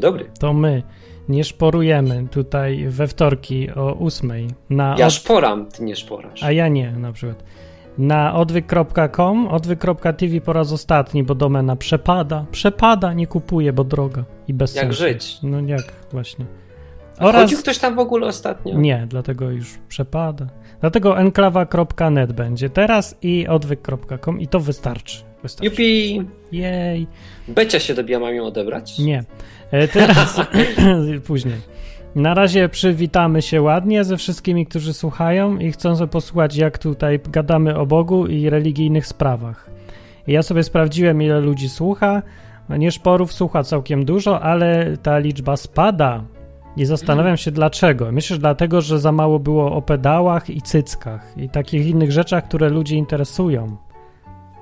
Dzień dobry. To my nie szporujemy tutaj we wtorki o ósmej. Na Ja od... szporam, ty nie szporasz. A ja nie, na przykład. Na odwyk.com, odwyk.tv po raz ostatni, bo domena przepada. Przepada, nie kupuję, bo droga i bez Jak sensu. żyć? No jak, właśnie. A Chodził ktoś tam w ogóle ostatnio? Nie, dlatego już przepada. Dlatego enklawa.net będzie teraz i odwyk.com i to wystarczy. Wystarczy. Jupi! Jej. Becia się dobija, mam ją odebrać? Nie. E, Teraz później. Na razie przywitamy się ładnie ze wszystkimi, którzy słuchają i chcą sobie posłuchać, jak tutaj gadamy o Bogu i religijnych sprawach. I ja sobie sprawdziłem, ile ludzi słucha. Nie szporów słucha całkiem dużo, ale ta liczba spada. I zastanawiam się dlaczego. Myślę, że dlatego, że za mało było o pedałach i cyckach i takich innych rzeczach, które ludzi interesują.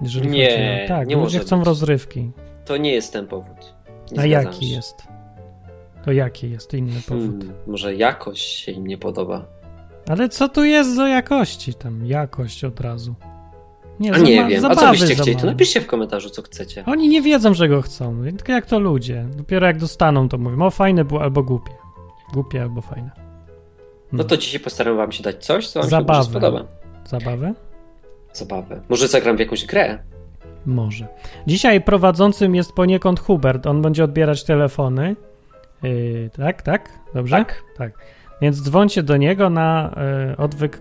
Jeżeli Nie, chodzi o... Tak, nie ludzie chcą być. rozrywki. To nie jest ten powód. Nie A jaki się. jest? To jaki jest inny powód? Hmm, może jakość się im nie podoba. Ale co tu jest do jakości? Tam jakość od razu. Nie, A nie ma- wiem, a co byście chcieli? To napiszcie w komentarzu, co chcecie. Oni nie wiedzą, czego chcą. Tylko jak to ludzie. Dopiero jak dostaną, to mówią, o fajne było albo głupie. Głupie albo fajne. No to dzisiaj postaram wam się dać coś, co wam się Zabawę. może spodoba. Zabawę? Zabawę. Może zagram w jakąś grę? Może. Dzisiaj prowadzącym jest poniekąd Hubert. On będzie odbierać telefony. Yy, tak, tak? Dobrze? Tak. Tak. Więc dzwońcie do niego na yy, odwyk.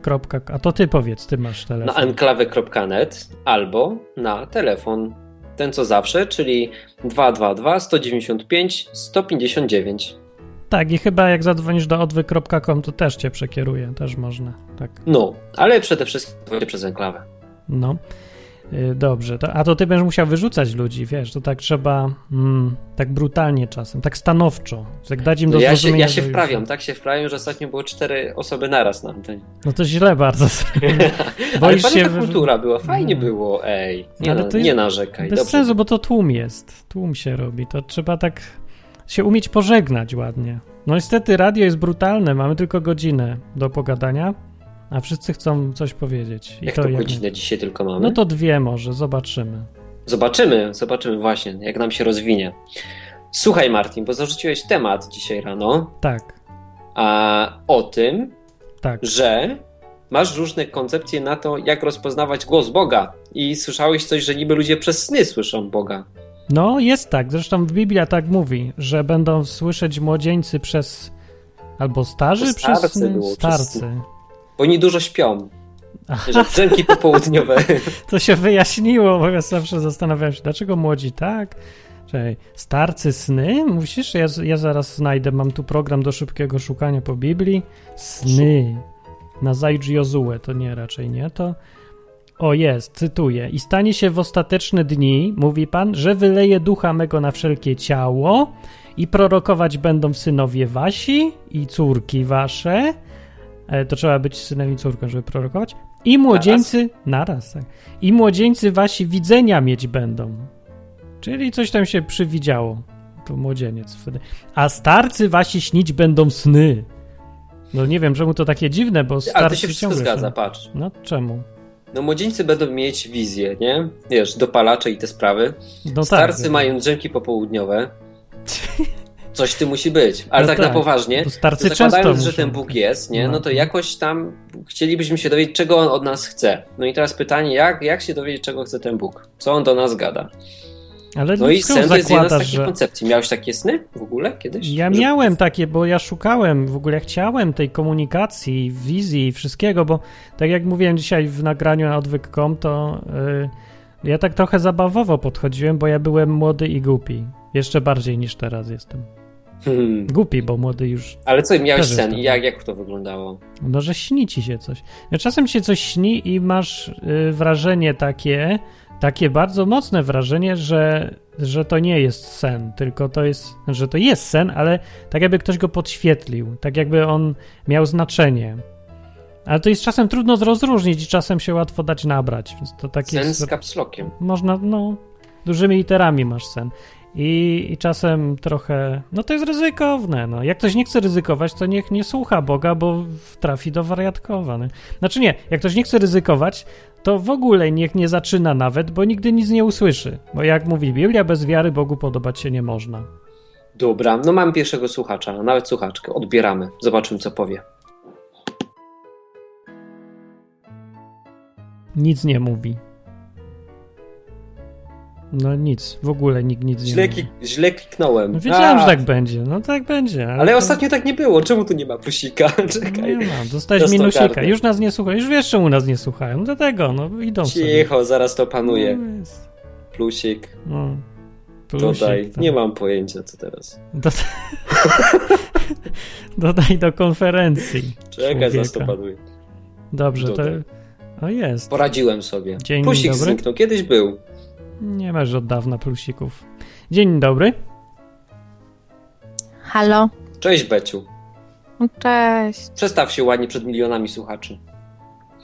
A to ty powiedz, ty masz telefon. Na enklawy.net albo na telefon ten co zawsze, czyli 222 195 159. Tak, i chyba jak zadzwonisz do odwyk.com, to też cię przekieruje, też można. Tak. No, ale przede wszystkim przez enklawę. No. Y, Dobrze, to, a to ty będziesz musiał wyrzucać ludzi, wiesz, to tak trzeba mm, tak brutalnie czasem, tak stanowczo, tak dać im do No ja się, ja się już- wprawiam, tak się wprawiam, że ostatnio było cztery osoby naraz na antenie. No to źle bardzo. Ale Boisz fajna się... ta kultura była, fajnie No. było, ej. Nie, Ale na, nie narzekaj. Bez Dobrze. sensu, bo to tłum jest. Tłum się robi, to trzeba tak się umieć pożegnać ładnie. No niestety radio jest brutalne, mamy tylko godzinę do pogadania, a wszyscy chcą coś powiedzieć. I Jak to jak nie- godzinę dzisiaj tylko mamy? No to dwie może, zobaczymy. Zobaczymy, zobaczymy właśnie, jak nam się rozwinie. Słuchaj, Martin, bo zarzuciłeś temat dzisiaj rano Tak, a, o tym, tak. że masz różne koncepcje na to, jak rozpoznawać głos Boga. I słyszałeś coś, że niby ludzie przez sny słyszą Boga. No, jest tak. Zresztą Biblia tak mówi, że będą słyszeć młodzieńcy przez. Albo starzy To przez. starcy sny? było, przez starcy. sny. Bo oni dużo śpią. Że drzemki popołudniowe. to się wyjaśniło, bo ja zawsze zastanawiałem się, dlaczego młodzi tak? Czekaj, starcy sny? Musisz? Ja, ja zaraz znajdę. Mam tu program do szybkiego szukania po Biblii. Sny. Na Zajdź Jozue, to nie, raczej nie, to. O jest, cytuję. I stanie się w ostateczne dni, mówi Pan, że wyleje ducha mego na wszelkie ciało i prorokować będą synowie wasi i córki wasze. E, to trzeba być synem i córką, żeby prorokować. I młodzieńcy, naraz, tak. I młodzieńcy wasi widzenia mieć będą. Czyli coś tam się przywidziało. To młodzieniec wtedy. A starcy wasi śnić będą sny. No nie wiem, czemu to takie dziwne, bo starcy Ale to się wszystko zgadza, patrz. No czemu? No młodzieńcy będą mieć wizję, nie? Wiesz, dopalacze i te sprawy. No Starcy tak. mają drzemki popołudniowe. Coś ty musi być. Ale No tak, tak, na poważnie, starcy zakładając, że ten. Bóg jest, nie? No. No to jakoś tam chcielibyśmy się dowiedzieć, czego On od nas chce. No i teraz pytanie, jak, jak się dowiedzieć, czego chce ten Bóg? Co On do nas gada? Ale No i sen to jest jedna z takich że... koncepcji. Miałeś takie sny w ogóle kiedyś? Ja miałem takie, bo ja szukałem, w ogóle chciałem tej komunikacji, wizji i wszystkiego, bo tak jak mówiłem dzisiaj w nagraniu na odwyk.com, to y, ja tak trochę zabawowo podchodziłem, bo ja byłem młody i głupi. Jeszcze bardziej niż teraz jestem. Hmm. Głupi, bo młody już, Ale co, miałeś sen i jak, jak to wyglądało? no że śni ci się coś. Czasem się coś śni i masz y, wrażenie takie, takie bardzo mocne wrażenie, że, że to nie jest sen, tylko to jest, że to jest sen, ale tak jakby ktoś go podświetlił, tak jakby on miał znaczenie. Ale to jest czasem trudno rozróżnić i czasem się łatwo dać nabrać, więc to takie Sen jest, z kapslokiem. można, no, dużymi literami masz sen. I, I czasem trochę, no to jest ryzykowne, no. Jak ktoś nie chce ryzykować, to niech nie słucha Boga, bo trafi do wariatkowa, nie? Znaczy nie, jak ktoś nie chce ryzykować, to w ogóle niech nie zaczyna nawet, bo nigdy nic nie usłyszy. Bo jak mówi Biblia, bez wiary Bogu podobać się nie można. Dobra, no mam pierwszego słuchacza, nawet słuchaczkę. Odbieramy. Zobaczymy, co powie. Nic nie mówi. No nic, w ogóle nikt nic nie Źle, mówi. klik- źle kliknąłem. No wiedziałem, A, że tak będzie. No tak będzie. Ale to- ostatnio tak nie było. Czemu tu nie ma plusika? Czekaj. Nie ma, dostałeś Dostał minusika. kartę. Już nas nie słuchają. Już wiesz, czemu nas nie słuchają. Dlatego, no idą sobie. Cicho, zaraz to panuje. No. Plusik. No. Plusik, Dodaj. tak. Nie mam pojęcia, co teraz. Dodaj... Dodaj do konferencji. Czekaj, zaraz to panuje. Dobrze, to... Dodaj. O, jest. Poradziłem sobie. Dzień Plusik dobry. zniknął. Kiedyś był. Nie masz od dawna plusików. Dzień dobry. Halo, Cześć, Beciu. cześć. Przestaw się ładnie przed milionami słuchaczy.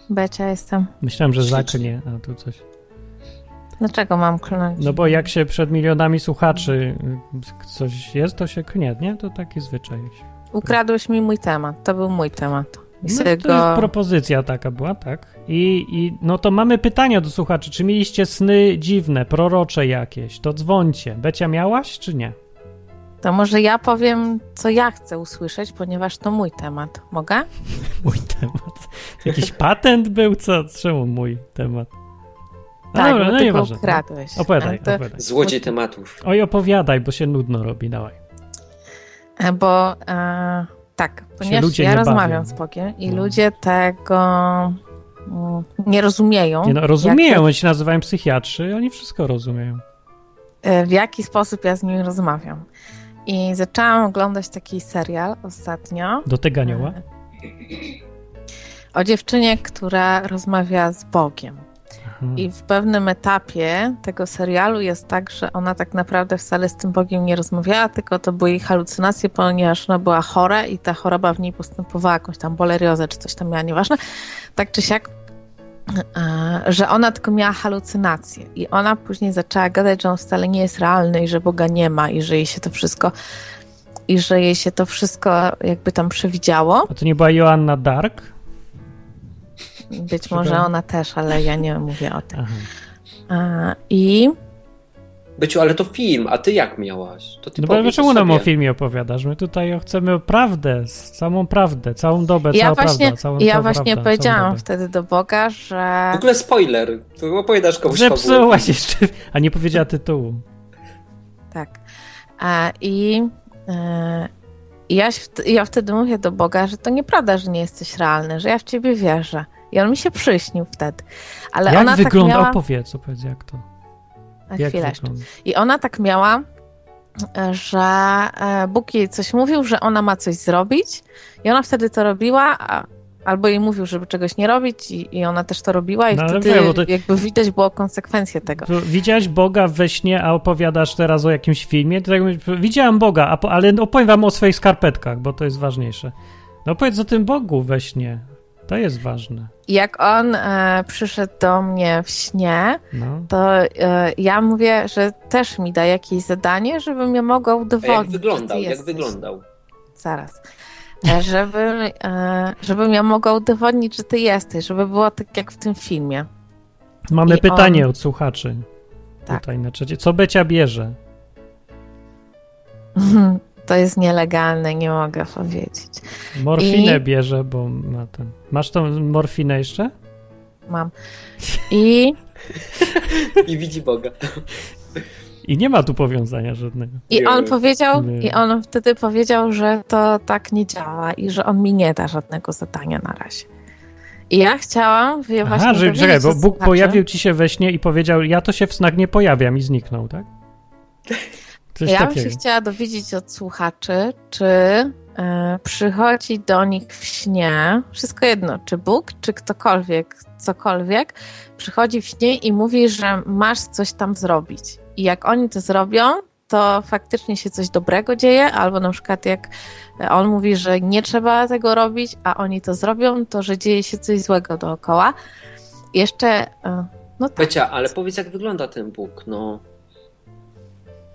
Becia jestem. Myślałem, że zaknie, a tu coś. Dlaczego mam klnąć? No bo jak się przed milionami słuchaczy coś jest, to się knie, nie? To taki zwyczaj. Ukradłeś mi mój temat. To był mój temat. I No, to go... jest propozycja taka była, tak. I, I no to mamy pytania do słuchaczy. Czy mieliście sny dziwne, prorocze jakieś? To dzwońcie. Becia miałaś, czy nie? To może ja powiem, co ja chcę usłyszeć, ponieważ to mój temat. Mogę? Mój temat. Jakiś patent był? Co? Czemu mój temat? No tak, dobra, no ty go nieważne. ukradłeś. Opowiadaj, to- opowiadaj. Złodziej tematów. Oj, opowiadaj, bo się nudno robi, dawaj. E, Bo e, tak, ponieważ ja rozmawiam bawią. z Bogiem i No. ludzie tego mm, nie rozumieją. Nie no, rozumieją, jak, oni się nazywają psychiatrzy, oni wszystko rozumieją. e, w jaki sposób ja z nimi rozmawiam. I zaczęłam oglądać taki serial ostatnio. Do tego anioła? E, O dziewczynie, która rozmawia z Bogiem. Aha. I w pewnym etapie tego serialu jest tak, że ona tak naprawdę wcale z tym Bogiem nie rozmawiała, tylko to były jej halucynacje, ponieważ ona była chora i ta choroba w niej postępowała, jakąś tam boleriozę czy coś tam miała, nieważne. Tak czy siak, e, że ona tylko miała halucynacje. I ona później zaczęła gadać, że on wcale nie jest realny i że Boga nie ma i że jej się to wszystko i że jej się to wszystko jakby tam przewidziało. A to nie była Joanna Dark? Być może ona też, ale ja nie mówię o tym. Aha. I Beciu, ale to film, a ty jak miałaś? To ty No bo powiedz czemu nam o filmie opowiadasz? My tutaj chcemy prawdę, samą prawdę, całą dobę, ja cała właśnie, prawda, całą, ja właśnie prawda, powiedziałam wtedy do Boga, że W ogóle spoiler. To opowiadasz komuś. Zepsułaś jeszcze, a nie powiedziała tytułu. tak. E, I e, ja, ja wtedy mówię do Boga, że to nieprawda, że nie jesteś realny, że ja w ciebie wierzę. I on mi się przyśnił wtedy. Ale jak ona wygląda? tak miała... Opowiedz, opowiedz jak to. Na Jak chwilę jeszcze. I ona tak miała, że e, Bóg jej coś mówił, że ona ma coś zrobić i ona wtedy to robiła, albo jej mówił, żeby czegoś nie robić i, i ona też to robiła i No, wtedy wiem, bo to- jakby widać było konsekwencje tego. Widziałaś Boga we śnie, a opowiadasz teraz o jakimś filmie? To tak widziałam Boga, ale opowiem wam o swoich skarpetkach, bo to jest ważniejsze. No opowiedz o tym Bogu we śnie. To jest ważne. Jak on e, przyszedł do mnie w śnie, No. to e, ja mówię, że też mi da jakieś zadanie, żebym ja mogła A udowodnić. jak że wyglądał? Jak jesteś. wyglądał? Zaraz. E, Żeby, e, żebym ja mogła udowodnić, że ty jesteś, żeby było tak jak w tym filmie. Mamy I pytanie on- od słuchaczy. Tak. Tutaj na czacie. Co Becia bierze? To jest nielegalne, nie mogę powiedzieć. Morfinę I- bierze, bo ma ten. Masz tą morfinę jeszcze? Mam. I, I widzi Boga. I nie ma tu powiązania żadnego. i on powiedział, Nie. i on wtedy powiedział, że to tak nie działa i że on mi nie da żadnego zadania na razie. I ja chciałam właśnie Aha, że czekaj, bo Bóg słuchaczy- pojawił ci się we śnie i powiedział, ja to się w snach nie pojawiam i zniknął, tak? Coś Ja bym takiego. się chciała dowiedzieć od słuchaczy, czy e, przychodzi do nich w śnie, wszystko jedno, czy Bóg, czy ktokolwiek, cokolwiek, przychodzi w śnie i mówi, że masz coś tam zrobić. I jak oni to zrobią, to faktycznie się coś dobrego dzieje, albo na przykład jak on mówi, że nie trzeba tego robić, a oni to zrobią, to że dzieje się coś złego dookoła. Jeszcze, e, no tak, Becia, ale powiedz jak wygląda ten Bóg, no.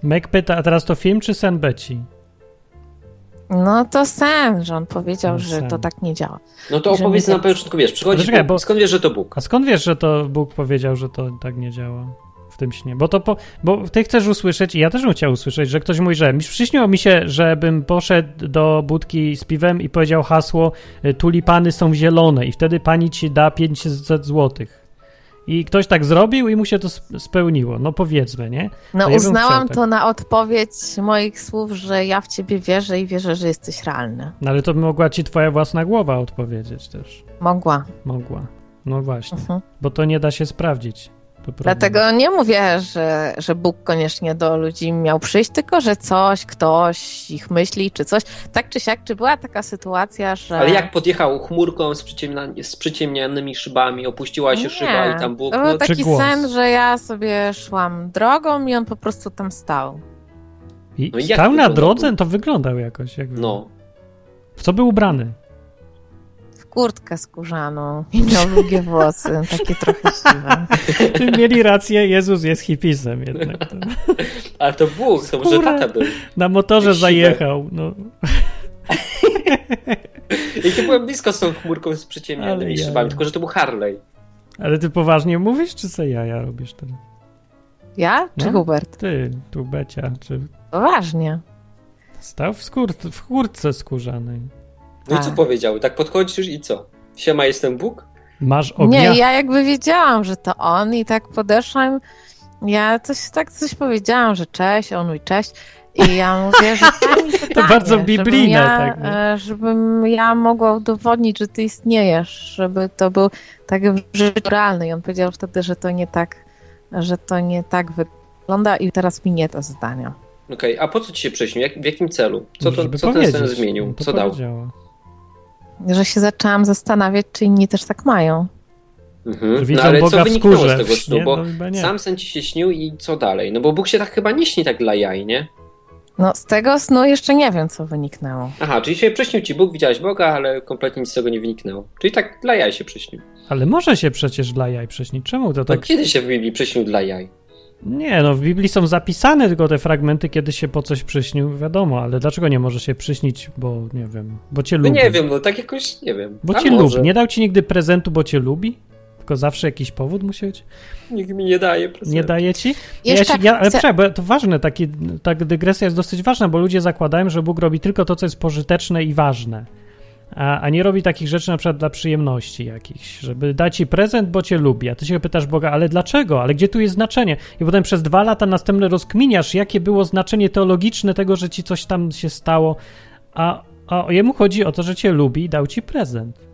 Meg pyta, a teraz to film czy sen Beci? no to sen, że on powiedział, No że sen. to tak nie działa. No to opowiedz mi na tak- początku, wiesz, przychodzi Ale czekaj, bo- Skąd wiesz, że to Bóg? A skąd wiesz, że to Bóg powiedział, że to tak nie działa? tym śnie? Bo to po, bo ty chcesz usłyszeć i ja też bym chciał usłyszeć, że ktoś mówi, że mi przyśniło mi się, żebym poszedł do budki z piwem i powiedział hasło y, tulipany są zielone i wtedy pani ci da 500 złotych. I ktoś tak zrobił i mu się to spełniło. No powiedzmy, nie? No ja uznałam tak. to na odpowiedź moich słów, że ja w ciebie wierzę i wierzę, że jesteś realny. No ale to mogła ci twoja własna głowa odpowiedzieć też. Mogła. Mogła. No właśnie. Mhm. Bo to nie da się sprawdzić. Dlatego nie mówię, że, że Bóg koniecznie do ludzi miał przyjść, tylko że coś, ktoś ich myśli, czy coś. Tak czy siak, czy była taka sytuacja, że. Ale jak podjechał chmurką z, przyciemna... z przyciemnianymi szybami, opuściła się nie, szyba i tam Bóg. To był no, taki sen, że ja sobie szłam drogą i on po prostu tam stał. I no stał na drodze? To wyglądał jakoś. Jakby... No. W co był ubrany? Kurtkę skórzaną i miał długie włosy, takie trochę siwe. Mieli rację, Jezus jest hipisem jednak. Ale to Bóg, to może tata był. Na motorze zajechał, no. I to byłem blisko z tą chmurką z przyciemnionymi ja. szybami, tylko że to był Harley. Ale ty poważnie mówisz, czy co ja, ja robisz teraz? Ja? Czy no? Hubert? Ty, tu Becia, czy... Poważnie. Stał w, skór w kurtce skórzanej. No i co tak. powiedział? Tak podchodzisz i co? Siema, jestem Bóg? Masz ognia? Nie, ja jakby wiedziałam, że to on i tak podeszłam. Ja coś tak coś powiedziałam, że cześć, on mówi cześć. I ja mówię, że pytanie, to bardzo biblijne. Ja, tak, e, żebym ja mogła udowodnić, że ty istniejesz, żeby to był tak realny. I on powiedział wtedy, że to nie tak, że to nie tak wygląda i teraz mi nie to zdania. Okej, okay, a po co ci się prześnił? Jak, w jakim celu? Co, to, co ten sen zmienił? Co dał? Że się zaczęłam zastanawiać, czy inni też tak mają. Mhm. No, ale Boga co wyniknęło z tego snu? Nie, bo no, sam sen ci się śnił i co dalej? No bo Bóg się tak chyba nie śni tak dla jaj, nie? No z tego snu jeszcze nie wiem, co wyniknęło. Aha, czyli się przyśnił ci Bóg, widziałeś Boga, ale kompletnie nic z tego nie wyniknęło. Czyli tak dla jaj się przyśnił. Ale może się przecież dla jaj przyśnić. Czemu to no tak? kiedy się w Biblii przyśnił dla jaj? Nie, no w Biblii są zapisane tylko te fragmenty, kiedy się po coś przyśnił, wiadomo, ale dlaczego nie może się przyśnić, bo nie wiem, bo cię no lubi? nie wiem, no tak jakoś, nie wiem. Bo cię lubi. Nie dał ci nigdy prezentu, bo cię lubi? Tylko zawsze jakiś powód musi być? Nikt mi nie daje prezentu. Nie daje ci? Jeszcze ja, ja, ale chcę... bo to ważne, taki, ta dygresja jest dosyć ważna, bo ludzie zakładają, że Bóg robi tylko to, co jest pożyteczne i ważne a, a nie robi takich rzeczy na przykład dla przyjemności jakichś, żeby dać ci prezent, bo cię lubi, a ty się pytasz Boga, ale dlaczego, ale gdzie tu jest znaczenie? I potem przez dwa lata następne rozkminiasz, jakie było znaczenie teologiczne tego, że ci coś tam się stało, a, a jemu chodzi o to, że cię lubi i dał ci prezent.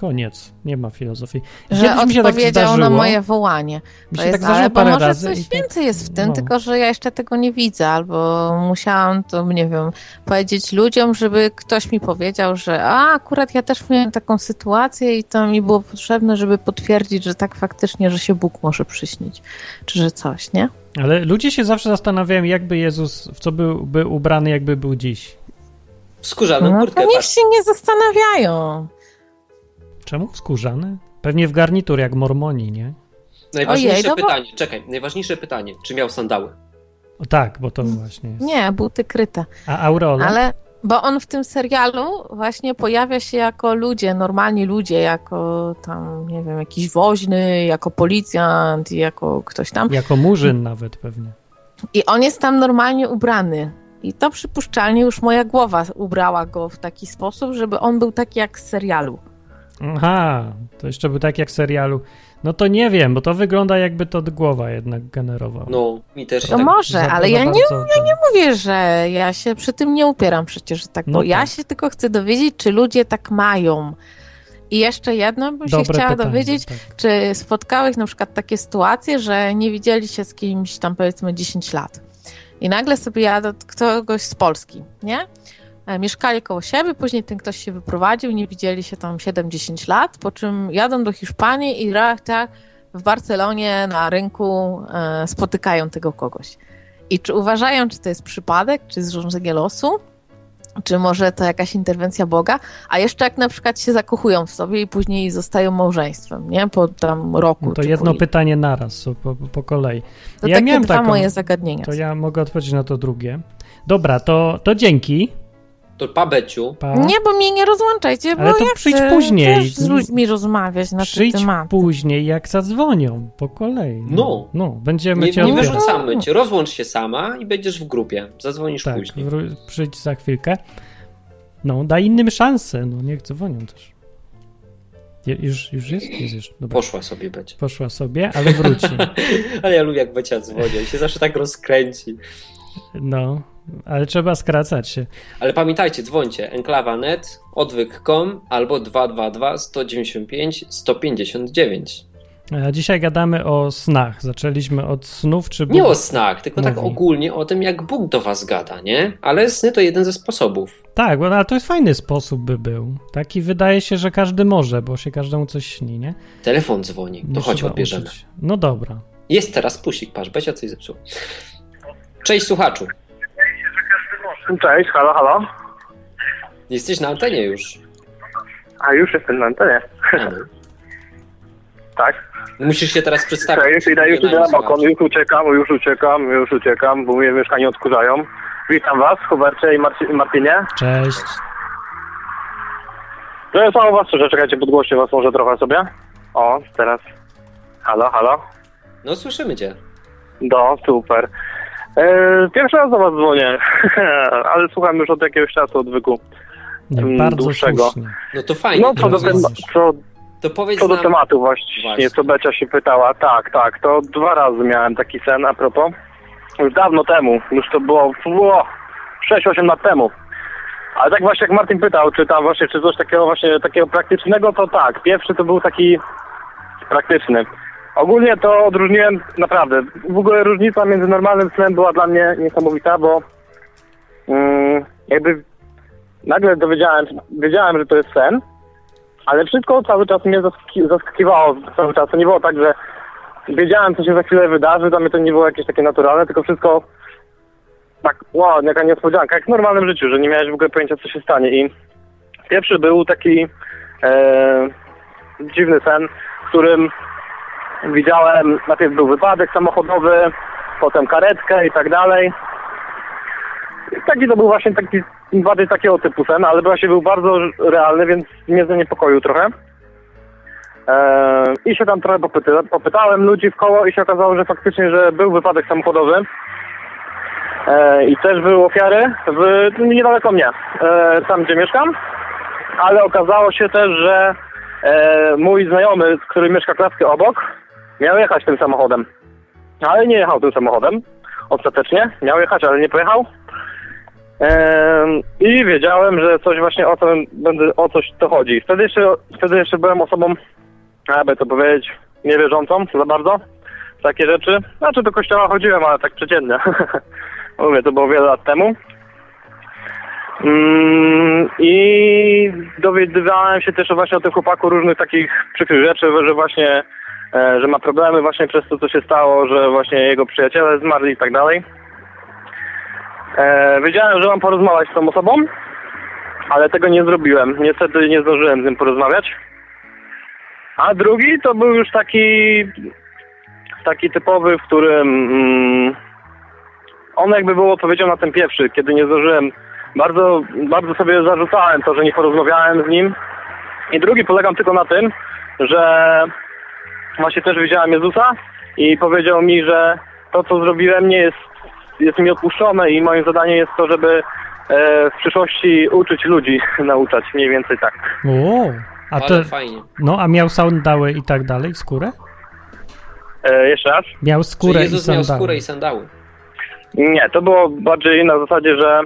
Koniec. Nie ma filozofii. Że Kiedyś mi się tak zdarzyło, na moje wołanie. Mi się tak ale bo może coś tak- więcej jest w tym, no. tylko że ja jeszcze tego nie widzę, albo musiałam to, nie wiem, powiedzieć ludziom, żeby ktoś mi powiedział, że a, akurat ja też miałem taką sytuację i to mi było potrzebne, żeby potwierdzić, że tak faktycznie, że się Bóg może przyśnić, czy że coś, nie? Ale ludzie się zawsze zastanawiają, jakby Jezus, w co byłby ubrany, jakby był dziś. Skórzaną no, kurtkę. No niech się nie zastanawiają. Czemu skórzany? Pewnie w garnitur jak mormoni, nie? Najważniejsze Ojej, no pytanie, bo... czekaj, najważniejsze pytanie, czy miał sandały? O tak, bo to właśnie jest. Nie, buty kryte. A aureola? Ale, bo on w tym serialu właśnie pojawia się jako ludzie, normalni ludzie, jako tam, nie wiem, jakiś woźny, jako policjant, jako ktoś tam. Jako murzyn nawet pewnie. I on jest tam normalnie ubrany. I to przypuszczalnie już moja głowa ubrała go w taki sposób, żeby on był taki jak z serialu. Aha, to jeszcze był tak jak w serialu. No to nie wiem, bo to wygląda jakby to głowa jednak generowała. No, mi też To tak może, ale ja nie, ja nie mówię, że ja się przy tym nie upieram przecież tak, no bo tak. ja się tylko chcę dowiedzieć, czy ludzie tak mają. I jeszcze jedno bym Dobre się chciała pytanie, dowiedzieć, tak. czy spotkałeś na przykład takie sytuacje, że nie widzieli się z kimś tam powiedzmy 10 lat. I nagle sobie jadę kogoś z Polski, nie? E, mieszkali koło siebie, później ten ktoś się wyprowadził, nie widzieli się tam 7-10 lat, po czym jadą do Hiszpanii i tak w Barcelonie na rynku e, spotykają tego kogoś. I czy uważają, czy to jest przypadek, czy zrządzenie losu, czy może to jakaś interwencja Boga, a jeszcze jak na przykład się zakochują w sobie i później zostają małżeństwem, nie? Po tam roku. No to jedno pytanie naraz, po, po kolei. To ja takie miałem dwa taką, moje zagadnienia. To ja mogę odpowiedzieć na to drugie. Dobra, to, to dzięki To Pabeciu, Pa. Nie, bo mnie nie rozłączajcie, bo Ale to ja przyjdź chcę później. też z ludźmi rozmawiać na Przyjdź ten temat. później, jak zadzwonią, po kolei. No. No, będziemy nie, cię nie wyrzucamy cię. Rozłącz się sama i będziesz w grupie. Zadzwonisz Tak, później. wró- przyjdź za chwilkę. No, daj innym szansę, no niech dzwonią też. Je, już, już jest? Jest już. Dobra. Poszła sobie Becia. Poszła sobie, ale wróci. Ale ja lubię jak Becia dzwoni. On się zawsze tak rozkręci. No, ale trzeba skracać się. Ale pamiętajcie, dzwońcie enklawa.net, odwyk.com albo 222 195 159. A dzisiaj gadamy o snach. Zaczęliśmy od snów, czy... Nie Bóg- o snach, tylko tak mówi. ogólnie o tym, jak Bóg do was gada, nie? Ale sny to jeden ze sposobów. Tak, bo ale to jest fajny sposób by był. Taki wydaje się, że każdy może, bo się każdemu coś śni, nie? Telefon dzwoni, Nie to chodź odbierzemy. uczyć. No dobra. Jest teraz pusik, patrz, Becia coś zepsuł. Cześć słuchaczu, Cześć, halo, halo. jesteś na antenie już. A już jestem na antenie. No. Tak. Musisz się teraz przedstawić. Cześć, już idę, już idę na balkon, już uciekam, już uciekam, już uciekam, bo mnie mieszkanie odkurzają. Witam was, Hubercie i Marci- Martinie. Cześć. To jest mało was słyszę, czekajcie, podgłośnie was może trochę sobie. O, teraz. Halo, halo. No słyszymy cię. Do, super. E, pierwszy raz do was dzwonię, ale słucham już od jakiegoś czasu odwyku. Nie, Mm, bardzo dłuższego. słusznie. No to fajnie. No, co do, co, to powiedz co do nam, tematu właśnie, Właśnie. co Becia się pytała. Tak, tak, to dwa razy miałem taki sen a propos. Już dawno temu, już to było, było 6-8 lat temu. Ale tak właśnie jak Martin pytał, czy tam właśnie, czy coś takiego właśnie takiego praktycznego, to tak. Pierwszy to był taki praktyczny. Ogólnie to odróżniłem naprawdę. W ogóle różnica między normalnym snem była dla mnie niesamowita, bo mm, jakby nagle dowiedziałem, wiedziałem, że to jest sen, ale wszystko cały czas mnie zaskaki- zaskakiwało cały czas. To nie było tak, że wiedziałem, co się za chwilę wydarzy, dla mnie to nie było jakieś takie naturalne, tylko wszystko tak, wow, jaka niespodzianka, jak w normalnym życiu, że nie miałeś w ogóle pojęcia, co się stanie. I pierwszy był taki e, dziwny sen, w którym widziałem, najpierw był wypadek samochodowy, potem karetkę i tak dalej. Taki to był właśnie taki bardziej takiego typu sen, ale właśnie był bardzo realny, więc mnie zaniepokoił trochę. Eee, I się tam trochę popyta, popytałem ludzi w koło i się okazało, że faktycznie, że był wypadek samochodowy. Eee, I też były ofiary w, niedaleko mnie, eee, tam gdzie mieszkam. Ale okazało się też, że eee, mój znajomy, który mieszka klatkę obok, miał jechać tym samochodem. Ale nie jechał tym samochodem. Ostatecznie. Miał jechać, ale nie pojechał. I wiedziałem, że coś właśnie o to będę, o coś to chodzi. Wtedy jeszcze, wtedy jeszcze byłem osobą, jakby to powiedzieć, niewierzącą za bardzo takie rzeczy. Znaczy do kościoła chodziłem, ale tak przeciętnie. Mówię, to było wiele lat temu. Mm, I dowiadywałem się też właśnie o tym chłopaku różnych takich przykrych rzeczy, że właśnie, że ma problemy właśnie przez to, co się stało, że właśnie jego przyjaciele zmarli i tak dalej. E, wiedziałem, że mam porozmawiać z tą osobą, ale tego nie zrobiłem. Niestety nie zdążyłem z nim porozmawiać. A drugi to był już taki taki typowy, w którym mm, on jakby był odpowiedzią na ten pierwszy, kiedy nie zdążyłem. Bardzo, bardzo sobie zarzucałem to, że nie porozmawiałem z nim. I drugi polegam tylko na tym, że właśnie też widziałem Jezusa i powiedział mi, że to, co zrobiłem, nie jest, jest mi odpuszczone i moim zadaniem jest to, żeby e, w przyszłości uczyć ludzi, nauczać, mniej więcej tak. O, a Ale to, fajnie. no, a miał sandały i tak dalej, skórę? E, jeszcze raz? Miał skórę i Jezus miał sandały. skórę i sandały. Nie, to było bardziej na zasadzie, że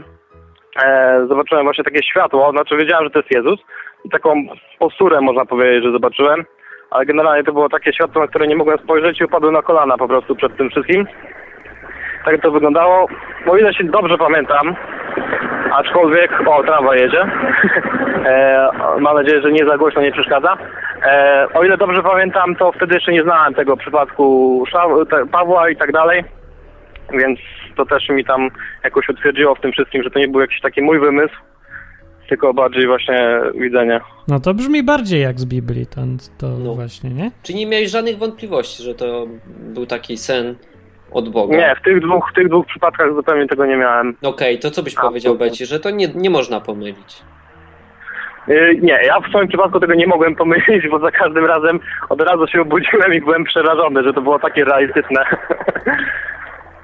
e, zobaczyłem właśnie takie światło, znaczy wiedziałem, że to jest Jezus i taką posturę można powiedzieć, że zobaczyłem, ale generalnie to było takie światło, na które nie mogłem spojrzeć i upadłem na kolana po prostu przed tym wszystkim. Tak to wyglądało. O ile się dobrze pamiętam, aczkolwiek, o, tramwaj jedzie. e, mam nadzieję, że nie za głośno nie przeszkadza. E, o ile dobrze pamiętam, to wtedy jeszcze nie znałem tego przypadku Pawła i tak dalej. Więc to też mi tam jakoś utwierdziło w tym wszystkim, że to nie był jakiś taki mój wymysł, tylko bardziej właśnie widzenie. No to brzmi bardziej jak z Biblii, to, to No. właśnie, nie? Czy nie miałeś żadnych wątpliwości, że to był taki sen od Boga? Nie, w tych dwóch, w tych dwóch przypadkach zupełnie tego nie miałem. Okej, to co byś A, powiedział. Beci, że to nie, nie można pomylić. Yy, Nie, ja w swoim przypadku tego nie mogłem pomyśleć, bo za każdym razem od razu się obudziłem i byłem przerażony, że to było takie realistyczne.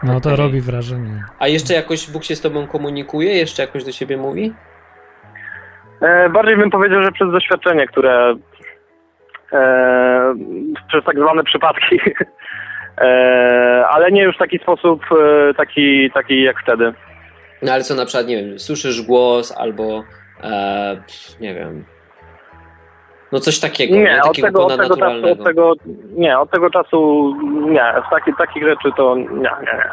No to robi wrażenie. A jeszcze jakoś Bóg się z tobą komunikuje? Jeszcze jakoś do ciebie mówi? E, Bardziej bym powiedział, że przez doświadczenie, które e, przez tak zwane przypadki, e, ale nie już w taki sposób, taki, taki jak wtedy. No ale co na przykład, nie wiem, słyszysz głos albo e, nie wiem. No coś takiego, nie, od takiego tego, od tego od tego, nie, od tego czasu nie, z taki, takich rzeczy to nie, nie, nie.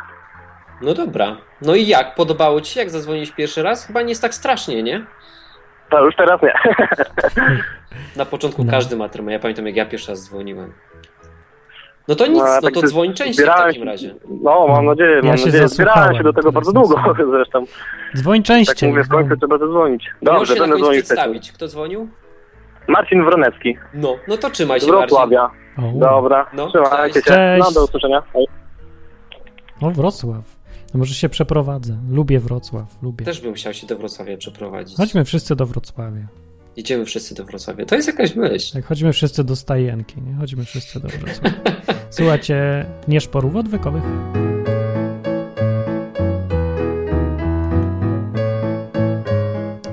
No dobra. No i jak? Podobało ci się, jak zadzwoniłeś pierwszy raz? Chyba nie jest tak strasznie, nie? To już teraz nie. Na początku No. każdy ma tremę. Ja pamiętam, jak ja pierwszy raz dzwoniłem. No to nic, No, no, ja tak to się dzwoń częściej w takim razie. No, mam nadzieję, Ja mam się nadzieję. Zbierałem się do tego bardzo długo zresztą. Dzwoń Tak częściej. mówię, w końcu trzeba zadzwonić. Dobrze, się na będę przedstawić. Kto dzwonił? Marcin Wronecki, No, no to trzymaj się. Wrocławia. O, Dobra, No, trzymajcie cześć. się. Cześć. No, do usłyszenia. Hej. o Wrocław. No może się przeprowadzę. Lubię Wrocław, lubię. Też bym chciał się do Wrocławia przeprowadzić. Chodźmy wszyscy do Wrocławia. Idziemy wszyscy do Wrocławia. To jest jakaś myśl. Tak, chodźmy wszyscy do Stajenki, nie? Chodźmy wszyscy do Wrocławia. Słuchajcie, nie szporów odwykowych.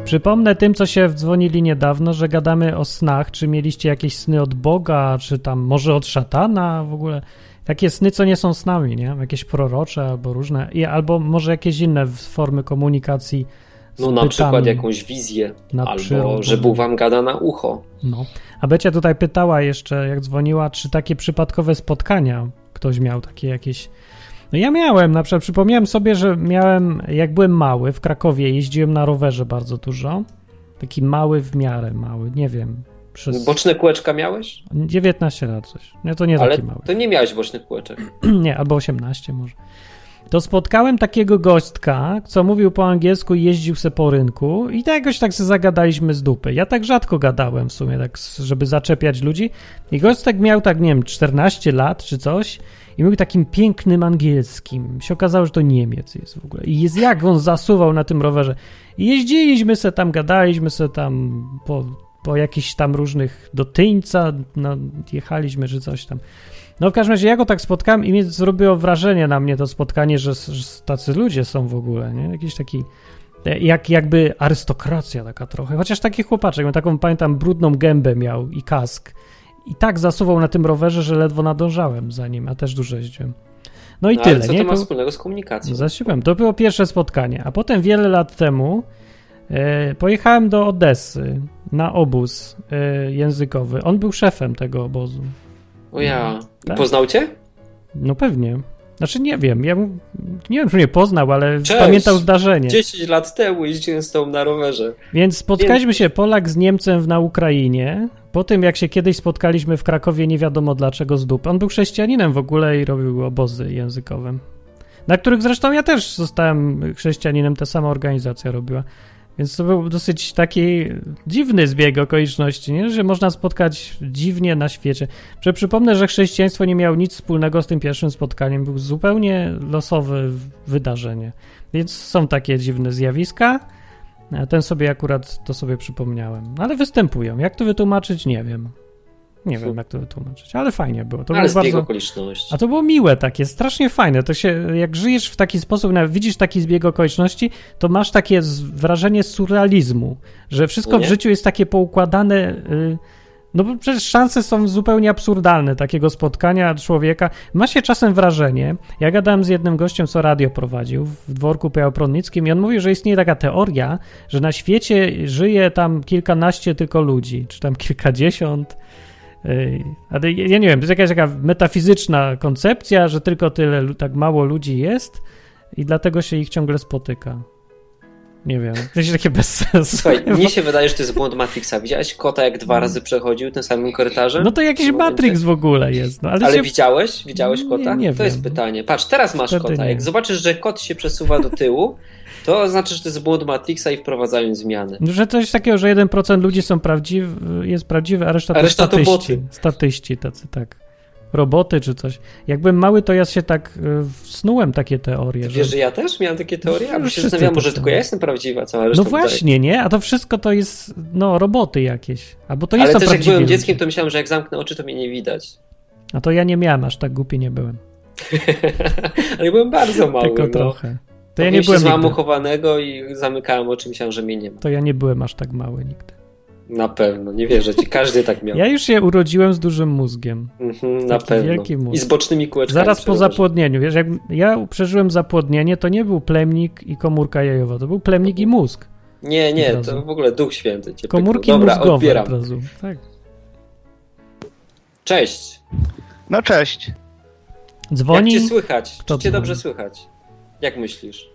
Przypomnę tym, co się dzwonili niedawno, że gadamy o snach. Czy mieliście jakieś sny od Boga, czy tam może od szatana w ogóle? Takie sny, co nie są snami, nie? Jakieś prorocze albo różne, i, albo może jakieś inne formy komunikacji. No na bytami przykład jakąś wizję. nad albo, że Bóg wam gada na ucho. No. A Becia tutaj pytała jeszcze, jak dzwoniła, czy takie przypadkowe spotkania ktoś miał takie jakieś. No ja miałem, na przykład przypomniałem sobie, że miałem, jak byłem mały, w Krakowie jeździłem na rowerze bardzo dużo. Taki mały w miarę mały, nie wiem. Przez Boczne kółeczka miałeś? 19 lat coś. Nie, to nie Ale taki mały. to nie miałeś bocznych kółeczek. nie, albo 18 może. To spotkałem takiego gośtka, co mówił po angielsku i jeździł se po rynku i tak jakoś tak se zagadaliśmy z dupy. Ja tak rzadko gadałem w sumie, tak żeby zaczepiać ludzi. I gośtek miał tak, nie wiem, 14 lat czy coś i mówił takim pięknym angielskim. Się okazało, że to Niemiec jest w ogóle. I jest jak on zasuwał na tym rowerze. I jeździliśmy se tam, gadaliśmy se tam po, po jakichś tam różnych, do Tyńca no, jechaliśmy czy coś tam. No w każdym razie ja go tak spotkałem i mnie zrobiło wrażenie na mnie to spotkanie, że, że tacy ludzie są w ogóle, nie? Jakiś taki, jak, jakby arystokracja taka trochę. Chociaż taki chłopaczek, taką, pamiętam, brudną gębę miał i kask. I tak zasuwał na tym rowerze, że ledwo nadążałem za nim, a też dużo jeździłem. No i No, tyle, ale co nie? to ma wspólnego z komunikacją? no, Zasiłem. To było pierwsze spotkanie. A potem wiele lat temu pojechałem do Odessy na obóz e, językowy. On był szefem tego obozu. O ja. Tak. Poznał cię? No pewnie. Znaczy nie wiem. Ja nie wiem, czy mnie poznał, ale Cześć. pamiętał zdarzenie. 10 lat temu jeździłem z tobą na rowerze. Więc spotkaliśmy się Polak z Niemcem na Ukrainie. Po tym, jak się kiedyś spotkaliśmy w Krakowie, nie wiadomo dlaczego z dupy. On był chrześcijaninem w ogóle i robił obozy językowe. Na których zresztą ja też zostałem chrześcijaninem, ta sama organizacja robiła. Więc to był dosyć taki dziwny zbieg okoliczności, nie? że można spotkać dziwnie na świecie. Że przypomnę, że chrześcijaństwo nie miało nic wspólnego z tym pierwszym spotkaniem. Był zupełnie losowe wydarzenie. Więc są takie dziwne zjawiska. Ten sobie akurat to sobie przypomniałem. Ale występują. Jak to wytłumaczyć? Nie wiem. Nie wiem, jak to wytłumaczyć, ale fajnie było. To Ale było zbieg bardzo... okoliczności. A to było miłe takie, strasznie fajne. To się, jak żyjesz w taki sposób, widzisz taki zbieg okoliczności, to masz takie wrażenie surrealizmu, że wszystko w Nie? życiu jest takie poukładane. y, No bo przecież szanse są zupełnie absurdalne takiego spotkania człowieka. Ma się czasem wrażenie, ja gadałem z jednym gościem, co radio prowadził w dworku Białopronnickim i on mówił, że istnieje taka teoria, że na świecie żyje tam kilkanaście tylko ludzi, czy tam kilkadziesiąt. Ale ja nie wiem, to jest jakaś taka metafizyczna koncepcja, że tylko tyle, tak mało ludzi jest i dlatego się ich ciągle spotyka. Nie wiem, to jest takie bez sensu. Słuchaj, mnie się wydaje, że to jest błąd Matrixa. Widziałeś kota, jak dwa razy przechodził tym samym korytarzem? No to jakiś? Matrix w ogóle jest. No, ale Ale się... widziałeś? Widziałeś Nie, kota? nie to wiem. jest pytanie. Patrz, teraz masz Wtedy kota. nie. Jak zobaczysz, że kot się przesuwa do tyłu, to znaczy, że to jest błąd Matrixa i wprowadzają zmiany. Że coś takiego, że 1% ludzi są prawdziwi, jest prawdziwy, a reszta, A reszta to to statyści. boty. Statyści tacy, tak. roboty czy coś. Jakbym mały, to ja się tak y, snułem takie teorie. Wiesz, że ja też miałem takie teorie? No, A się wszyscy zastanawiam, to może tylko ja jestem prawdziwa, cała No reszta wydaje- właśnie, nie? A to wszystko to jest, no, roboty jakieś. Albo to nie Ale są też jak byłem ludzie. dzieckiem, to myślałem, że jak zamknę oczy, to mnie nie widać. A to ja nie miałem, aż tak głupi nie byłem. Ale byłem bardzo mały. Tylko no. trochę. To ja nie byłem nigdy. chowanego i zamykałem oczy, myślałem, że mnie nie ma. To ja nie byłem aż tak mały nigdy. Na pewno, nie wierzę ci, każdy tak miał. Ja już się urodziłem z dużym mózgiem. Mhm, na pewno. wielki mózg. I z bocznymi kółeczkami. Zaraz po zapłodnieniu. Wiesz, jak ja przeżyłem zapłodnienie, to nie był plemnik i komórka jajowa, to był plemnik i mózg. Nie, nie, razu. to w ogóle Duch Święty cię Komórki pyknął. Dobra, mózgowe odbieram. od razu. Tak. Cześć. No cześć. Dzwoni. Jak cię słychać? Kto Czy cię dzwoni? dobrze słychać? Jak myślisz?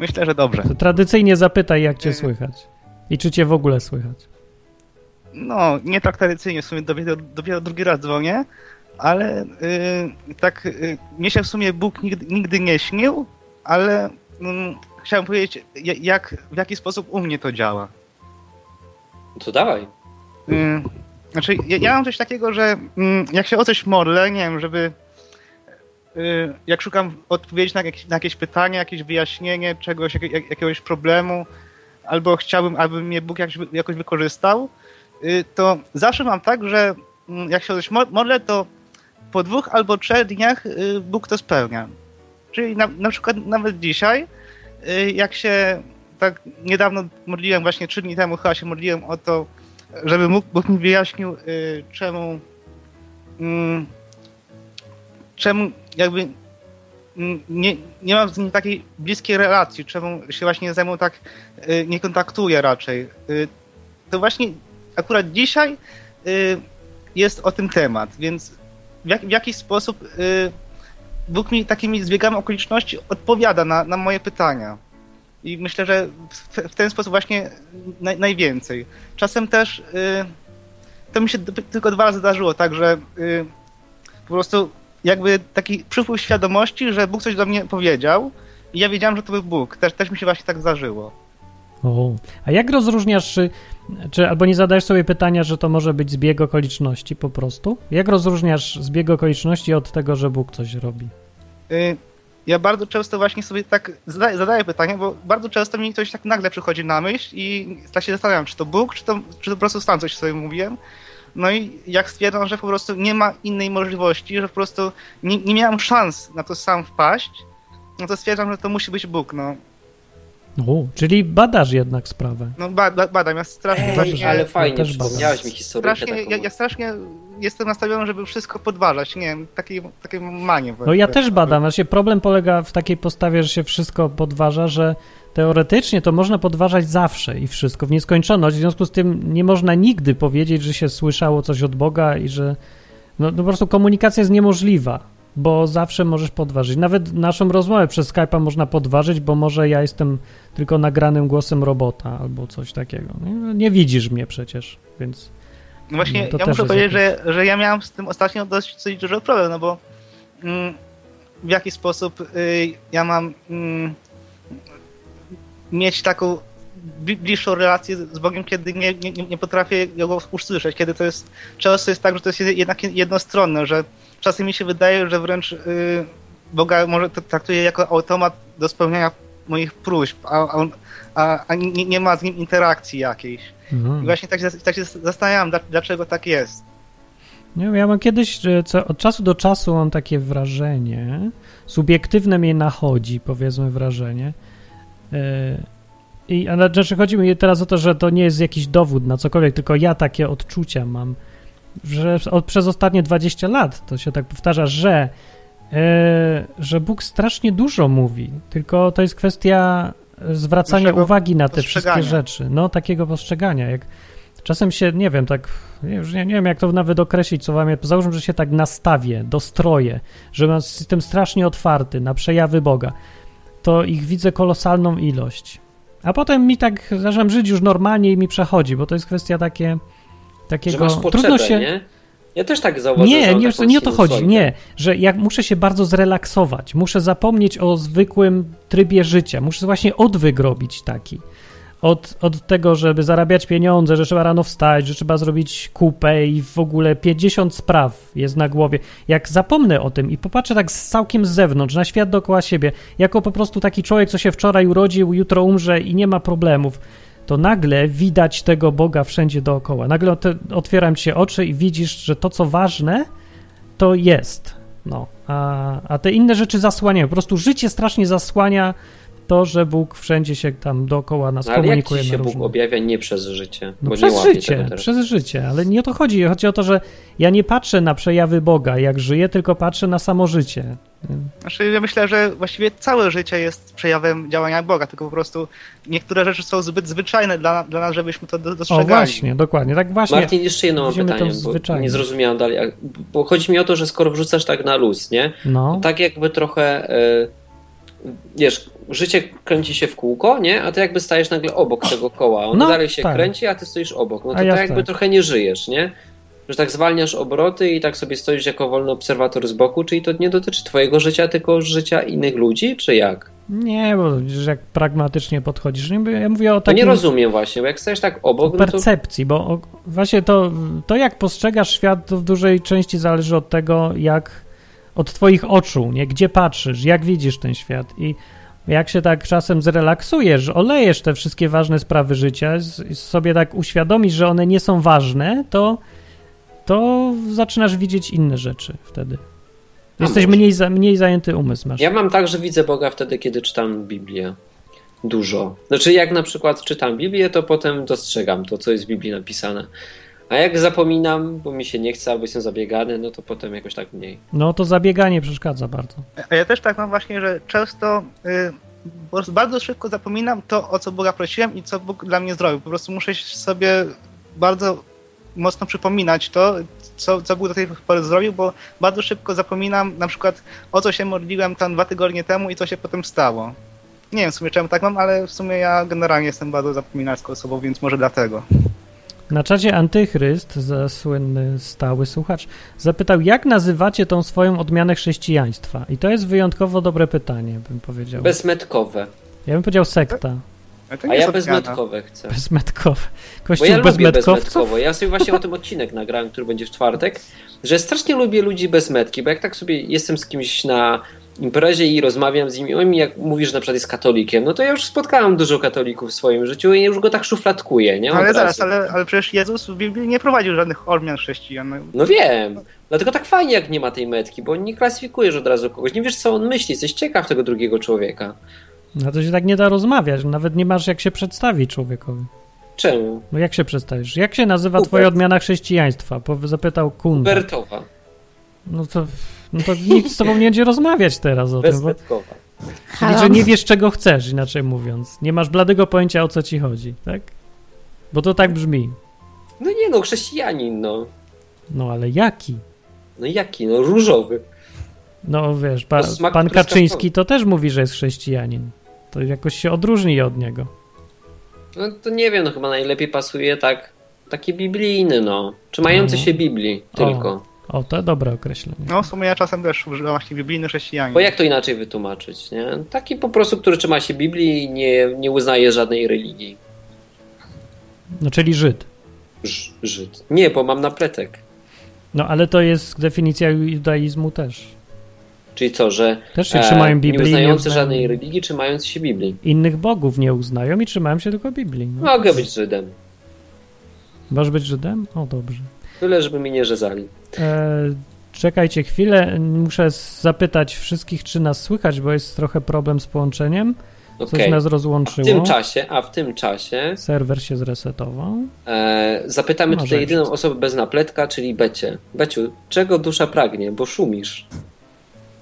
Myślę, że dobrze. To tradycyjnie zapytaj, jak cię słychać. I czy cię w ogóle słychać. No, nie tak tradycyjnie, w sumie dopiero, dopiero drugi raz dzwonię, ale y, tak, y, mnie się w sumie Bóg nigdy, nigdy nie śnił, ale mm, chciałem powiedzieć, ja- jak, w jaki sposób u mnie to działa. No to dawaj. Y, Znaczy, ja, ja mam coś takiego, że mm, jak się o coś modlę, nie wiem, żeby. Y, Jak szukam odpowiedzi na jakieś, na jakieś pytanie, jakieś wyjaśnienie czegoś, jak, jak, jakiegoś problemu, albo chciałbym, aby mnie Bóg jakoś, jakoś wykorzystał, y, to zawsze mam tak, że mm, jak się coś mo- modlę, to po dwóch albo trzech dniach y, Bóg to spełnia. Czyli na, na przykład nawet dzisiaj, jak się tak niedawno modliłem, właśnie trzy dni temu chyba się modliłem o to, żeby mógł, Bóg mi wyjaśnił, czemu, mm, czemu jakby nie, nie mam z nim takiej bliskiej relacji, czemu się właśnie ze mną tak y, nie kontaktuje raczej. Y, to właśnie akurat dzisiaj y, jest o tym temat, więc w, jak, w jakiś sposób Bóg mi takimi zbiegami okoliczności odpowiada na, na moje pytania. I myślę, że w, w ten sposób właśnie naj, najwięcej. Czasem też to mi się tylko dwa razy zdarzyło, tak, że po prostu jakby taki przypływ świadomości, że Bóg coś do mnie powiedział i ja wiedziałem, że to był Bóg. Też, też mi się właśnie tak zdarzyło. O. A jak rozróżniasz, czy, czy albo nie zadajesz sobie pytania, że to może być zbieg okoliczności po prostu? Jak rozróżniasz zbieg okoliczności od tego, że Bóg coś robi? Y, Ja bardzo często właśnie sobie tak zadaję, pytanie, bo bardzo często mi coś tak nagle przychodzi na myśl i tak się zastanawiam, czy to Bóg, czy to, czy to po prostu sam coś sobie mówiłem. No i jak stwierdzam, że po prostu nie ma innej możliwości, że po prostu nie, nie miałem szans na to sam wpaść, no to stwierdzam, że to musi być Bóg, no. O, czyli badasz jednak sprawę. No ba, ba, badam, ja strasznie Ej, właśnie... ale fajnie, przypomniałeś mi historię. Strasznie, ja, ja strasznie jestem nastawiony, żeby wszystko podważać, nie wiem, takie, takie manie. No ja też badam. Właśnie problem polega w takiej postawie, że się wszystko podważa, że teoretycznie to można podważać zawsze i wszystko w nieskończoność. W związku z tym nie można nigdy powiedzieć, że się słyszało coś od Boga i że no, no po prostu komunikacja jest niemożliwa, bo zawsze możesz podważyć. Nawet naszą rozmowę przez Skype'a można podważyć, bo może ja jestem tylko nagranym głosem robota albo coś takiego. Nie, nie widzisz mnie przecież, więc No właśnie, No ja muszę powiedzieć, że, że ja miałem z tym ostatnio dość, dość duży problem, no bo mm, w jaki sposób y, ja mam mm, mieć taką bli- bliższą relację z Bogiem, kiedy nie, nie, nie potrafię go usłyszeć, kiedy to jest, często jest tak, że to jest jednak jednostronne, że czasem mi się wydaje, że wręcz y, Boga może to traktuje jako automat do spełniania moich próśb, a, a, on- a, a nie, nie ma z nim interakcji jakiejś. mhm. I właśnie tak się, tak się zastanawiam, dla- dlaczego tak jest. Nie wiem, ja mam kiedyś, co, od czasu do czasu mam takie wrażenie, subiektywne mnie nachodzi, powiedzmy wrażenie. Yy, I, ale znaczy chodzi mi teraz o to, że to nie jest jakiś dowód na cokolwiek, tylko ja takie odczucia mam, że od, przez ostatnie 20 lat to się tak powtarza, że, yy, że Bóg strasznie dużo mówi, tylko to jest kwestia zwracania Naszego uwagi na te wszystkie rzeczy, no takiego postrzegania, jak Czasem się, nie wiem, tak, już nie, nie wiem jak to nawet określić słowami, załóżmy, że się tak nastawię, dostroję, że mam system strasznie otwarty na przejawy Boga, to ich widzę kolosalną ilość. A potem mi tak zaczynam żyć już normalnie i mi przechodzi, bo to jest kwestia takie, Że takiego... masz potrzebę, trudno się... nie? Ja też tak zauważyłem. Nie, że nie, nie o to chodzi, nie, że jak muszę się bardzo zrelaksować, muszę zapomnieć o zwykłym trybie życia, muszę właśnie odwyk robić taki. Od, od tego, żeby zarabiać pieniądze, że trzeba rano wstać, że trzeba zrobić kupę i w ogóle 50 spraw jest na głowie. Jak zapomnę o tym i popatrzę tak całkiem z zewnątrz, na świat dookoła siebie, jako po prostu taki człowiek, co się wczoraj urodził, jutro umrze i nie ma problemów, to nagle widać tego Boga wszędzie dookoła. Nagle otwieram ci się oczy i widzisz, że to, co ważne, to jest. No, a, a te inne rzeczy zasłaniają. Po prostu życie strasznie zasłania to, że Bóg wszędzie się tam dookoła nas No, ale jak komunikuje. ci na się Bóg objawia nie przez życie? no bo nie przez życie, przez życie, ale nie o to chodzi. Chodzi o to, że ja nie patrzę na przejawy Boga, jak żyję, tylko patrzę na samo życie. Znaczy, ja myślę, że właściwie całe życie jest przejawem działania Boga, tylko po prostu niektóre rzeczy są zbyt zwyczajne dla, dla nas, żebyśmy to do- O, dostrzegali. właśnie, dokładnie, tak właśnie. Martin, jeszcze jedno mam pytanie, bo nie zrozumiałem dalej. jak- Bo chodzi mi o to, że skoro wrzucasz tak na luz, nie? No, tak jakby trochę, e, wiesz, życie kręci się w kółko, nie? A ty jakby stajesz nagle obok tego koła. On No, dalej się tak. kręci, a ty stoisz obok. No to ja tak jakby tak. trochę nie żyjesz, nie? Że tak zwalniasz obroty i tak sobie stoisz jako wolny obserwator z boku, czyli to nie dotyczy twojego życia, tylko życia innych ludzi, czy jak? nie, bo jak pragmatycznie podchodzisz. Nie, Ja mówię o takim nie rozumiem właśnie, bo jak stajesz tak obok, no to percepcji, bo właśnie to, to, jak postrzegasz świat, to w dużej części zależy od tego, jak od twoich oczu, nie? Gdzie patrzysz, jak widzisz ten świat i jak się tak czasem zrelaksujesz, olejesz te wszystkie ważne sprawy życia, sobie tak uświadomisz, że one nie są ważne, to, to zaczynasz widzieć inne rzeczy wtedy. A Jesteś może. mniej, za, mniej zajęty umysł masz. Ja mam tak, że widzę Boga wtedy, kiedy czytam Biblię. Dużo. Znaczy, jak na przykład czytam Biblię, to potem dostrzegam to, co jest w Biblii napisane. A jak zapominam, bo mi się nie chce, albo jestem zabiegany, no to potem jakoś tak mniej. No to zabieganie przeszkadza bardzo. A ja też tak mam właśnie, że często y, po prostu bardzo szybko zapominam to, o co Boga prosiłem i co Bóg dla mnie zrobił. Po prostu muszę sobie bardzo mocno przypominać to, co, co Bóg do tej pory zrobił, bo bardzo szybko zapominam na przykład o co się modliłem tam dwa tygodnie temu i co się potem stało. Nie wiem w sumie czemu tak mam, ale w sumie ja generalnie jestem bardzo zapominalską osobą, więc może dlatego. Na czacie Antychryst, za słynny stały słuchacz, zapytał, jak nazywacie tą swoją odmianę chrześcijaństwa? I to jest wyjątkowo dobre pytanie, bym powiedział. Bezmetkowe. Ja bym powiedział sekta. A nie ja bezmetkowe chcę. Bezmetkowe. Bo Kościół ja lubię bezmetkowców? bezmetkowo. Ja sobie właśnie o tym odcinek nagrałem, który będzie w czwartek, że strasznie lubię ludzi bezmetki, bo jak tak sobie jestem z kimś na imprezie i rozmawiam z nimi, jak mówisz, że na przykład jest katolikiem, no to ja już spotkałem dużo katolików w swoim życiu i już go tak szufladkuję, nie? Od Ale razu. zaraz, ale, ale przecież Jezus w Biblii nie prowadził żadnych odmian chrześcijan. No, No wiem. Dlatego tak fajnie, jak nie ma tej metki, bo nie klasyfikujesz od razu kogoś. Nie wiesz, co on myśli, jesteś ciekaw tego drugiego człowieka. No to się tak nie da rozmawiać, nawet nie masz jak się przedstawić człowiekowi. Czemu? No jak się przedstawisz? Jak się nazywa Hubert. twoja odmiana chrześcijaństwa? Po- Zapytał Kunda. Bertowa. No to, no to nikt z tobą nie będzie rozmawiać teraz o tym, bo. Czyli, że nie wiesz, czego chcesz, inaczej mówiąc. Nie masz bladego pojęcia, o co ci chodzi, tak? Bo to tak brzmi. No nie no, chrześcijanin, no. No ale jaki? No jaki? No różowy. No wiesz, pa, smak pan. Kaczyński to też mówi, że jest chrześcijanin. To jakoś się odróżni od niego. No to nie wiem, no chyba najlepiej pasuje tak taki biblijny, no. Trzymający Mhm. się Biblii tylko. O, to dobre określenie. no w sumie ja czasem też używam właśnie biblijny chrześcijanin. Bo jak to inaczej wytłumaczyć, nie? Taki po prostu, który trzyma się Biblii i nie, nie uznaje żadnej religii. No czyli Żyd. Ż- Żyd. Nie, bo mam napletek. No ale to jest definicja judaizmu też. Czyli co, że Też się trzymają nie Biblii. uznający uznają- żadnej religii, trzymający się Biblii. Innych bogów nie uznają i trzymają się tylko Biblii. No. Mogę być Żydem. Masz być Żydem? O, dobrze. Tyle, żeby mnie nie rzezali. E, czekajcie chwilę, muszę zapytać wszystkich, czy nas słychać, bo jest trochę problem z połączeniem. Coś nas W rozłączyło. tym czasie, a w tym czasie Serwer się zresetował. e, zapytamy Może tutaj jedyną jeszcze. osobę bez napletka, czyli Becie. Beciu, czego dusza pragnie? Bo szumisz.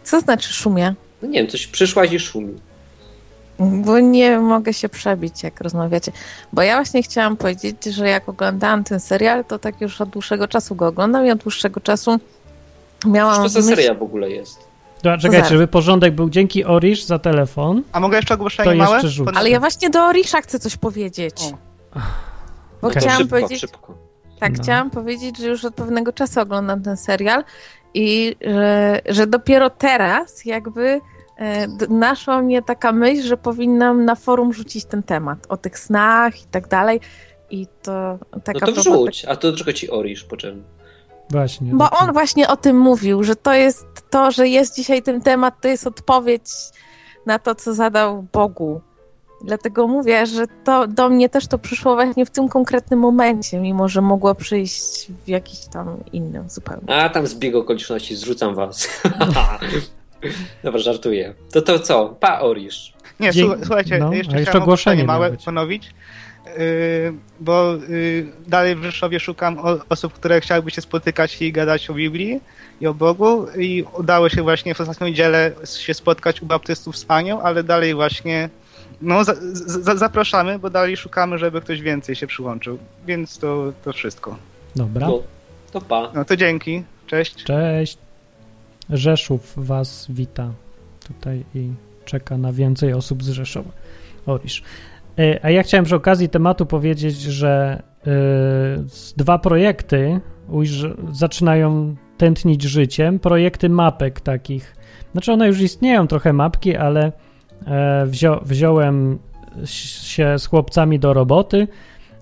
Co znaczy szumie? No nie wiem, coś przyszłaś i szumi. Bo nie mogę się przebić, jak rozmawiacie. Bo ja właśnie chciałam powiedzieć, że jak oglądałam ten serial, to tak już od dłuższego czasu go oglądam i od dłuższego czasu miałam Co to za myśl- seria w ogóle jest? Dobra, czekajcie, żeby porządek był. Dzięki Orisz za telefon. A mogę jeszcze ogłoszenie To małe? jeszcze Ale ja właśnie do Orisza chcę coś powiedzieć. O. Bo No chciałam szybko, powiedzieć, szybko. tak, No. chciałam powiedzieć, że już od pewnego czasu oglądam ten serial i że, że dopiero teraz jakby naszła mnie taka myśl, że powinnam na forum rzucić ten temat o tych snach i tak dalej. I to No taka to propos- wrzuć, a to dlaczego ci Orisz potrzebny? Właśnie. Bo on właśnie o tym mówił, że to jest to, że jest dzisiaj ten temat, to jest odpowiedź na to, co zadał Bogu. Dlatego mówię, że to do mnie też to przyszło właśnie w tym konkretnym momencie, mimo że mogło przyjść w jakiś tam innym zupełnie. A tam zbieg okoliczności, zrzucam was. Dobra, żartuję. To to co? Pa Orisz. Nie, słuchajcie, no, jeszcze jeszcze chciałem ogłoszenie małe być. ponowić, yy, bo yy, dalej w Rzeszowie szukam o, osób, które chciałyby się spotykać i gadać o Biblii i o Bogu i udało się właśnie w ostatnią niedzielę się spotkać u baptystów z panią, ale dalej właśnie no, za, za, zapraszamy, bo dalej szukamy, żeby ktoś więcej się przyłączył, więc to, to wszystko. Dobra. No, to pa. No to dzięki, cześć. Cześć. Rzeszów was wita tutaj i czeka na więcej osób z Rzeszowa. Orisz. E, A ja chciałem przy okazji tematu powiedzieć, że e, dwa projekty zaczynają tętnić życiem. Projekty mapek takich. Znaczy one już istnieją trochę mapki, ale e, wzią, wziąłem się z chłopcami do roboty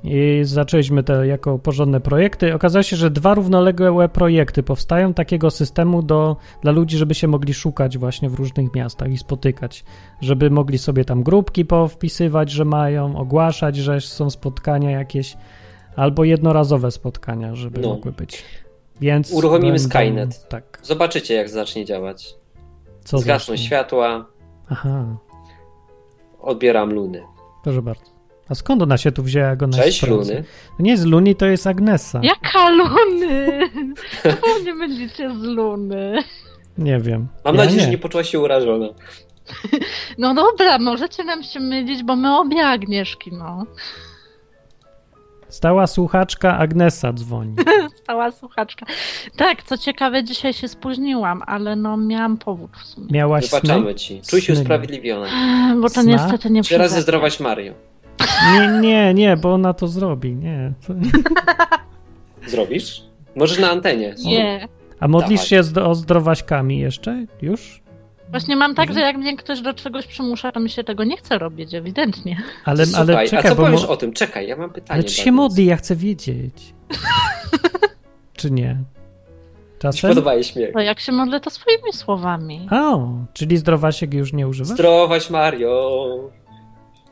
i zaczęliśmy te jako porządne projekty. Okazało się, że dwa równoległe projekty powstają takiego systemu do, dla ludzi, żeby się mogli szukać właśnie w różnych miastach i spotykać, żeby mogli sobie tam grupki powpisywać, że mają, ogłaszać, że są spotkania jakieś, albo jednorazowe spotkania, żeby No. mogły być. Więc Uruchomimy będą- Skynet. Tak. Zobaczycie, jak zacznie działać. Co Zgasną zacznie? światła, Aha, odbieram luny. proszę bardzo. A skąd ona się tu wzięła, jak ona Cześć jest luny. To nie jest Luni, to jest Agnesa. Jaka Luny? Czemu nie będziecie z Luny? Nie wiem. Mam ja nadzieję, nie. że nie poczuła się urażona. No dobra, możecie nam się mylić, bo my obie Agnieszki, no. Stała słuchaczka Agnesa dzwoni. Stała słuchaczka. Tak, co ciekawe, dzisiaj się spóźniłam, ale no miałam powód w sumie. Miałaś sny? Wybaczamy ci. Czuj się Sny. usprawiedliwiona. Bo to Sna? niestety nie przeze mnie. zdrowaś Mario. Nie, nie, nie, bo ona to zrobi, nie. To... Zrobisz? Możesz na antenie. Nie. A modlisz Dawaj. się z, o zdrowaśkami jeszcze? Już? Właśnie mam tak, że jak mnie ktoś do czegoś przymusza, to mi się tego nie chce robić, ewidentnie. Ale, Słuchaj, ale czekaj, a co bo powiesz mo- o tym? Czekaj, ja mam pytanie. ale czy się modli, ja chcę wiedzieć. Czy nie? Mi się Czasem? podoba jej śmiech. To jak się modlę, to swoimi słowami. O, czyli zdrowasiek już nie używasz? Zdrowaś Mario.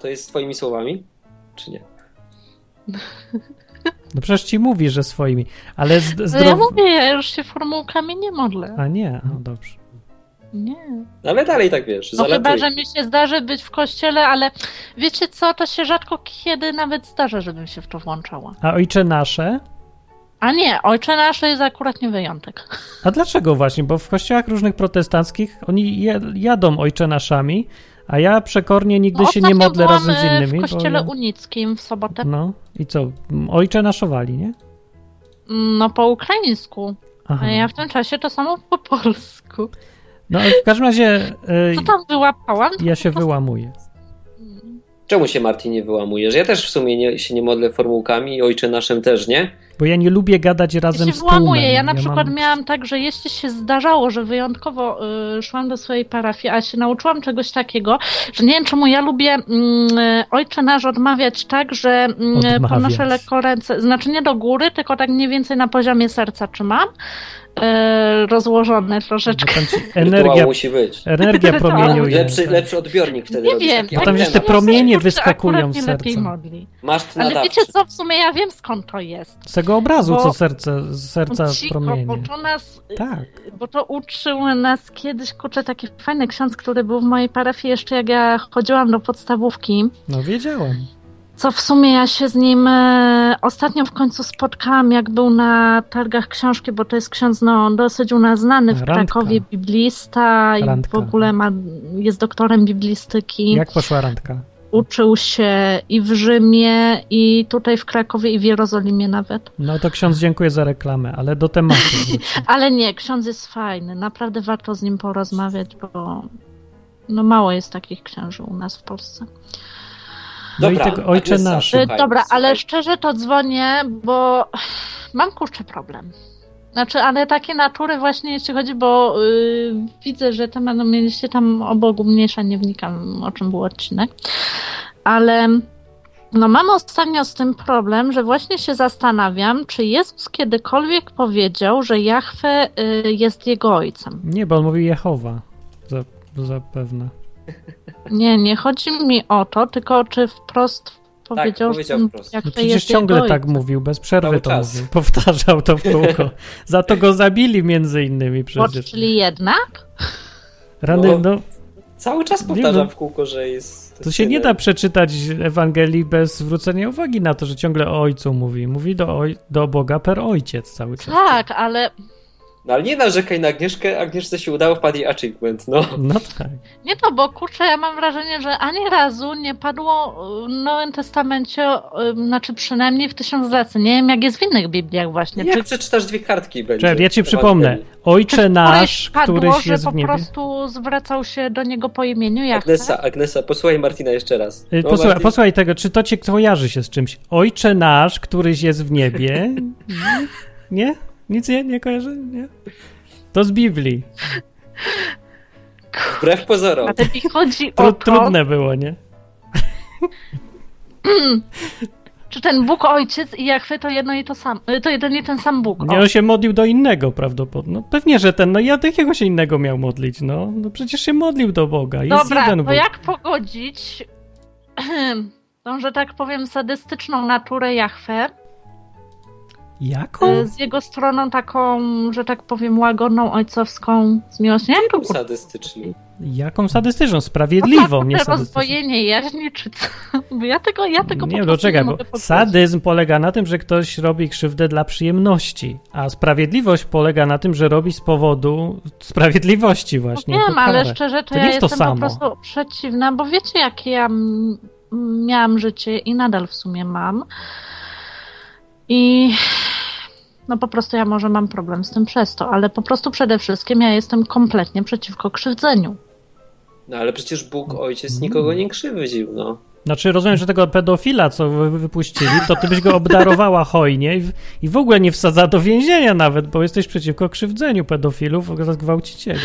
To jest twoimi słowami? Czy nie? No przecież ci mówi, że swoimi. Ale z, No ja mówię, ja już się formułkami nie modlę. A nie, no dobrze. Nie. Ale dalej tak wiesz, No chyba, zalatuj. że mi się zdarzy być w kościele, ale wiecie co, to się rzadko kiedy nawet zdarza, żebym się w to włączała. A ojcze nasze? A nie, Ojcze Nasz to jest akurat nie wyjątek. A dlaczego właśnie? Bo w kościołach różnych protestanckich oni jadą ojcze naszami, a ja przekornie nigdy No, się nie modlę razem z e, innymi. W bo kościele ja... unickim w sobotę. No i co? Ojcze naszowali, nie? No po ukraińsku. Aha. A ja w tym czasie to samo po polsku. No w każdym razie e, Co tam wyłapałam? ja się wyłamuję. Czemu się Martin nie wyłamujesz? Ja też w sumie nie, się nie modlę formułkami i ojcze naszym też, nie? Bo ja nie lubię gadać Ja razem się z tłumem. wyłamuję. Ja na przykład mam... miałam tak, że jeśli się zdarzało, że wyjątkowo y, szłam do swojej parafii, a się nauczyłam czegoś takiego, że nie wiem czemu ja lubię mm, y, Ojcze Nasz odmawiać tak, że mm, Odmawiać. podnoszę lekko ręce, znaczy nie do góry, tylko tak mniej więcej na poziomie serca trzymam, y, rozłożone troszeczkę. tam energia, musi być. energia promieniuje. Lepszy, tak. lepszy odbiornik wtedy Nie wiem, Bo tam antena. jeszcze się promienie kurczę wyskakują z serca. modli. Masz Ale nadawczy. wiecie co, w sumie ja wiem skąd to jest. Z tego obrazu, Bo- co serce, z serca cicho, promienie. bo to nas Tak. Bo to uczył nas kiedyś, kurczę, taki fajny ksiądz, który był w mojej parafii jeszcze jak ja chodziłam do podstawówki. No wiedziałem. Co w sumie ja się z nim e, ostatnio w końcu spotkałam, jak był na targach książki, bo to jest ksiądz no, dosyć u nas znany w Randka. Krakowie, biblista i Randka. w ogóle ma, jest doktorem biblistyki. Jak poszła randka? Uczył się i w Rzymie, i tutaj w Krakowie, i w Jerozolimie nawet. No to ksiądz dziękuję za reklamę, ale do tematu. Ale nie, ksiądz jest fajny. Naprawdę warto z nim porozmawiać, bo no mało jest takich księży u nas w Polsce. No Dobra, i tego ojcze nasze. Y, Słuchaj, Dobra, słuchaj. ale szczerze to dzwonię, bo mam kurczę problem. Znaczy, ale takie natury właśnie jeśli chodzi, bo yy, widzę, że temat, no mieliście tam o Bogu mniejsza, nie wnikam o czym był odcinek, ale no mam ostatnio z tym problem, że właśnie się zastanawiam, czy Jezus kiedykolwiek powiedział, że Jahwe y, jest jego ojcem. Nie, bo on mówi Jehowa. Zapewne. Nie, nie chodzi mi o to, tylko czy wprost powiedział, powiedział że wprost. jak No to przecież jest ciągle jego tak mówił, bez przerwy Cały to czas. mówił. Powtarzał to w kółko. Za to go zabili między innymi Bo, przecież. czyli jednak? Rany, No, no, Cały czas Nie powtarzam no. w kółko, że jest. to się nie da przeczytać Ewangelii bez zwrócenia uwagi na to, że ciągle o ojcu mówi. Mówi do, oj, do Boga per ojciec cały czas. Tak, ale No ale nie narzekaj na Agnieszkę, Agnieszce się udało, wpadł jej achievement, no. No tak. nie to, bo kurczę, ja mam wrażenie, że ani razu nie padło w Nowym Testamencie, znaczy przynajmniej w tysiąc razy. Nie wiem, jak jest w innych Bibliach właśnie. Jak Czy przeczytasz dwie kartki będzie. Czekaj, ja ci przypomnę. Ojcze nasz, padło, któryś że jest po w niebie. prostu zwracał się do niego po imieniu jak Agnesa, Agnesa, posłuchaj Martina jeszcze raz. Y, No, Posłuchaj, Martin, posłuchaj tego, czy to cię kojarzy się z czymś? Ojcze nasz, któryś jest w niebie. Nie? Nic nie, nie kojarzy? Nie? To z Biblii. Wbrew pozorom. Ale mi chodzi o to, trudne było, nie? czy ten Bóg Ojciec i Jachwy to jedno i to sam, y, to jeden i ten sam Bóg. Nie, on się modlił do innego prawdopodobnie. No pewnie, że ten, no ja do jakiego się innego miał modlić, no. No przecież się modlił do Boga. Jest Dobra, jeden Bóg. jak pogodzić tą, że tak powiem, sadystyczną naturę Jachwę Jaką? y, z jego stroną taką, że tak powiem, łagodną, ojcowską, z miłością? Nie wiem, Był czy sadystyczny. Jaką sadystyczną? Sprawiedliwą, nie sadystyczną. rozwojenie jaźni, czy co? Bo ja tego, ja tego Nie, no prostu czekaj, nie bo mogę poczuć. sadyzm polega na tym, że ktoś robi krzywdę dla przyjemności, a sprawiedliwość polega na tym, że robi z powodu sprawiedliwości właśnie. Wiem, jako ale szczerze, to, To ja nie jest to jestem samo. po prostu przeciwna, bo wiecie, jakie ja miałam życie i nadal w sumie mam. I no po prostu ja może mam problem z tym przez to, ale po prostu przede wszystkim ja jestem kompletnie przeciwko krzywdzeniu. No ale przecież Bóg ojciec nikogo nie krzywdził, no. Znaczy, rozumiem, że tego pedofila, co wy wypuścili, to ty byś go obdarowała hojnie i w, i w ogóle nie wsadza do więzienia nawet, bo jesteś przeciwko krzywdzeniu pedofilów oraz gwałcicieli.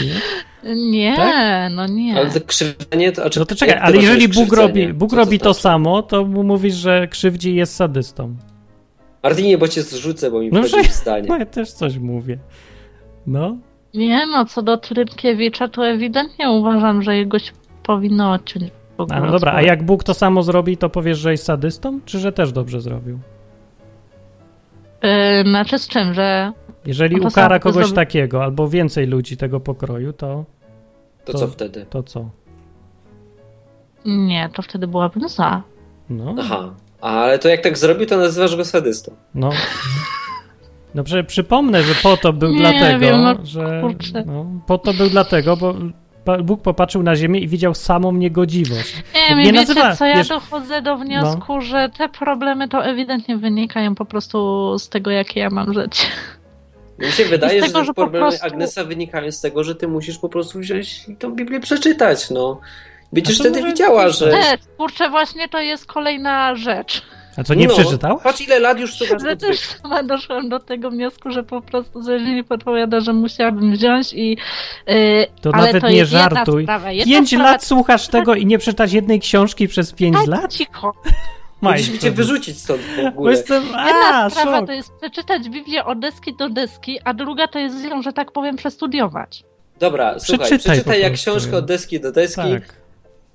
Nie? Nie, Tak? no nie. Ale to krzywdzenie to... czy- No to czekaj, ale jeżeli Bóg robi, Bóg robi to znaczy? samo, to mu mówisz, że krzywdzi i jest sadystą. Martinie, bo cię zrzucę, bo mi No wchodzi w zdanie. No ja też coś mówię. No, Nie no, co do Trynkiewicza, to ewidentnie uważam, że jego się powinno odciąć. w ogóle a, no dobra, a jak Bóg to samo zrobi, to powiesz, że jest sadystą, czy że też dobrze zrobił? Yy, znaczy z czym, że Jeżeli ukara kogoś zrobi- takiego, albo więcej ludzi tego pokroju, to, To to- co wtedy? to co? nie, to wtedy byłabym za. No, Aha. Ale to jak tak zrobił, to nazywasz go sadystą. no. No prze, przypomnę, że po to był Nie dlatego, wiem, no że kurczę. no, po to był dlatego, bo Bóg popatrzył na ziemię i widział samą niegodziwość. Nie, Nie nie wiecie nazywa- co, ja wiesz- dochodzę do wniosku, że te problemy to ewidentnie wynikają po prostu z tego, jakie ja mam życie. Mi się wydaje, tego, że że te po problemy prostu- Agnesa wynikają z tego, że ty musisz po prostu wziąć i tą Biblię przeczytać, no. Będziesz wtedy może- widziała, że... Te, kurczę, właśnie to jest kolejna rzecz. A co, nie no, przeczytałaś? Patrz ile lat już słuchasz Że też sama doszłam do tego wniosku, że po prostu coś mi podpowiada, że musiałabym wziąć i... Yy, To ale nawet to nie jest jedna żartuj. Sprawa. Jedna Pięć sprawa, lat słuchasz tego i nie czytasz jednej książki przez pięć Tak, lat? cicho. Mogliśmy cię wyrzucić stąd w ogóle. jestem... Jedna A, sprawa szok. to jest przeczytać Biblię od deski do deski, a druga to jest ją, że tak powiem, przestudiować. Dobra, słuchaj, Przeczytaj przeczytaj jak książkę od deski do deski, Tak.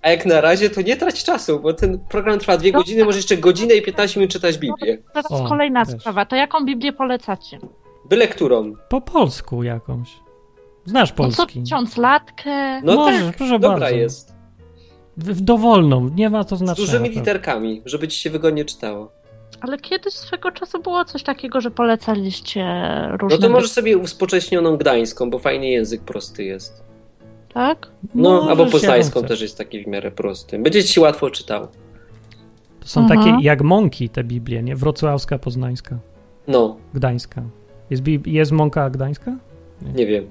A jak na razie to nie trać czasu, bo ten program trwa dwie godziny, może jeszcze godzinę i 15 minut czytać Biblię. Teraz O, kolejna też. sprawa. To jaką Biblię polecacie? Byle którą. Po polsku jakąś. Znasz No co, polski. latkę? No Możesz, tak, proszę dobra bardzo. jest. W, dowolną, nie ma to Z znaczenia. dużymi prawda. literkami, żeby ci się wygodnie czytało. Ale kiedyś swego czasu było coś takiego, że polecaliście No różne... to możesz sobie uspoczęśnioną gdańską, bo fajnie język prosty jest. Tak? No, Możesz, albo poznańską też jest taki w miarę prosty. Będzie ci łatwo czytał. To są Mhm. takie jak mąki te Biblie, nie? Wrocławska, poznańska, No, gdańska. Jest, jest mąka gdańska? nie wiem.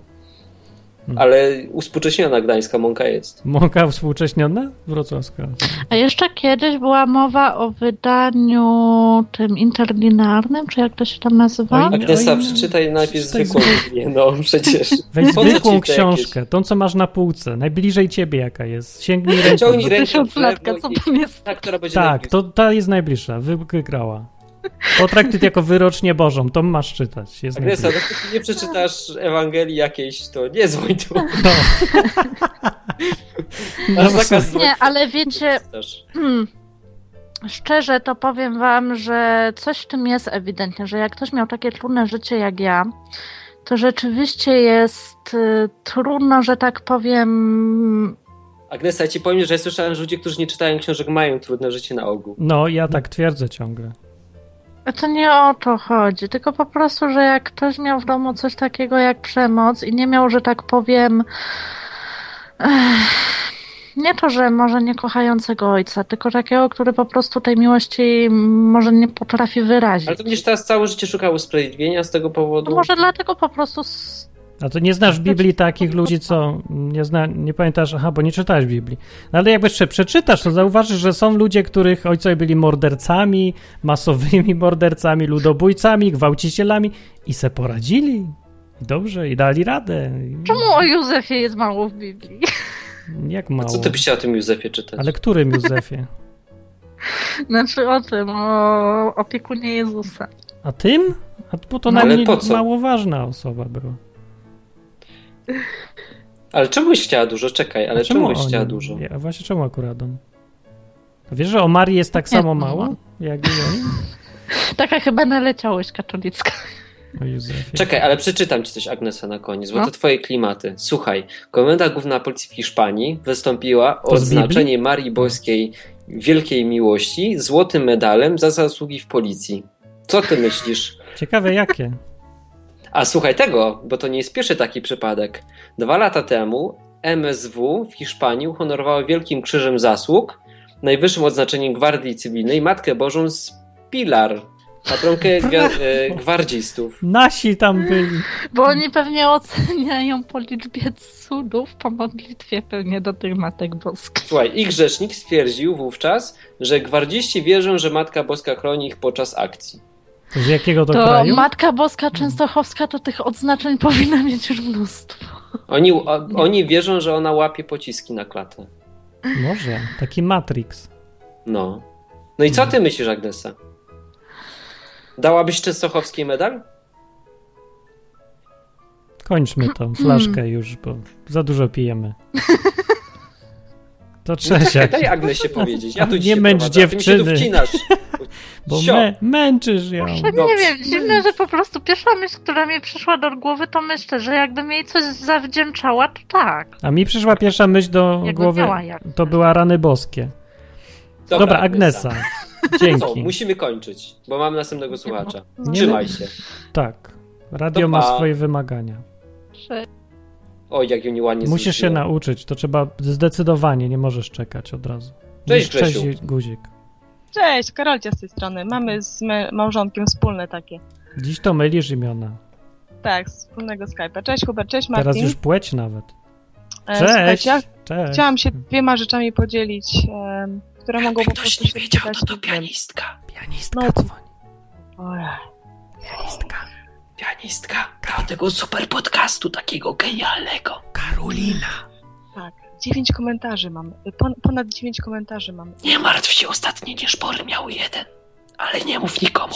Ale uspółcześniona gdańska mąka jest. Mąka współcześniona? Wrocławska. A jeszcze kiedyś była mowa o wydaniu tym interlinearnym, czy jak to się tam nazywa? Oj, Agnesa, przeczytaj najpierw zwykłą Biblię, no przecież. Weź zwykłą książkę, tą co masz na półce, najbliżej ciebie jaka jest. Sięgnij ręką. Ciągnij rękę w Tysiąclatka, lewo co tam jest? Ta, która będzie Tak, to ta jest najbliższa, wy- wygrała. Potraktuj to jako wyrocznie Bożą, to masz czytać. Jest Agnesa, najbliższa. dopóki nie przeczytasz Ewangelii jakiejś, to nie dzwoń tu. No. No, zakaz Nie, ale wiecie. Hmm. Szczerze to powiem wam, że coś w tym jest ewidentnie, że jak ktoś miał takie trudne życie jak ja, to rzeczywiście jest y, trudno, że tak powiem. Agnesa, ja ci powiem, że ja słyszałem, że ludzie, którzy nie czytają książek, mają trudne życie na ogół. no, ja tak twierdzę ciągle. To nie o to chodzi, tylko po prostu, że jak ktoś miał w domu coś takiego jak przemoc i nie miał, że tak powiem. Nie to, że może nie kochającego ojca, tylko takiego, który po prostu tej miłości może nie potrafi wyrazić. Ale to będziesz teraz całe życie szukał usprawiedliwienia z tego powodu? No może dlatego po prostu. A to nie znasz Biblii takich ludzi, co nie, zna, nie pamiętasz, aha, bo nie czytałeś Biblii. No ale jak jeszcze przeczytasz, to zauważysz, że są ludzie, których ojcowie byli mordercami, masowymi mordercami, ludobójcami, gwałcicielami i se poradzili. I dobrze, i dali radę. Czemu o Józefie jest mało w Biblii? Jak A mało. co ty byś chciał o tym Józefie czytać? Ale którym Józefie? Znaczy o tym, o opiekunie Jezusa. A tym? A bo to No, ale najmniej po co? mało ważna osoba była. Ale czemu byś chciała dużo? Czekaj, ale A czemu byś o chciała dużo? Ja, właśnie czemu akurat on? A wiesz, że o Marii jest tak Nie, samo mało, jak i o nim? Taka chyba naleciałość katolicka. Józefie. Czekaj, ale przeczytam ci coś Agnesa na koniec, bo No. to twoje klimaty. Słuchaj, Komenda Główna Policji w Hiszpanii wystąpiła o To z Biblii? odznaczenie Marii Boskiej Wielkiej Miłości złotym medalem za zasługi w policji. Co ty myślisz? Ciekawe jakie. A słuchaj tego, bo to nie jest pierwszy taki przypadek. Dwa lata temu MSW w Hiszpanii uhonorowało Wielkim Krzyżem Zasług, najwyższym odznaczeniem Gwardii Cywilnej, Matkę Bożą z Pilar, patronkę e, gwardzistów. Nasi tam byli. Bo oni pewnie oceniają po liczbie cudów po modlitwie pewnie do tych Matek Boskich. Słuchaj, ich rzecznik stwierdził wówczas, że gwardziści wierzą, że Matka Boska chroni ich podczas akcji. Z jakiego to, To kraju? Matka Boska Częstochowska to tych odznaczeń powinna mieć już mnóstwo. Oni, o, oni wierzą, że ona łapie pociski na klatę. Może. Taki Matrix. No. No i co ty myślisz, Agnesa? Dałabyś Częstochowskiej medal? Kończmy tą flaszkę już, bo za dużo pijemy. To Czesiak, daj Agnesie powiedzieć. Ja tu Nie męcz a ty mi się dziewczyny. wcinasz. bo mę, męczysz ją. Dobrze. nie wiem, dziwne, że po prostu pierwsza myśl, która mi przyszła do głowy, to myślę, że jakbym jej coś zawdzięczała, to tak. A mi przyszła pierwsza myśl do Jakby głowy, to była rany boskie. Dobra, Agnesa, Co, dzięki. musimy kończyć, bo mam następnego słuchacza. No. Trzymaj się. Tak, radio ma swoje wymagania. Że- Oj, jak ją nieładnie Musisz się nauczyć, to trzeba zdecydowanie, nie możesz czekać od razu. Cześć, Cześć Grzesiu. Guzik. Cześć, Karolcia z tej strony. Mamy z małżonkiem wspólne takie. Dziś to mylisz imiona. Tak, z wspólnego Skype'a. Cześć Hubert, cześć Martin. Teraz już płeć nawet. E, Cześć. Ja Cześć. chciałam się dwiema rzeczami podzielić, które mogą po prostu się przydać innym. pianistka. Pianistka No. dzwoni. Ojej. Pianistka. Pianistka. Do tego super podcastu takiego genialnego. Karolina. Tak, dziewięć komentarzy mam. Pon- ponad dziewięć komentarzy mam. Nie martw się, ostatnie nieszpory miały jeden. Ale nie mów nikomu.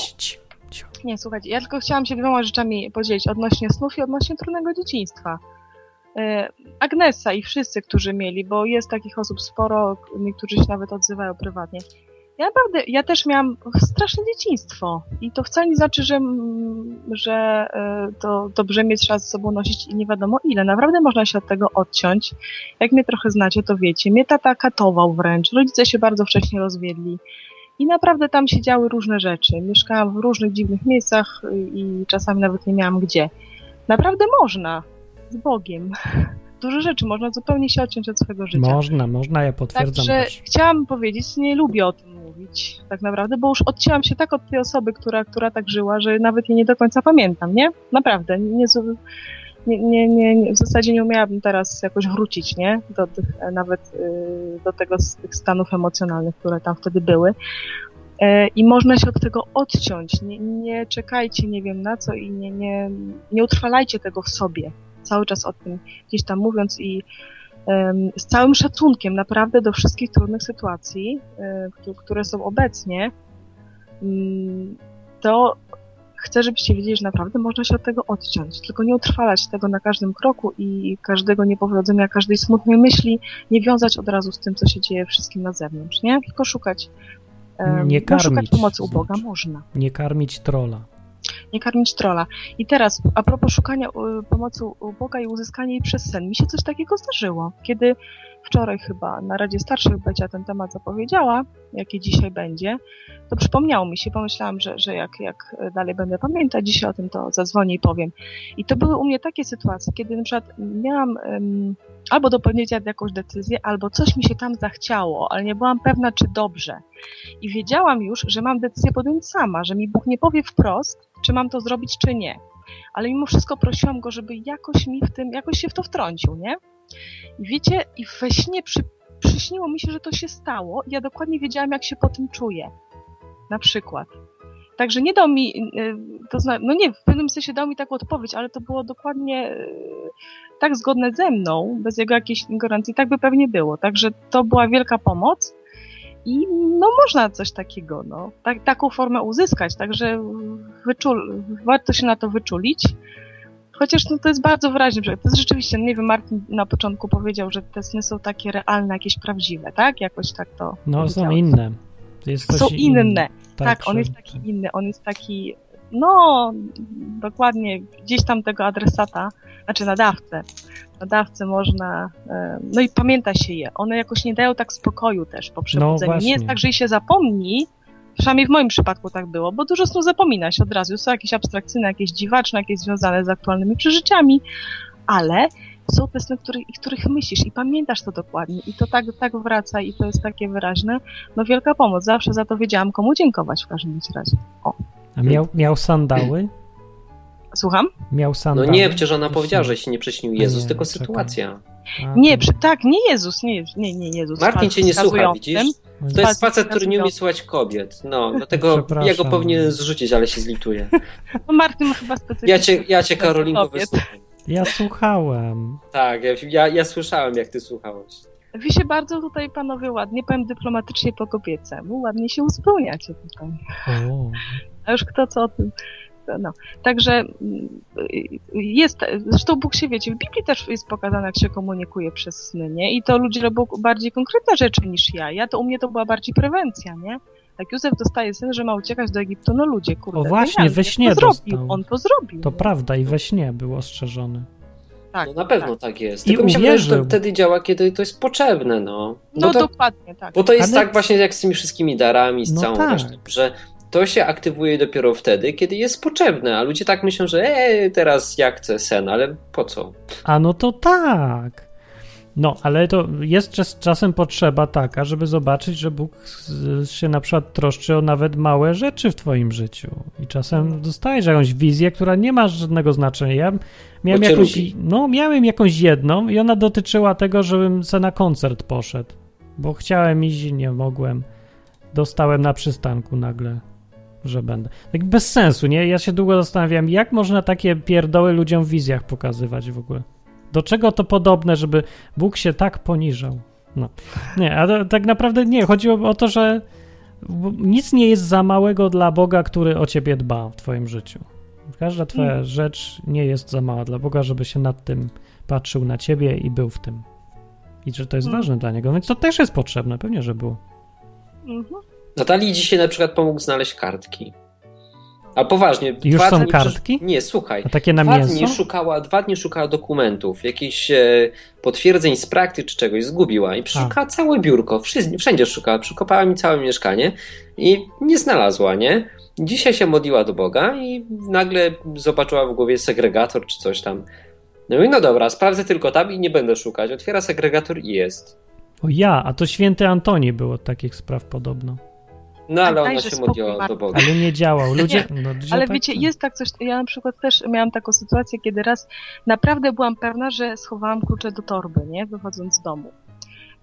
Nie, słuchajcie, ja tylko chciałam się dwiema rzeczami podzielić odnośnie snów i odnośnie trudnego dzieciństwa. E, Agnesa i wszyscy, którzy mieli, bo jest takich osób sporo, niektórzy się nawet odzywają prywatnie. Ja naprawdę, ja też miałam straszne dzieciństwo i to wcale nie znaczy, że, że e, to dobrze mieć trzeba z sobą nosić i nie wiadomo ile. Naprawdę można się od tego odciąć. Jak mnie trochę znacie, to wiecie. Mnie tata katował wręcz. Rodzice się bardzo wcześnie rozwiedli. I naprawdę tam się działy różne rzeczy. Mieszkałam w różnych dziwnych miejscach i czasami nawet nie miałam gdzie. Naprawdę można. Z Bogiem. Dużo rzeczy można zupełnie się odciąć od swojego życia. Można, można, ja potwierdzam Także też. chciałam powiedzieć, nie lubię o tym mówić tak naprawdę, bo już odcięłam się tak od tej osoby, która, która tak żyła, że nawet jej nie do końca pamiętam, nie? Naprawdę. Nie, nie, nie, nie, w zasadzie nie umiałabym teraz jakoś wrócić, nie? Do tych, e, nawet y, do tego, tych stanów emocjonalnych, które tam wtedy były. E, I można się od tego odciąć. Nie, nie czekajcie, nie wiem na co i nie, nie, nie utrwalajcie tego w sobie. Cały czas o tym gdzieś tam mówiąc i z całym szacunkiem naprawdę do wszystkich trudnych sytuacji, któ- które są obecnie, mm, to chcę, żebyście wiedzieli, że naprawdę można się od tego odciąć. Tylko nie utrwalać tego na każdym kroku i każdego niepowodzenia, każdej smutnej myśli nie wiązać od razu z tym, co się dzieje wszystkim na zewnątrz, nie? Tylko szukać, Nie no, szukać karmić, pomocy u Boga można. Nie karmić trola. Nie karmić trola. I teraz, a propos szukania y, pomocy u Boga i uzyskania jej przez sen, mi się coś takiego zdarzyło, kiedy wczoraj chyba na Radzie Starszych Becia ten temat zapowiedziała, jaki dzisiaj będzie, to przypomniało mi się, pomyślałam, że, że jak, jak dalej będę pamiętać, dzisiaj o tym to zadzwonię i powiem. I to były u mnie takie sytuacje, kiedy na przykład miałam um, albo do podjęcia jakąś decyzję, albo coś mi się tam zachciało, ale nie byłam pewna, czy dobrze. I wiedziałam już, że mam decyzję podjąć sama, że mi Bóg nie powie wprost, czy mam to zrobić, czy nie. Ale mimo wszystko prosiłam Go, żeby jakoś mi w tym, jakoś się w to wtrącił, nie? I wiecie, i we śnie przy, przyśniło mi się, że to się stało ja dokładnie wiedziałam, jak się po tym czuję. Na przykład. Także nie dał mi, y, to zna, no nie, w pewnym sensie dał mi taką odpowiedź, ale to było dokładnie y, tak zgodne ze mną, bez jego jakiejś ingerencji, tak by pewnie było. Także to była wielka pomoc i no można coś takiego, no, tak, taką formę uzyskać, także wyczul, warto się na to wyczulić. Chociaż no, to jest bardzo wyraźnie, że to jest rzeczywiście, nie wiem, Martin na początku powiedział, że te sny są takie realne, jakieś prawdziwe, tak? Jakoś tak to No, są inne. Są inne. Tak, on że- jest taki inny, on jest taki, no, dokładnie gdzieś tam tego adresata, znaczy nadawcę, nadawcę można, e, no i pamięta się je. One jakoś nie dają tak spokoju też po przebudzeniu. nie jest tak, że się zapomni, przynajmniej w moim przypadku tak było, bo dużo snu zapomina się od razu. Są jakieś abstrakcyjne, jakieś dziwaczne, jakieś związane z aktualnymi przeżyciami, ale są te sny, których, których myślisz i pamiętasz to dokładnie i to tak, tak wraca i to jest takie wyraźne. No wielka pomoc. Zawsze za to wiedziałam, komu dziękować w każdym razie. A miał, miał sandały? Słucham? Miał No sandały? nie, przecież ona powiedziała, że się nie przyśnił A Jezus, nie, tylko czekaj. sytuacja. A, Nie, przy, tak, nie Jezus, nie, nie, nie Jezus. Martin cię nie słucha, widzisz? To jest facet, który nie umie słuchać kobiet. No, dlatego ja go powinien zrzucić, ale się zlituje. No Martin ma chyba specyficzny. Ja cię, ja cię Karolinko, wysłucham. Ja słuchałem. Tak, ja, ja, ja słyszałem, jak ty słuchałeś. Wy się bardzo tutaj panowie ładnie, powiem dyplomatycznie po kobiecemu, ładnie się uzupełniacie tutaj. O, A już kto co o tym. No. Także mm, jest, zresztą Bóg się wiecie, w Biblii też jest pokazane, jak się komunikuje przez sny, nie? I to ludzie robią bardziej konkretne rzeczy niż ja. Ja to u mnie to była bardziej prewencja, nie? Jak Józef dostaje syn, że ma uciekać do Egiptu, no ludzie, kurde. O właśnie, we śnie to zrobił, dostał. on to zrobił. to nie? prawda, i we śnie był ostrzeżony. Tak, No na pewno tak. tak, jest. I Tylko mi się wydaje, że to wtedy działa, kiedy to jest potrzebne, no. No to, dokładnie, tak. bo to jest Ale- tak właśnie jak z tymi wszystkimi darami, z No całą tak. resztą, że to się aktywuje dopiero wtedy, kiedy jest potrzebne, a ludzie tak myślą, że e, teraz ja chcę sen, ale po co? A no to tak. No, ale to jest czas, czasem potrzeba taka, żeby zobaczyć, że Bóg się na przykład troszczy o nawet małe rzeczy w twoim życiu. I czasem dostajesz jakąś wizję, która nie ma żadnego znaczenia. Ja miałem jakąś, no miałem jakąś jedną i ona dotyczyła tego, żebym se na koncert poszedł. Bo chciałem iść i nie mogłem. Dostałem na przystanku nagle, że będę. Tak bez sensu, nie? Ja się długo zastanawiałem, jak można takie pierdoły ludziom w wizjach pokazywać w ogóle. Do czego to podobne, żeby Bóg się tak poniżał? No. Nie, a to, tak naprawdę nie. Chodziło o to, że nic nie jest za małego dla Boga, który o ciebie dba w twoim życiu. Każda twoja rzecz nie jest za mała dla Boga, żeby się nad tym patrzył na ciebie i był w tym. I że to jest Mm. ważne dla Niego. Więc to też jest potrzebne, pewnie, że było. Mhm. Natalii dzisiaj na przykład pomógł znaleźć kartki. A poważnie. Już dwa są dni kartki? Nie, słuchaj. A takie na dwa mięso? Dni szukała, dwa dni szukała dokumentów, jakichś e, potwierdzeń z praktyk czy czegoś, zgubiła i przeszukała całe biurko, wszędzie, wszędzie szukała, przekopała mi całe mieszkanie i nie znalazła, nie? Dzisiaj się modliła do Boga i nagle zobaczyła w głowie segregator czy coś tam. No i no dobra, sprawdzę tylko tam i nie będę szukać. Otwiera segregator i jest. O ja, a to święty Antoni był od takich spraw podobno. No ale Tak, ona dajże się modliła do. Boga. Ale nie działał. Ludzie, no, ludzie Ale tak, wiecie, jest tak coś, ja na przykład też miałam taką sytuację, kiedy raz naprawdę byłam pewna, że schowałam klucze do torby, nie, wychodząc z domu.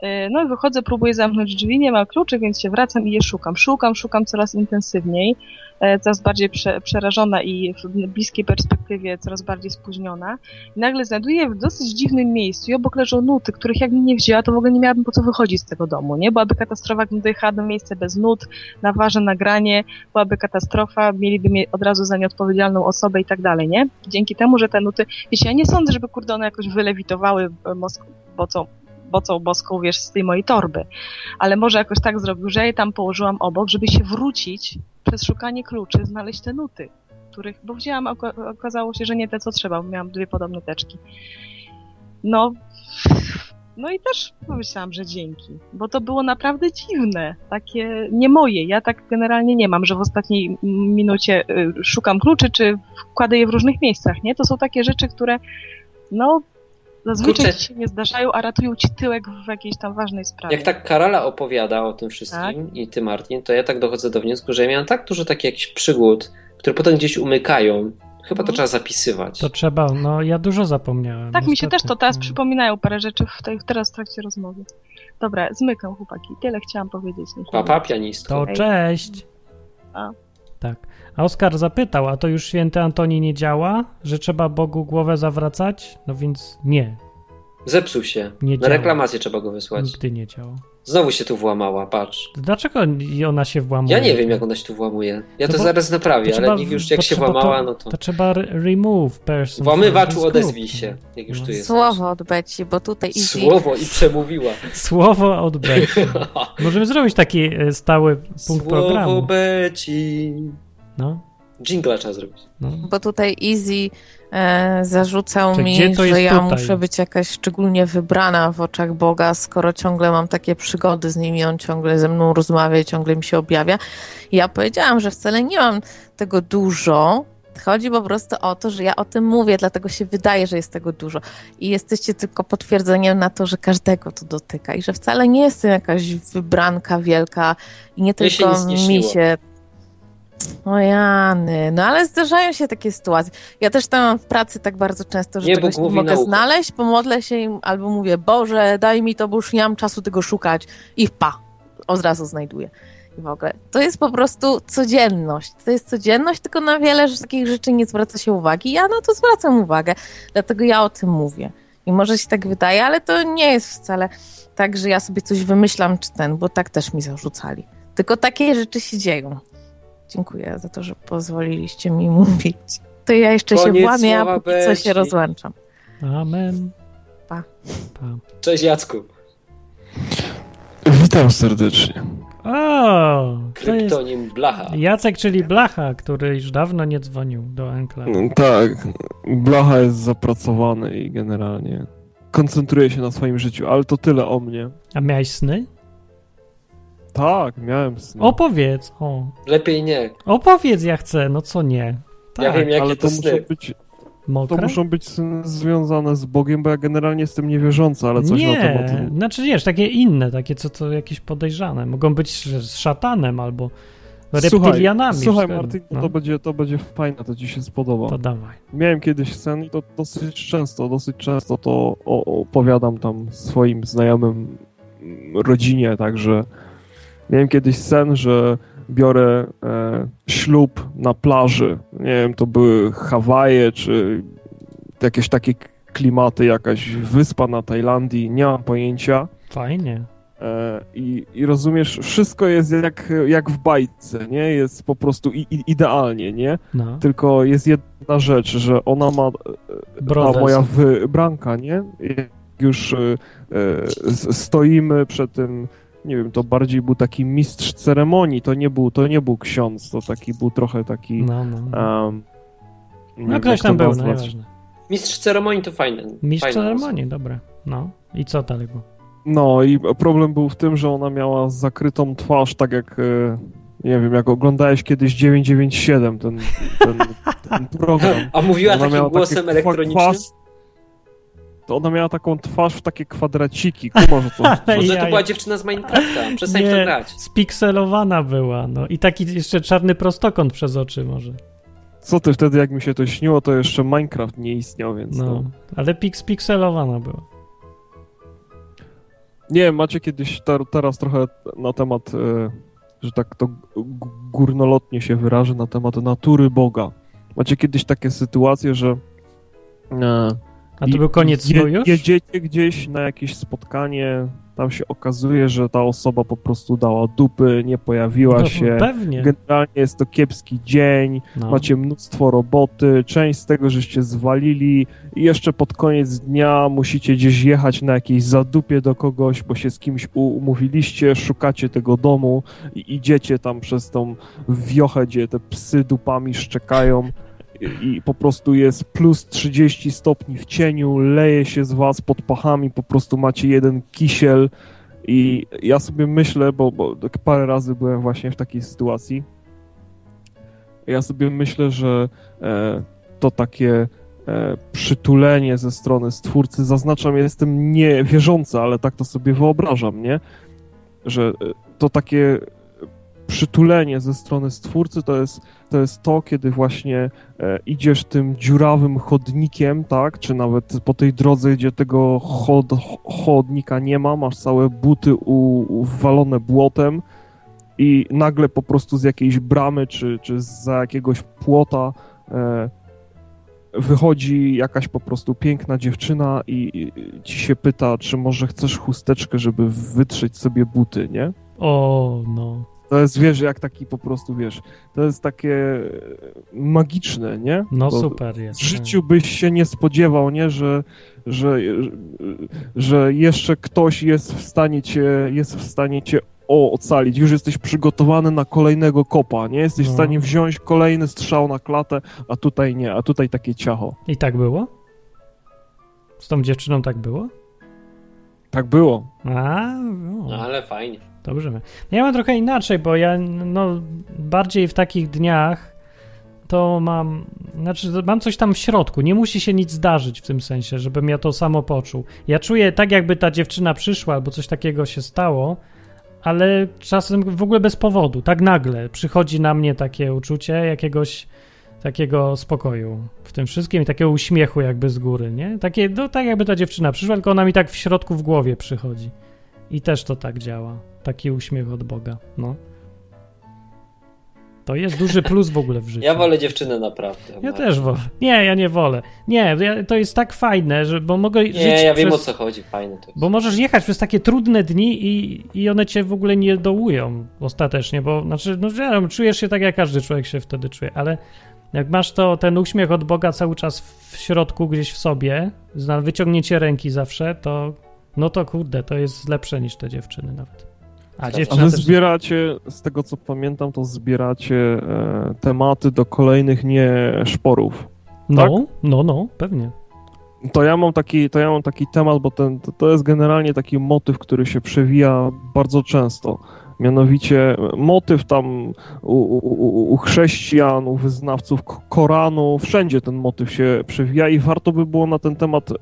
Yy, No i wychodzę, próbuję zamknąć drzwi, nie ma kluczy, więc się wracam i je szukam. Szukam, szukam coraz intensywniej, e, coraz bardziej prze, przerażona i w bliskiej perspektywie coraz bardziej spóźniona. I nagle znajduję w dosyć dziwnym miejscu i obok leżą nuty, których jakbym nie wzięła, to w ogóle nie miałabym po co wychodzić z tego domu, nie? Byłaby katastrofa, gdybym dojechała do miejsca bez nut, naważę nagranie, byłaby katastrofa, mieliby mnie od razu za nieodpowiedzialną osobę i tak dalej, nie? Dzięki temu, że te nuty, wiecie, ja nie sądzę, żeby kurde one jakoś wylewitowały e, Mosk- bocą, bocą boską, wiesz, z tej mojej torby. Ale może jakoś tak zrobił, że ja je tam położyłam obok, żeby się wrócić przez szukanie kluczy, znaleźć te nuty, których, bo wzięłam, okazało się, że nie te, co trzeba, bo miałam dwie podobne teczki. No, no i też pomyślałam, że dzięki, bo to było naprawdę dziwne, takie nie moje. Ja tak generalnie nie mam, że w ostatniej minucie y, szukam kluczy, czy wkładę je w różnych miejscach, nie? To są takie rzeczy, które no zazwyczaj Kurczę. ci się nie zdarzają, a ratują ci tyłek w jakiejś tam ważnej sprawie. Jak tak Karola opowiada o tym wszystkim Tak. i ty Martin, to ja tak dochodzę do wniosku, że ja miałem tak dużo takich jakichś przygód, które potem gdzieś umykają. Chyba to Mhm. trzeba zapisywać. To trzeba, no ja dużo zapomniałem. Tak, mi się też niestety. to teraz No. przypominają parę rzeczy w tej, teraz w trakcie rozmowy. Dobra, zmykam chłopaki. Tyle chciałam powiedzieć. Papa pianistko. To cześć. A. Tak. A Oskar zapytał, a to już święty Antoni nie działa? Że trzeba Bogu głowę zawracać? No więc nie, Zepsuł się. Nie Na działa. reklamację trzeba go wysłać. nigdy nie działa. Znowu się tu włamała, patrz. Dlaczego ona się włamuje? Ja nie wiem, jak ona się tu włamuje. Ja No to bo- zaraz naprawię, To ale niech już jak to się włamała, to- no to... To trzeba re- remove person. Włamywaczu odezwij się, jak już No. tu jest. Słowo od Beci, bo tutaj idzie. Słowo i przemówiła. Słowo od Beci. Możemy zrobić taki e, stały punkt Słowo programu. Beci. No, Jingla trzeba zrobić. no. Bo tutaj Easy e, zarzucał Czy mi, to że ja tutaj? muszę być jakaś szczególnie wybrana w oczach Boga, skoro ciągle mam takie przygody z nim i on ciągle ze mną rozmawia i ciągle mi się objawia. I ja powiedziałam, że wcale nie mam tego dużo. Chodzi po prostu o to, że ja o tym mówię, dlatego się wydaje, że jest tego dużo. I jesteście tylko potwierdzeniem na to, że każdego to dotyka i że wcale nie jestem jakaś wybranka wielka i nie się tylko nic nie mi się o Jany, no ale zdarzają się takie sytuacje. Ja też tam mam w pracy tak bardzo często, że Nie, czegoś nie mogę znaleźć, pomodlę się im, albo mówię, Boże, daj mi to, bo już nie mam czasu tego szukać i pa, od razu znajduję. I w ogóle. To jest po prostu codzienność. To jest codzienność, tylko na wiele takich rzeczy nie zwraca się uwagi. Ja na to zwracam uwagę, dlatego ja o tym mówię. I może się tak wydaje, ale to nie jest wcale tak, że ja sobie coś wymyślam czy ten, bo tak też mi zarzucali. Tylko takie rzeczy się dzieją. Dziękuję za to, że pozwoliliście mi mówić. To ja jeszcze się Koniec włamię, a póki co się rozłączam. Amen. Pa. pa. Cześć Jacku. Witam serdecznie. O, to jest Kryptonim Blacha. Jacek, czyli Blacha, który już dawno nie dzwonił do Enklawy. No, tak, Blacha jest zapracowany i generalnie koncentruje się na swoim życiu, ale to tyle o mnie. A miałeś sny? Tak, miałem sny. Opowiedz, o. Lepiej nie. Opowiedz, ja chcę, no co nie. Tak, Ja wiem, jakie ale to to muszą być, mokre? to muszą być sny związane z Bogiem, bo ja generalnie jestem niewierzący, ale coś nie, na temat... znaczy wiesz, takie inne, takie co, co jakieś podejrzane. Mogą być z szatanem albo Słuchaj, reptylianami. słuchaj wtedy. Martin, no, to, będzie, to będzie fajne, to ci się spodoba. to dawaj. Miałem kiedyś sen i to dosyć często, dosyć często to opowiadam tam swoim znajomym, mm, rodzinie, także miałem kiedyś sen, że biorę e, ślub na plaży. Nie wiem, to były Hawaje, czy jakieś takie klimaty, jakaś wyspa na Tajlandii, nie mam pojęcia. Fajnie. E, I, I rozumiesz, wszystko jest jak, jak w bajce, nie? Jest po prostu i, i, idealnie, nie? No, Tylko jest jedna rzecz, że ona ma, ta brodę. moja wybranka, nie? Jak już e, e, stoimy przed tym, nie wiem, to bardziej był taki mistrz ceremonii, to nie był, to nie był ksiądz, to taki był trochę taki... No, no. no. Um, no ktoś tam był, no nieważne. Mistrz ceremonii to fajne. Mistrz ceremonii, dobre. No. I co dalej było? No i problem był w tym, że ona miała zakrytą twarz, tak jak, e, nie wiem, jak oglądałeś kiedyś 997, ten, ten, ten program. A mówiła Ona takim głosem elektronicznym? kwas- to ona miała taką twarz w takie kwadraciki. Kumasz, co? Może to była dziewczyna z Minecrafta, przestań w to Nie, grać. spikselowana była, no. I taki jeszcze czarny prostokąt przez oczy może. Co ty wtedy, jak mi się to śniło, to jeszcze Minecraft nie istniał, więc no. No. Ale pik, spikselowana była. Nie macie kiedyś ter, teraz trochę na temat, e, że tak to g- górnolotnie się wyrażę, na temat natury Boga. Macie kiedyś takie sytuacje, że e, A to był koniec je, jedziecie gdzieś na jakieś spotkanie, tam się okazuje, że ta osoba po prostu dała dupy, nie pojawiła No, się. Pewnie. Generalnie jest to kiepski dzień, No. macie mnóstwo roboty, część z tego żeście zwalili i jeszcze pod koniec dnia musicie gdzieś jechać na jakieś zadupie do kogoś, bo się z kimś umówiliście, szukacie tego domu i idziecie tam przez tą wiochę, gdzie te psy dupami szczekają i, po prostu jest plus 30 stopni w cieniu, leje się z was pod pachami, po prostu macie jeden kisiel i ja sobie myślę, bo, bo tak parę razy byłem właśnie w takiej sytuacji, ja sobie myślę, że e, to takie e, przytulenie ze strony stwórcy, zaznaczam, ja jestem niewierzący, ale tak to sobie wyobrażam, nie? Że e, to takie przytulenie ze strony stwórcy to jest to, jest to kiedy właśnie e, idziesz tym dziurawym chodnikiem, tak? Czy nawet po tej drodze, gdzie tego chod, chodnika nie ma, masz całe buty u, uwalone błotem, i nagle po prostu z jakiejś bramy czy, czy za jakiegoś płota e, wychodzi jakaś po prostu piękna dziewczyna i, i ci się pyta, czy może chcesz chusteczkę, żeby wytrzeć sobie buty, nie? O, no. To jest, wiesz, jak taki po prostu, wiesz, to jest takie magiczne, nie? No Bo super jest. W życiu byś się nie spodziewał, nie, że, że, że jeszcze ktoś jest w stanie cię, jest w stanie cię o, ocalić. Już jesteś przygotowany na kolejnego kopa, nie? Jesteś w No. stanie wziąć kolejny strzał na klatę, a tutaj nie, a tutaj takie ciacho. I tak było? Z tą dziewczyną tak było? Tak było. A, no. No ale fajnie. Dobrze. Ja mam trochę inaczej, bo ja no, bardziej w takich dniach to mam, znaczy mam coś tam w środku. Nie musi się nic zdarzyć w tym sensie, żebym ja to samo poczuł. Ja czuję tak, jakby ta dziewczyna przyszła albo coś takiego się stało, ale czasem w ogóle bez powodu, tak nagle przychodzi na mnie takie uczucie jakiegoś takiego spokoju w tym wszystkim i takiego uśmiechu jakby z góry, nie? Takie, no tak jakby ta dziewczyna przyszła, tylko ona mi tak w środku w głowie przychodzi. I też to tak działa. Taki uśmiech od Boga, no. To jest duży plus w ogóle w życiu. Ja wolę dziewczynę naprawdę. Ja też wolę. Nie, ja nie wolę. Nie, ja, to jest tak fajne, że bo mogę żyć Nie, ja wiem przez... o co chodzi, fajne to jest. Bo możesz jechać przez takie trudne dni i, i one cię w ogóle nie dołują ostatecznie, bo znaczy, no wiem, czujesz się tak, jak każdy człowiek się wtedy czuje, ale jak masz to, ten uśmiech od Boga cały czas w środku gdzieś w sobie, wyciągnięcie ręki zawsze, to no to kurde, to jest lepsze niż te dziewczyny nawet. A A dziewczyna wy też... zbieracie, z tego co pamiętam, to zbieracie e, tematy do kolejnych nie szporów. No, tak? no, no, pewnie. To ja mam taki, to ja mam taki temat, bo ten, to, to jest generalnie taki motyw, który się przewija bardzo często. Mianowicie motyw tam u, u, u- chrześcijan, u wyznawców Koranu, wszędzie ten motyw się przewija i warto by było na ten temat e,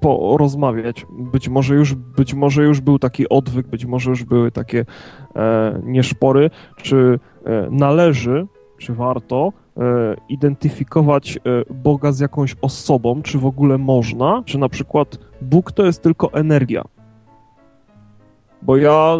porozmawiać. Być może już, być może już był taki odwyk, być może już były takie e, nieszpory. Czy e, należy, czy warto e, identyfikować Boga z jakąś osobą, czy w ogóle można, czy na przykład Bóg to jest tylko energia. Bo ja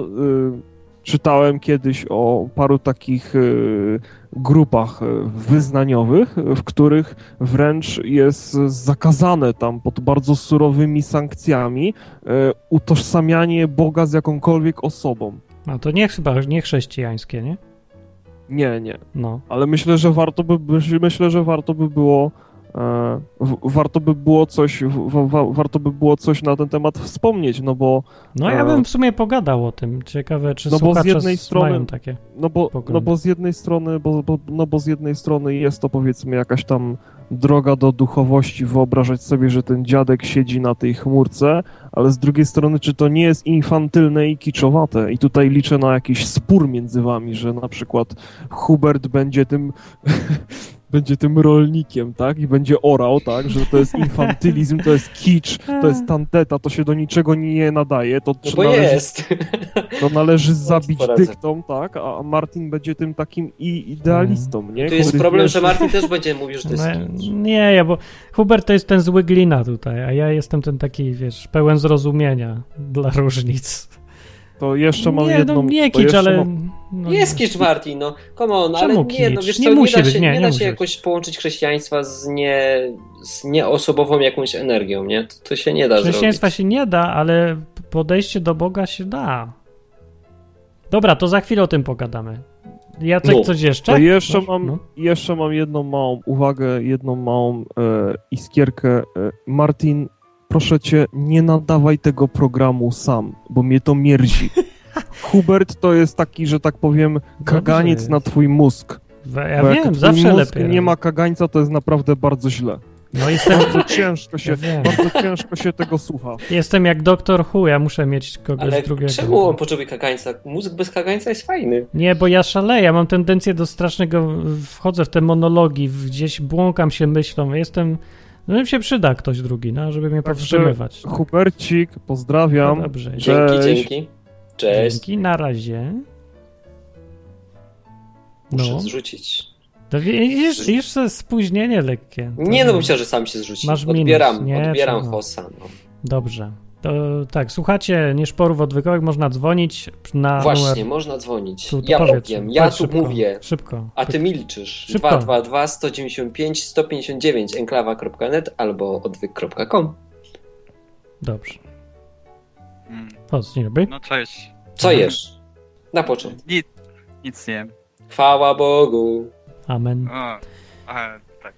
y, czytałem kiedyś o paru takich y, grupach y, wyznaniowych, w których wręcz jest zakazane tam pod bardzo surowymi sankcjami y, utożsamianie Boga z jakąkolwiek osobą. No to nie chyba nie chrześcijańskie, nie? Nie, nie. No. Ale myślę, że warto by, myślę, że warto by było warto by było coś w, w, warto by było coś na ten temat wspomnieć, no bo No ja E, bym w sumie pogadał o tym. Ciekawe, czy No bo z jednej strony- takie. no bo, no bo z jednej strony bo, bo, no bo z jednej strony jest to powiedzmy jakaś tam droga do duchowości, wyobrażać sobie, że ten dziadek siedzi na tej chmurce, ale z drugiej strony, czy to nie jest infantylne i kiczowate? I tutaj liczę na jakiś spór między wami, że na przykład Hubert będzie tym będzie tym rolnikiem, tak? I będzie orał, tak? Że to jest infantylizm, to jest kicz, to jest tandeta, to się do niczego nie nadaje, to, No bo należy, jest. to należy zabić dyktą, tak? A Martin będzie tym takim i idealistą, nie? Tu jest Który problem, wierzy- że Martin też będzie mówił, że to jest No, kicz. nie, ja, bo Hubert to jest ten zły glina tutaj, a ja jestem ten taki, wiesz, pełen zrozumienia dla różnic. To jeszcze mam nie, jedną... no nie kicz, ale... mam- No, Jest kicz Martin, no come on, ale nie, no wiesz Nie co, nie, musi da być, się, nie, nie, nie da się być. jakoś połączyć chrześcijaństwa z, nie, z nieosobową jakąś energią, nie? To, to się nie da Chrześcijaństwa zrobić. się nie da, ale podejście do Boga się da. Dobra, to za chwilę o tym pogadamy. Jacek, No, coś jeszcze? To jeszcze No, mam, no. jeszcze mam jedną małą uwagę, jedną małą e, iskierkę. E, Martin, proszę cię, nie nadawaj tego programu sam, bo mnie to mierzi. Hubert to jest taki, że tak powiem, kaganiec na twój mózg. We- Ja bo jak wiem, twój zawsze mózg lepiej. nie ma kagańca, to jest naprawdę bardzo źle. No jestem, Bardzo ciężko się, Ja bardzo ciężko się tego słucha. jestem jak doktor Who, ja muszę mieć kogoś Ale drugiego. czemu on potrzebuje kagańca? Mózg bez kagańca jest fajny. Nie, bo ja szaleję, ja mam tendencję do strasznego, wchodzę w te monologi, gdzieś błąkam się myślą, jestem, no mi się przyda ktoś drugi, no, żeby mnie Także powstrzymywać. Hubercik, pozdrawiam. No dobrze. Dzięki, Cześć. dzięki. Cześć. Dzięki, na razie. Muszę No, zrzucić. to se spóźnienie lekkie. To Nie no, myślę, że sam się zrzuci. Masz minus, odbieram, nie? odbieram Trzeba. hossa. No. Dobrze. To tak, słuchacie nieszporów odwykowych, można dzwonić na Właśnie, numer... można dzwonić. Tu, to ja powiedz, powiem, ja tu szybko, mówię, Szybko. a ty milczysz. Szybko. 222 195 159 enklawa.net albo odwyk.com. Dobrze. Mm, O, dzień dobry. No cześć. Co Mhm. jesz? Na początek. Nic, nic nie wiem. Chwała Bogu. Amen. O, a, tak.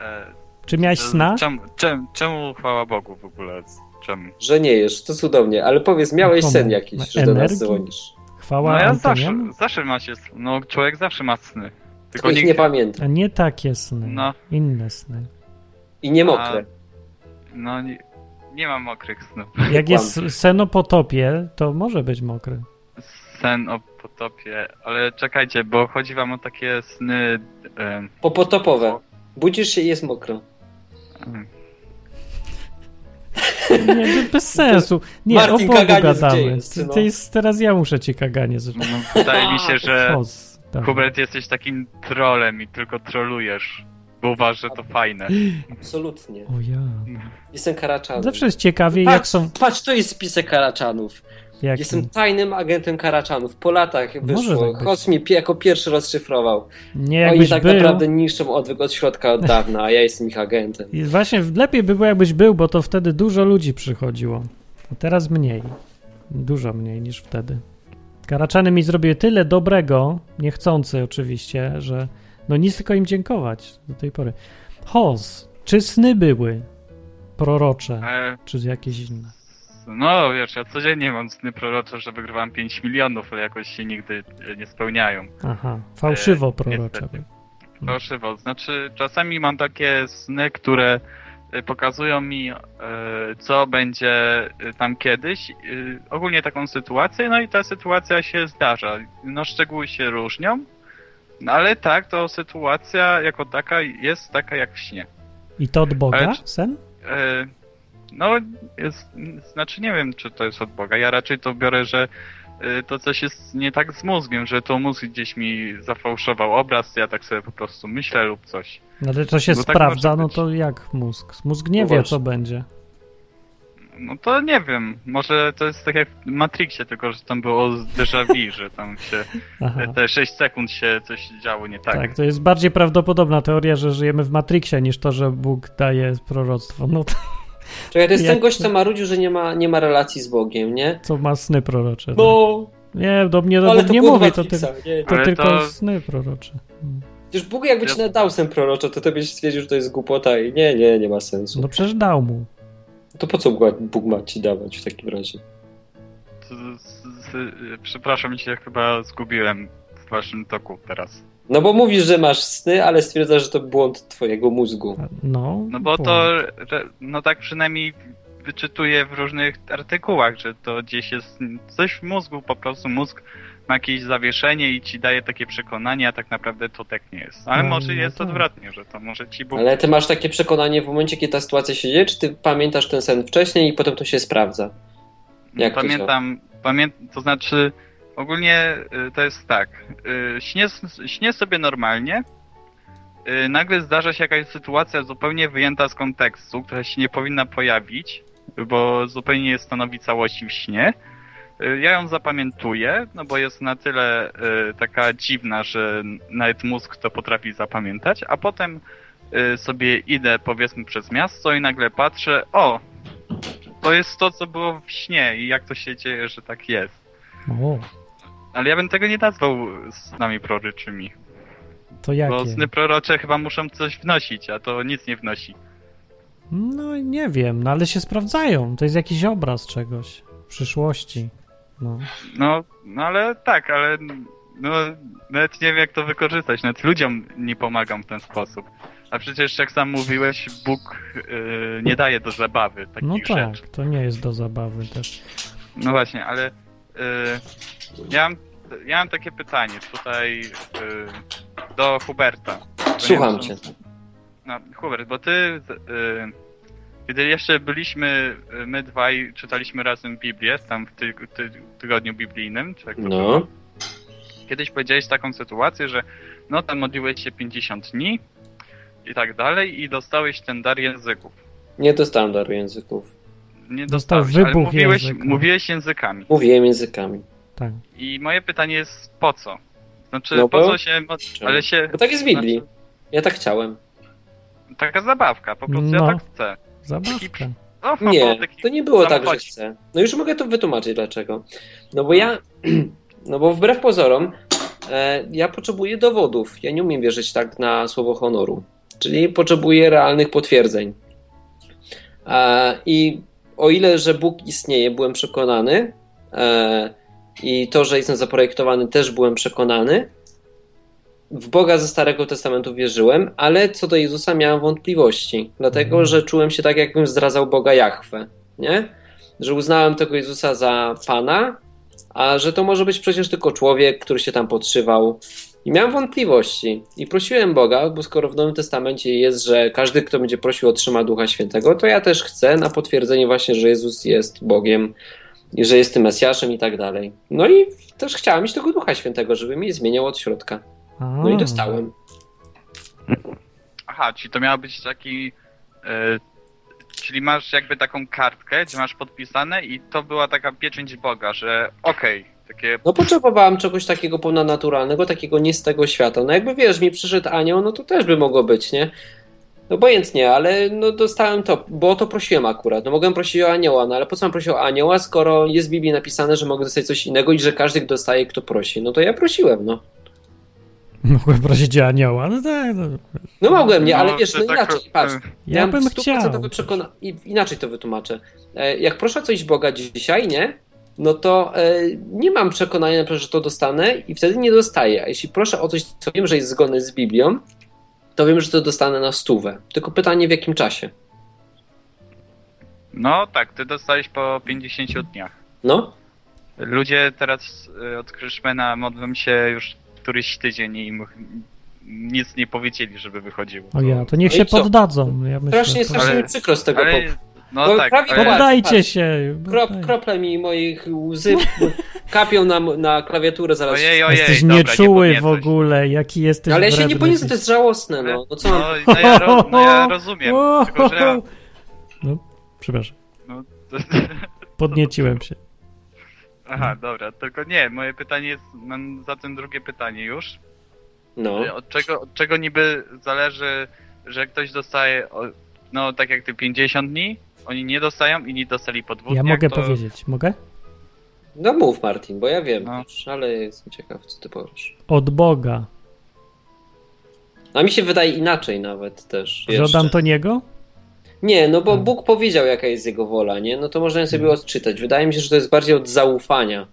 E, Czy miałeś sna? Czemu, czemu, czemu chwała Bogu w ogóle? Czemu? Że nie jesz, to cudownie, ale powiedz, miałeś Komu? sen jakiś, Na że do nas energii? dzwonisz. Chwała No ja zawsze, Antoniemu? zawsze ma się, no człowiek zawsze ma sny. Tylko Tylko ich nie pamiętam. A nie takie sny. No. Inne sny. I nie mokre. no nie, nie mam mokrych snów. Jak jest sen o potopie, to może być mokry. Sen o potopie, ale czekajcie, bo chodzi wam o takie sny... Popotopowe. Budzisz się i jest mokro. e, Nie, to bez sensu. Nie, Martin o Bogu gadamy. jest, no? jest, teraz ja muszę ci kaganie zrobić. no, wydaje mi się, że tak. Hubert jesteś takim trolem i tylko trolujesz, bo uważasz, że to fajne. Absolutnie. O ja. Jestem karaczanem. Zawsze jest ciekawie, patrz, jak są... Patrz, to jest spisek karaczanów. Jak Jestem tajnym agentem karaczanów. Po latach wyszło. tak mnie pi- jako pierwszy rozszyfrował. Nie, Oni tak był... naprawdę niszczą odwyk od środka od dawna, a ja jestem ich agentem. I Właśnie lepiej by było, jakbyś był, bo to wtedy dużo ludzi przychodziło. A teraz mniej. Dużo mniej niż wtedy. Karaczany mi zrobiły tyle dobrego, niechcący oczywiście, że no nic tylko im dziękować do tej pory. Hoz, czy sny były prorocze, E, czy jakieś inne? No wiesz, ja codziennie mam sny prorocze, że wygrywam 5 milionów, ale jakoś się nigdy e, nie spełniają. Aha, fałszywo E, prorocze. były. Fałszywo. Znaczy, czasami mam takie sny, które e, pokazują mi, e, co będzie e, tam kiedyś. e, Ogólnie taką sytuację, no i ta sytuacja się zdarza. No, szczegóły się różnią, no, ale tak, to sytuacja jako taka jest taka jak w śnie. I to od Boga, Ale sen? E, No, jest, znaczy nie wiem, czy to jest od Boga. Ja raczej to biorę, że e, to coś jest nie tak z mózgiem, że to mózg gdzieś mi zafałszował obraz, ja tak sobie po prostu myślę lub coś. No ale to się No tak sprawdza, może no to jak mózg? Mózg nie No wie, właśnie. co będzie. No to nie wiem, może to jest tak jak w Matrixie, tylko że tam było déjà vu, że tam się Aha. te 6 sekund się coś działo nie tak. Tak. to jest bardziej prawdopodobna teoria, że żyjemy w Matrixie, niż to, że Bóg daje proroctwo. No to Czekaj, to jest Jak- ten gość, co marudził, że nie ma, nie ma relacji z Bogiem, nie? co ma sny prorocze. tak? No, Nie, do mnie do ale Bóg to nie było mówi, to, ty, nie? to tylko to- sny prorocze. Mm. Przecież Bóg jakby ci nadał sen proroczo, to ty byś stwierdził, że to jest głupota i nie, nie, nie ma sensu. No przecież dał mu. To po co Bóg- Bóg ma ci dawać w takim razie? Z, z, z, przepraszam, się chyba zgubiłem w waszym toku teraz. No bo mówisz, że masz sny, ale stwierdzasz, że to błąd twojego mózgu. No, No bo błąd. to, no tak przynajmniej wyczytuję w różnych artykułach, że to gdzieś jest coś w mózgu, po prostu mózg ma jakieś zawieszenie i ci daje takie przekonanie, a tak naprawdę to tak nie jest. Ale No, może no jest tak. odwrotnie, że to może ci Bóg... Ale ty masz takie przekonanie w momencie, kiedy ta sytuacja się dzieje, czy ty pamiętasz ten sen wcześniej i potem to się sprawdza? Jak to Pamiętam, pamię... to znaczy ogólnie y, to jest tak, y, śnię, śnię sobie normalnie, y, nagle zdarza się jakaś sytuacja zupełnie wyjęta z kontekstu, która się nie powinna pojawić, bo zupełnie nie stanowi całości w śnie. Ja ją zapamiętuję, no bo jest na tyle taka dziwna, że nawet mózg to potrafi zapamiętać, a potem sobie idę powiedzmy przez miasto i nagle patrzę, o, to jest to, co było w śnie i jak to się dzieje, że tak jest. O, Ale ja bym tego nie nazwał snami proroczymi. to Bo jakie? sny prorocze chyba muszą coś wnosić, a to nic nie wnosi. No nie wiem, no ale się sprawdzają. To jest jakiś obraz czegoś. Przyszłości. No. No, no ale tak, ale no, nawet nie wiem jak to wykorzystać. Nawet ludziom nie pomagam w ten sposób. A przecież jak sam mówiłeś, Bóg yy, nie daje do zabawy takich No rzeczy. tak, to nie jest do zabawy też. No właśnie, ale ja, mam, ja mam takie pytanie tutaj y, do Huberta. Słucham cię. No, Hubert, bo ty, y, kiedy jeszcze byliśmy y, my dwaj, czytaliśmy razem Biblię, tam w ty, ty, tygodniu biblijnym, czy jak to było, No. kiedyś powiedziałeś taką sytuację, że no tam modliłeś się 50 dni i tak dalej i dostałeś ten dar języków. Nie dostałem daru języków. Nie Dostał dostałeś, ale wybuch mówiłeś, języka. mówiłeś językami. Mówiłem językami. Tak. I moje pytanie jest po co? Znaczy, No po bo- co się. mo- Ale się. Bo tak jest w Biblii. Znaczy, Ja tak chciałem. taka zabawka, po prostu No. ja tak chcę. Zabawka. O, Nie, taki to nie było tak, że chcę. No już mogę to wytłumaczyć dlaczego. No bo ja, no bo wbrew pozorom, e, ja potrzebuję dowodów. Ja nie umiem wierzyć tak na słowo honoru. Czyli potrzebuję realnych potwierdzeń. E, I o ile, że Bóg istnieje, byłem przekonany, e, i to, że jestem zaprojektowany, też byłem przekonany. W Boga ze Starego Testamentu wierzyłem, ale co do Jezusa miałem wątpliwości, dlatego że czułem się tak, jakbym zdradzał Boga Jahwe, nie? Że uznałem tego Jezusa za Pana, a że to może być przecież tylko człowiek, który się tam podszywał. I miałem wątpliwości. I prosiłem Boga, bo skoro w Nowym Testamencie jest, że każdy, kto będzie prosił, otrzyma Ducha Świętego, to ja też chcę na potwierdzenie właśnie, że Jezus jest Bogiem i że jest tym Mesjaszem i tak dalej. No i też chciałem mieć tego Ducha Świętego, żeby mnie zmieniał od środka. No i dostałem. Aha, czyli to miał być taki. E, czyli masz jakby taką kartkę, gdzie masz podpisane i to była taka pieczęć Boga, że okej, takie. No potrzebowałem czegoś takiego ponadnaturalnego, takiego nie z tego świata. No jakby wiesz, mi przyszedł anioł, no to też by mogło być, nie? No obojętnie, ale no dostałem to, bo o to prosiłem akurat. No mogłem prosić o anioła, no ale po co mam prosić o anioła, skoro jest w Biblii napisane, że mogę dostać coś innego i że każdy dostaje, kto prosi. No to ja prosiłem, no. Mogłem prosić o anioła. No tak, no. No mogłem, nie, ale No, wiesz, to no tak, inaczej, patrz. Ja bym chciał. Przekona... i- Inaczej to wytłumaczę. E, Jak proszę coś Boga dzisiaj, nie? No to e, nie mam przekonania, że to dostanę i wtedy nie dostaję. A jeśli proszę o coś, co wiem, że jest zgodne z Biblią, to wiem, że to dostanę na stówę. Tylko pytanie w jakim czasie. No tak, ty dostałeś po 50 dniach. No? Ludzie teraz y, od Krzyszmena modlą się już któryś tydzień i nic nie powiedzieli, żeby wychodziło. O ja, to niech No się poddadzą. Ja myślę, Strasznie, to- strasznie Ale- mi przykro z tego Ale, powodu. No Bo tak, prawie. Poddajcie się. Krop, krople mi moich łzy kapią na, na klawiaturę zaraz. Ojej, ojej, Jesteś dobra, nieczuły nie w ogóle, jaki jesteś No ale ja się nie poniosę, to jest żałosne, no. No co. No, no, ja, ro, no ja rozumiem, tylko że ja, No, przepraszam, no, to, podnieciłem się. Aha, dobra, tylko nie, moje pytanie jest, mam zatem drugie pytanie już. No. Od czego, od czego niby zależy, że ktoś dostaje, no tak jak ty 50 dni, oni nie dostają, inni dostali po dwóch Ja dniach, mogę to... powiedzieć, mogę? No mów Martin, bo ja wiem, No. już, ale jestem ciekaw, co ty powiesz. Od Boga. A mi się wydaje inaczej nawet też. Że od jeszcze. Antoniego? Nie, no bo. Bóg powiedział, jaka jest jego wola, nie? No to można ją sobie odczytać. Wydaje mi się, że to jest bardziej od zaufania.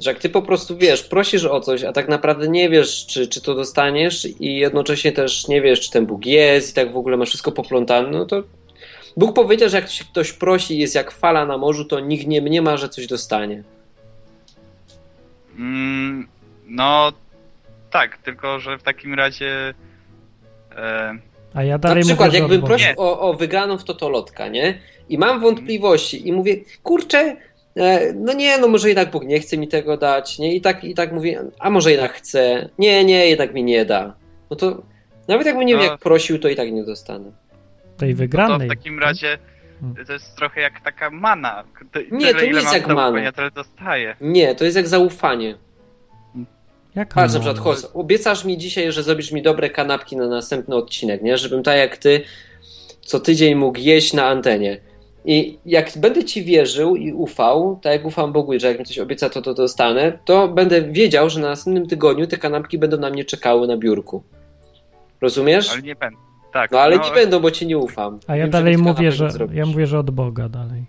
Że jak ty po prostu wiesz, prosisz o coś, a tak naprawdę nie wiesz, czy, czy to dostaniesz, i jednocześnie też nie wiesz, czy ten Bóg jest, i tak w ogóle masz wszystko poplątane, no to. Bóg powiedział, że jak się ktoś prosi i jest jak fala na morzu, to nikt nie mniema, że coś dostanie. Mm, no tak, tylko że w takim razie. E, A ja Na dalej przykład, mówię, jakbym prosił o, o wygraną w Totolotka, nie? I mam wątpliwości i mówię, kurczę, e, no nie, no może jednak Bóg nie chce mi tego dać, nie? I tak, i tak mówię, a może jednak chce. Nie, nie, jednak mi nie da. No to nawet jakbym nie wiem, No. jak prosił, to i tak nie dostanę. Tej no to wygranej. w takim razie Hmm. to jest trochę jak taka mana. Ty- Nie, tyle, to nie jest jak mana. Tyle dostaję. Nie, to jest jak zaufanie. Jak Patrz, na przykład, Hos, obiecasz mi dzisiaj, że zrobisz mi dobre kanapki na następny odcinek, nie? Żebym tak jak ty co tydzień mógł jeść na antenie. I jak będę ci wierzył i ufał, tak jak ufam Bogu, że jak mi coś obieca, to to dostanę, to będę wiedział, że na następnym tygodniu te kanapki będą na mnie czekały na biurku. Rozumiesz? Ale nie będę. Tak, No ale nie będą, bo ci nie ufam. A ja Wiem, dalej nic mówię, że ja mówię, że od Boga dalej.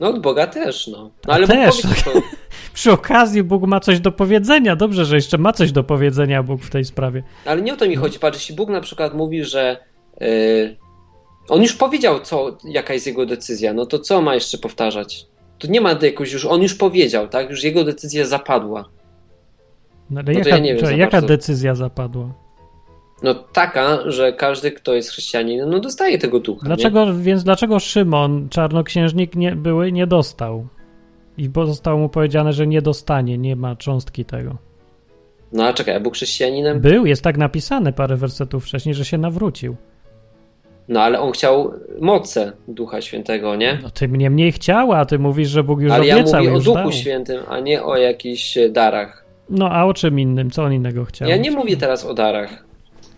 No od Boga też, no. No ale Bóg też. to, Przy okazji Bóg ma coś do powiedzenia. Dobrze, że jeszcze ma coś do powiedzenia Bóg w tej sprawie. Ale nie o to mi chodzi. Patrz, jeśli Bóg na przykład mówi, że yy, on już powiedział, co, jaka jest jego decyzja, no to co ma jeszcze powtarzać? To nie ma jakoś już, on już powiedział, tak? Już jego decyzja zapadła. No, ale No jaka, ja nie wiem za jaka decyzja zapadła? No taka, że każdy, kto jest chrześcijaninem, no dostaje tego ducha. Dlaczego, więc dlaczego Szymon, czarnoksiężnik, nie, były, nie dostał? I bo zostało mu powiedziane, że nie dostanie, nie ma cząstki tego. Nie? No a czekaj, a był chrześcijaninem? Był, jest tak napisane parę wersetów wcześniej, że się nawrócił. No ale on chciał moce Ducha Świętego, nie? No ty mnie mniej chciała, a ty mówisz, że Bóg już ale ja obiecał, mówię o Duchu dał. Świętym, a nie o jakichś darach. No a o czym innym? Co on innego chciał? Ja nie mówię teraz o darach.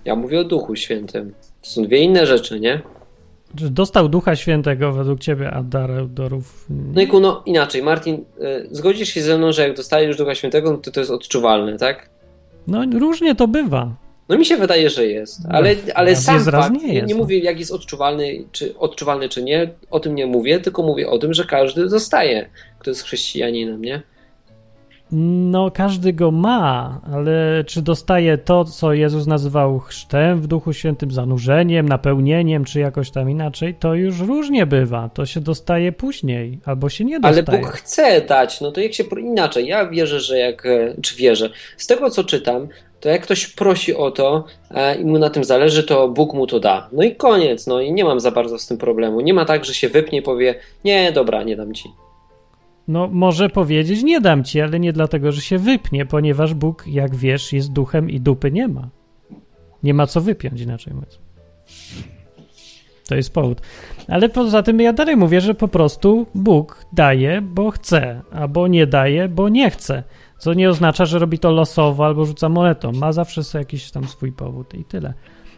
Ja mówię o Duchu Świętym. To są dwie inne rzeczy, nie? Dostał Ducha Świętego według ciebie, a dar, darów... No i no inaczej, Martin, y, zgodzisz się ze mną, że jak dostajesz Ducha Świętego, no to to jest odczuwalne, tak? No różnie to bywa. No mi się wydaje, że jest, ale, ale raz sam jest, raz fakt, nie jest, nie no. mówię jak jest odczuwalny czy, odczuwalny czy nie, o tym nie mówię, tylko mówię o tym, że każdy dostaje, kto jest chrześcijaninem, nie? No, każdy go ma, ale czy dostaje to, co Jezus nazywał chrztem w Duchu Świętym, zanurzeniem, napełnieniem, czy jakoś tam inaczej, to już różnie bywa. To się dostaje później, albo się nie Ale dostaje. Bóg chce dać, no to jak się inaczej, ja wierzę, że jak, e, czy wierzę, z tego co czytam, to jak ktoś prosi o to e, i mu na tym zależy, to Bóg mu to da. No i koniec, no i nie mam za bardzo z tym problemu. Nie ma tak, że się wypnie i powie, nie, dobra, nie dam ci. No, może powiedzieć, nie dam ci, ale nie dlatego, że się wypnie, ponieważ Bóg, jak wiesz, jest duchem i dupy nie ma. Nie ma co wypiąć, inaczej mówiąc. To jest powód. Ale poza tym ja dalej mówię, że po prostu Bóg daje, bo chce, albo nie daje, bo nie chce. Co nie oznacza, że robi to losowo albo rzuca monetą. Ma zawsze jakiś tam swój powód i tyle.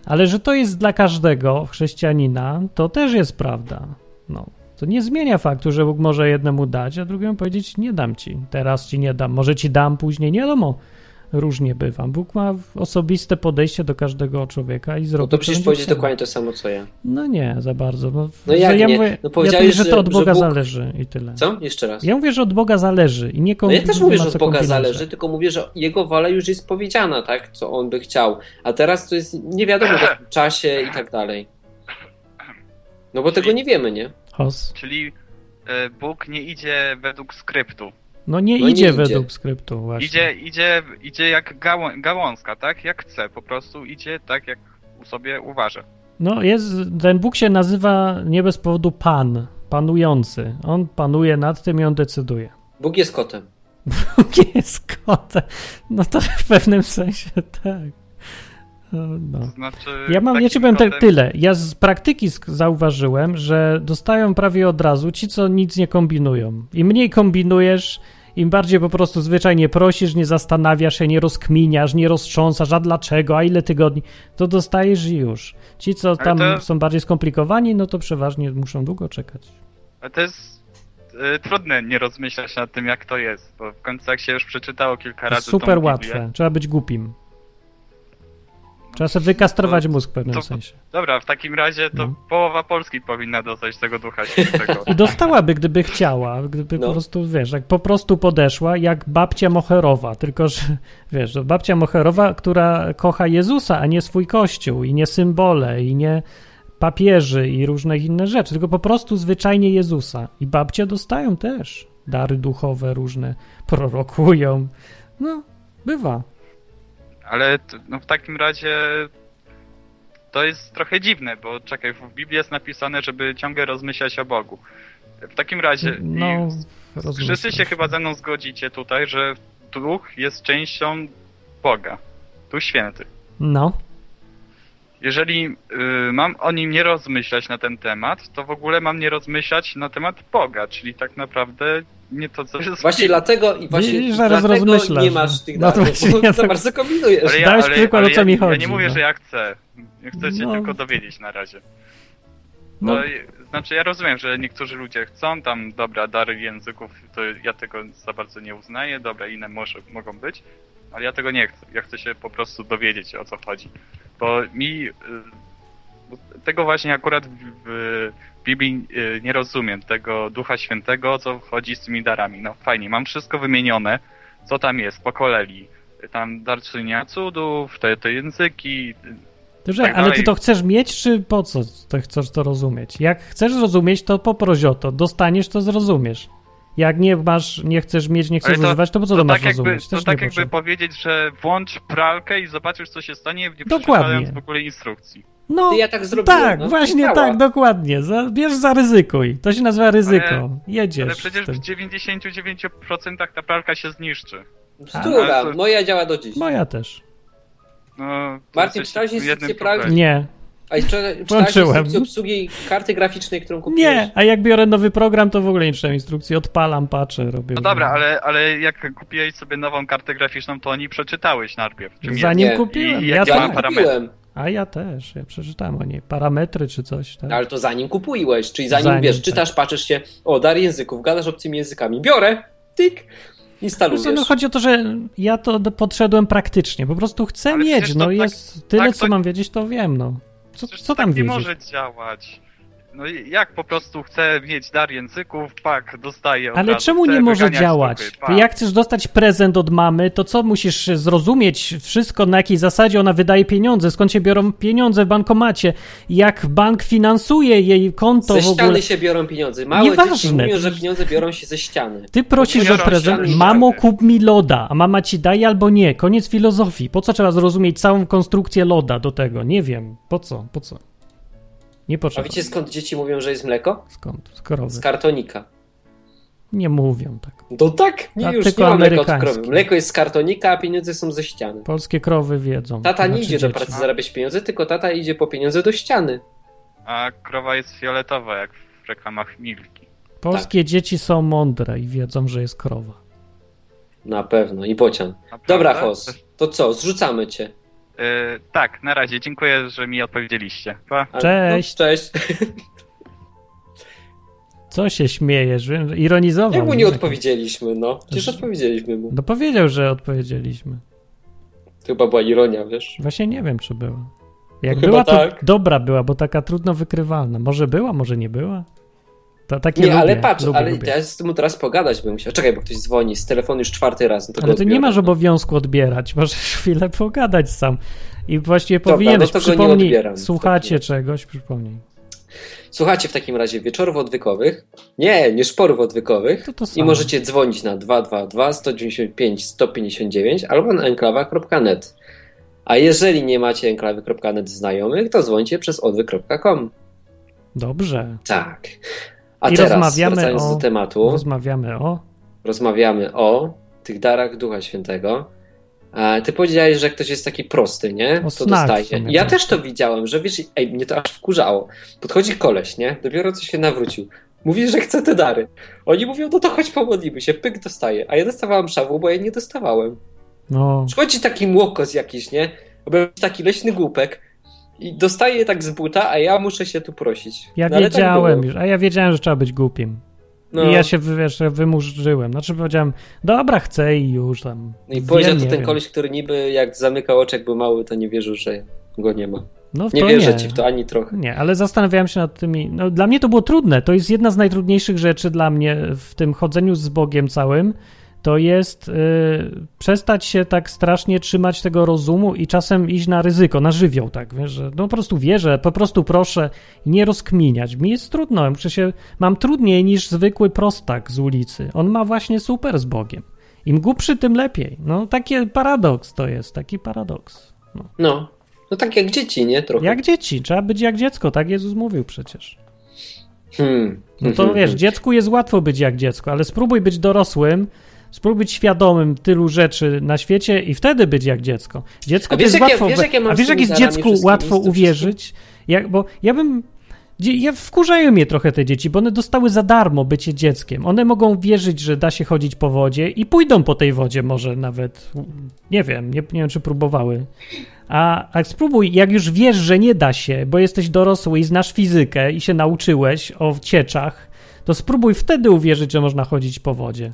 Ale że to jest dla każdego chrześcijanina, to też jest prawda. No, to nie zmienia faktu, że Bóg może jednemu dać, a drugiemu powiedzieć nie dam ci, teraz ci nie dam, może ci dam później, nie wiadomo. Różnie bywa. Bóg ma osobiste podejście do każdego człowieka i No zrobi to co przecież powiedzieć dokładnie to samo, co ja. No nie, za bardzo. No, No jak ja nie? Mówię, No ja powiedziałeś, mówię, że że- to od Boga Bóg- zależy i tyle. Co? Jeszcze raz. Ja mówię, że od Boga zależy i nie No ja też mówię, że od Boga zależy, tylko mówię, że jego wola już jest powiedziana, tak? Co on by chciał. A teraz to jest nie wiadomo w jakim czasie i tak dalej. No bo tego nie wiemy, nie? Hos. Czyli e, Bóg nie idzie według skryptu. No nie No nie idzie idzie. według skryptu właśnie. Idzie, idzie, idzie jak gałą, gałązka, tak? Jak chce, po prostu idzie tak, jak sobie uważa. No jest, ten Bóg się nazywa nie bez powodu Pan, panujący. On panuje nad tym i on decyduje. Bóg jest kotem. Bóg jest kotem. No to w pewnym sensie tak. No, znaczy, Ja mam, ja ci powiem kotem- tyle. Ja z praktyki zauważyłem, że dostają prawie od razu ci, co nic nie kombinują. Im mniej kombinujesz, im bardziej po prostu zwyczajnie prosisz, nie zastanawiasz się, nie rozkminiasz, nie roztrząsasz, a dlaczego, a ile tygodni, to dostajesz i już. Ci, co tam to- są bardziej skomplikowani, no to przeważnie muszą długo czekać. Ale to jest e, trudne nie rozmyślać nad tym, jak to jest, bo w końcu jak się już przeczytało kilka razy Super łatwe. Trzeba być głupim. Trzeba sobie wykastrować To- mózg w pewnym to- sensie. Dobra, w takim razie to No. połowa Polski powinna dostać tego ducha świętego. I dostałaby, gdyby chciała, gdyby No. po prostu, wiesz, jak po prostu podeszła, jak babcia Moherowa, tylko że, wiesz, to babcia Moherowa, która kocha Jezusa, a nie swój kościół i nie symbole i nie papieży i różne inne rzeczy, tylko po prostu zwyczajnie Jezusa. I babcie dostają też dary duchowe różne, prorokują, No, bywa. Ale t- no w takim razie to jest trochę dziwne, bo czekaj, w Biblii jest napisane, żeby ciągle rozmyślać o Bogu. W takim razie No, i rozumiem. wszyscy się chyba ze mną zgodzicie tutaj, że Duch jest częścią Boga. Duch Święty. No, Jeżeli y, mam o nim nie rozmyślać na ten temat, to w ogóle mam nie rozmyślać na temat Boga, czyli tak naprawdę nie to, co jest Właśnie dlatego i właśnie Widzisz, zaraz dlatego nie masz tych No to danych, właśnie bo ja za tak- bardzo kombinujesz. Ale Dałeś przykład, o co ja, mi Ja chodzi, nie mówię, no. że ja chcę. Ja chcę się No. tylko dowiedzieć na razie. no, No, znaczy ja rozumiem, że niektórzy ludzie chcą tam, dobra, dary języków, to ja tego za bardzo nie uznaję, dobra, inne może, mogą być, ale ja tego nie chcę. Ja chcę się po prostu dowiedzieć o co chodzi. Bo mi y, tego właśnie akurat w, Biblii y, nie rozumiem, tego Ducha Świętego, o co chodzi z tymi darami. No fajnie, mam wszystko wymienione, co tam jest po kolei. Tam dar czynienia cudów, te, te języki, Dobrze, tak ale ty to chcesz mieć, czy po co to chcesz to rozumieć? Jak chcesz zrozumieć, to poproś o to. Dostaniesz, to zrozumiesz. Jak nie masz, nie chcesz mieć, nie chcesz to- używać, to po co to, to masz tak jakby, rozumieć? to Też tak jakby potrzeba. powiedzieć, że włącz pralkę i zobaczysz co się stanie, nie Dokładnie. przeczytając w ogóle instrukcji. No, ja tak zrobiłem. tak, no, właśnie działa. tak, dokładnie. Za, bierz, zaryzykuj. To się nazywa ryzyko. Ale- Jedziesz. Ale przecież w 99% ta pralka się zniszczy. Bzdura, to- moja działa do dziś. Moja też. No, to Martin, jesteś czytałeś instrukcję pralki? Nie. A jeszcze instrukcję obsługi karty graficznej, którą kupiłeś? Nie, a jak biorę nowy program, to w ogóle nie czytam instrukcji. Odpalam, patrzę, robię. No dobra, ale, ale jak kupiłeś sobie nową kartę graficzną, to oni przeczytałeś najpierw. Zanim Nie. kupiłem. I ja Ja tak. kupiłem, A ja też, ja przeczytałem o niej. Parametry czy coś, tak? ale to zanim kupiłeś, czyli zanim, Zanim, wiesz, tak. czytasz, patrzysz się, o, dar języków, gadasz obcymi językami, biorę, tyk, instalujesz. co, no chodzi o to, że ja to podszedłem praktycznie. Po prostu chcę Ale mieć. No tak- jest tyle, tak co to- mam wiedzieć, to wiem, no. Co, co tam nie wiedzieć? może działać. No i jak po prostu chcę mieć dar języków, pak, dostaję od Ale razu. czemu chcę nie może działać? pak. jak chcesz dostać prezent od mamy, to co musisz zrozumieć wszystko, na jakiej zasadzie ona wydaje pieniądze, skąd się biorą pieniądze w bankomacie, jak bank finansuje jej konto Ze w ogóle. ściany się biorą pieniądze. Małe Nieważne, dzieci mówią, że pieniądze biorą się ze ściany. Ty prosisz o prezent, mamo kup mi loda, a mama ci daje albo nie. Koniec filozofii. Po co trzeba zrozumieć całą konstrukcję loda do tego? Nie wiem. Po co? Po co? Nie A potrzeba. wiecie skąd dzieci mówią, że jest mleko? Skąd? Z krowy. Z kartonika. Nie mówią tak. No tak, nie A już nie ma mleka od krowy. Mleko jest z kartonika, a pieniądze są ze ściany. Polskie krowy wiedzą. Tata nie Znaczy idzie do dzieci. pracy zarabiać pieniądze, tylko tata idzie po pieniądze do ściany. A krowa jest fioletowa, jak w reklamach Milki. Polskie dzieci są mądre i wiedzą, że jest krowa. Na pewno, i bocian. Naprawdę? Dobra, Hos, to co, zrzucamy cię. Yy, tak, na razie. Dziękuję, że mi odpowiedzieliście. Pa. Cześć. No, cześć. Co się śmiejesz? Ironizował. Jak mu nie odpowiedzieliśmy, no? Przecież odpowiedzieliśmy mu. No powiedział, że odpowiedzieliśmy. To chyba była ironia, wiesz? Właśnie nie wiem, czy była. Jak była, to tak. dobra była, bo taka trudno wykrywalna. Może była, może nie była. To takie Nie, lubię, ale patrz, lubię, ale lubię. ja z tym teraz pogadać bym musiał. Czekaj, bo ktoś dzwoni z telefonu już czwarty raz. No to Ale ty nie odbiorę. masz obowiązku odbierać, możesz chwilę pogadać sam. I właściwie Dobra, powinieneś, no to go nie przypomnij, odbieram. słuchacie czegoś, przypomnij. Słuchajcie w takim razie wieczorów odwykowych. Nie, nie szporów odwykowych. To to I możecie dzwonić na 222 195 159 albo na enklawa.net. A jeżeli nie macie enklawy.net znajomych, to dzwońcie przez odwyk.com. Dobrze. Tak. A I teraz, rozmawiamy wracając o- do tematu, Rozmawiamy o... rozmawiamy o tych darach Ducha Świętego. Ty powiedziałeś, że ktoś jest taki prosty, nie? O to dostaje. Ja tak. też to widziałem, że wiesz, ej, mnie to aż wkurzało. Podchodzi koleś, nie? Dopiero co się nawrócił. Mówi, że chce te dary. Oni mówią, no to chodź pomodlimy się, pyk dostaje. A ja dostawałem szawu, bo ja nie dostawałem. No, Przychodzi taki młokos jakiś, nie? Albo taki leśny głupek i dostaje je tak z buta, a ja muszę się tu prosić. ja No, tak wiedziałem było. już, a ja wiedziałem, że trzeba być głupim. No. I ja się, wiesz, wymurzyłem. Znaczy powiedziałem, dobra, chcę i już tam. No i powiedział to ten wiem. koleś, który niby jak zamykał oczy, jak był mały, to nie wierzył, że go nie ma. No Nie wierzę nie. ci w to ani trochę. Nie, ale zastanawiałem się nad tymi. No, dla mnie to było trudne. To jest jedna z najtrudniejszych rzeczy dla mnie w tym chodzeniu z Bogiem całym. To jest y, przestać się tak strasznie trzymać tego rozumu i czasem iść na ryzyko, na żywioł, tak, wiesz, że no po prostu wierzę, po prostu proszę nie rozkminiać. Mi jest trudno, muszę się, mam trudniej niż zwykły prostak z ulicy. On ma właśnie super z Bogiem. Im głupszy, tym lepiej. No taki paradoks to jest, taki paradoks. No. No. No tak jak dzieci, nie? Trochę. Jak dzieci, trzeba być jak dziecko, tak Jezus mówił przecież. Hmm. No to wiesz, dziecku jest łatwo być jak dziecko, ale spróbuj być dorosłym, spróbuj być świadomym tylu rzeczy na świecie i wtedy być jak dziecko. Dziecko A wiesz, jest łatwo. wiesz, ja a wiesz, jak jest dziecku łatwo uwierzyć? Jak, bo ja bym. Ja wkurzają mnie trochę te dzieci, bo one dostały za darmo bycie dzieckiem. One mogą wierzyć, że da się chodzić po wodzie i pójdą po tej wodzie, może nawet. Nie wiem, nie, nie wiem, czy próbowały. A, a spróbuj, jak już wiesz, że nie da się, bo jesteś dorosły i znasz fizykę i się nauczyłeś o cieczach, to spróbuj wtedy uwierzyć, że można chodzić po wodzie.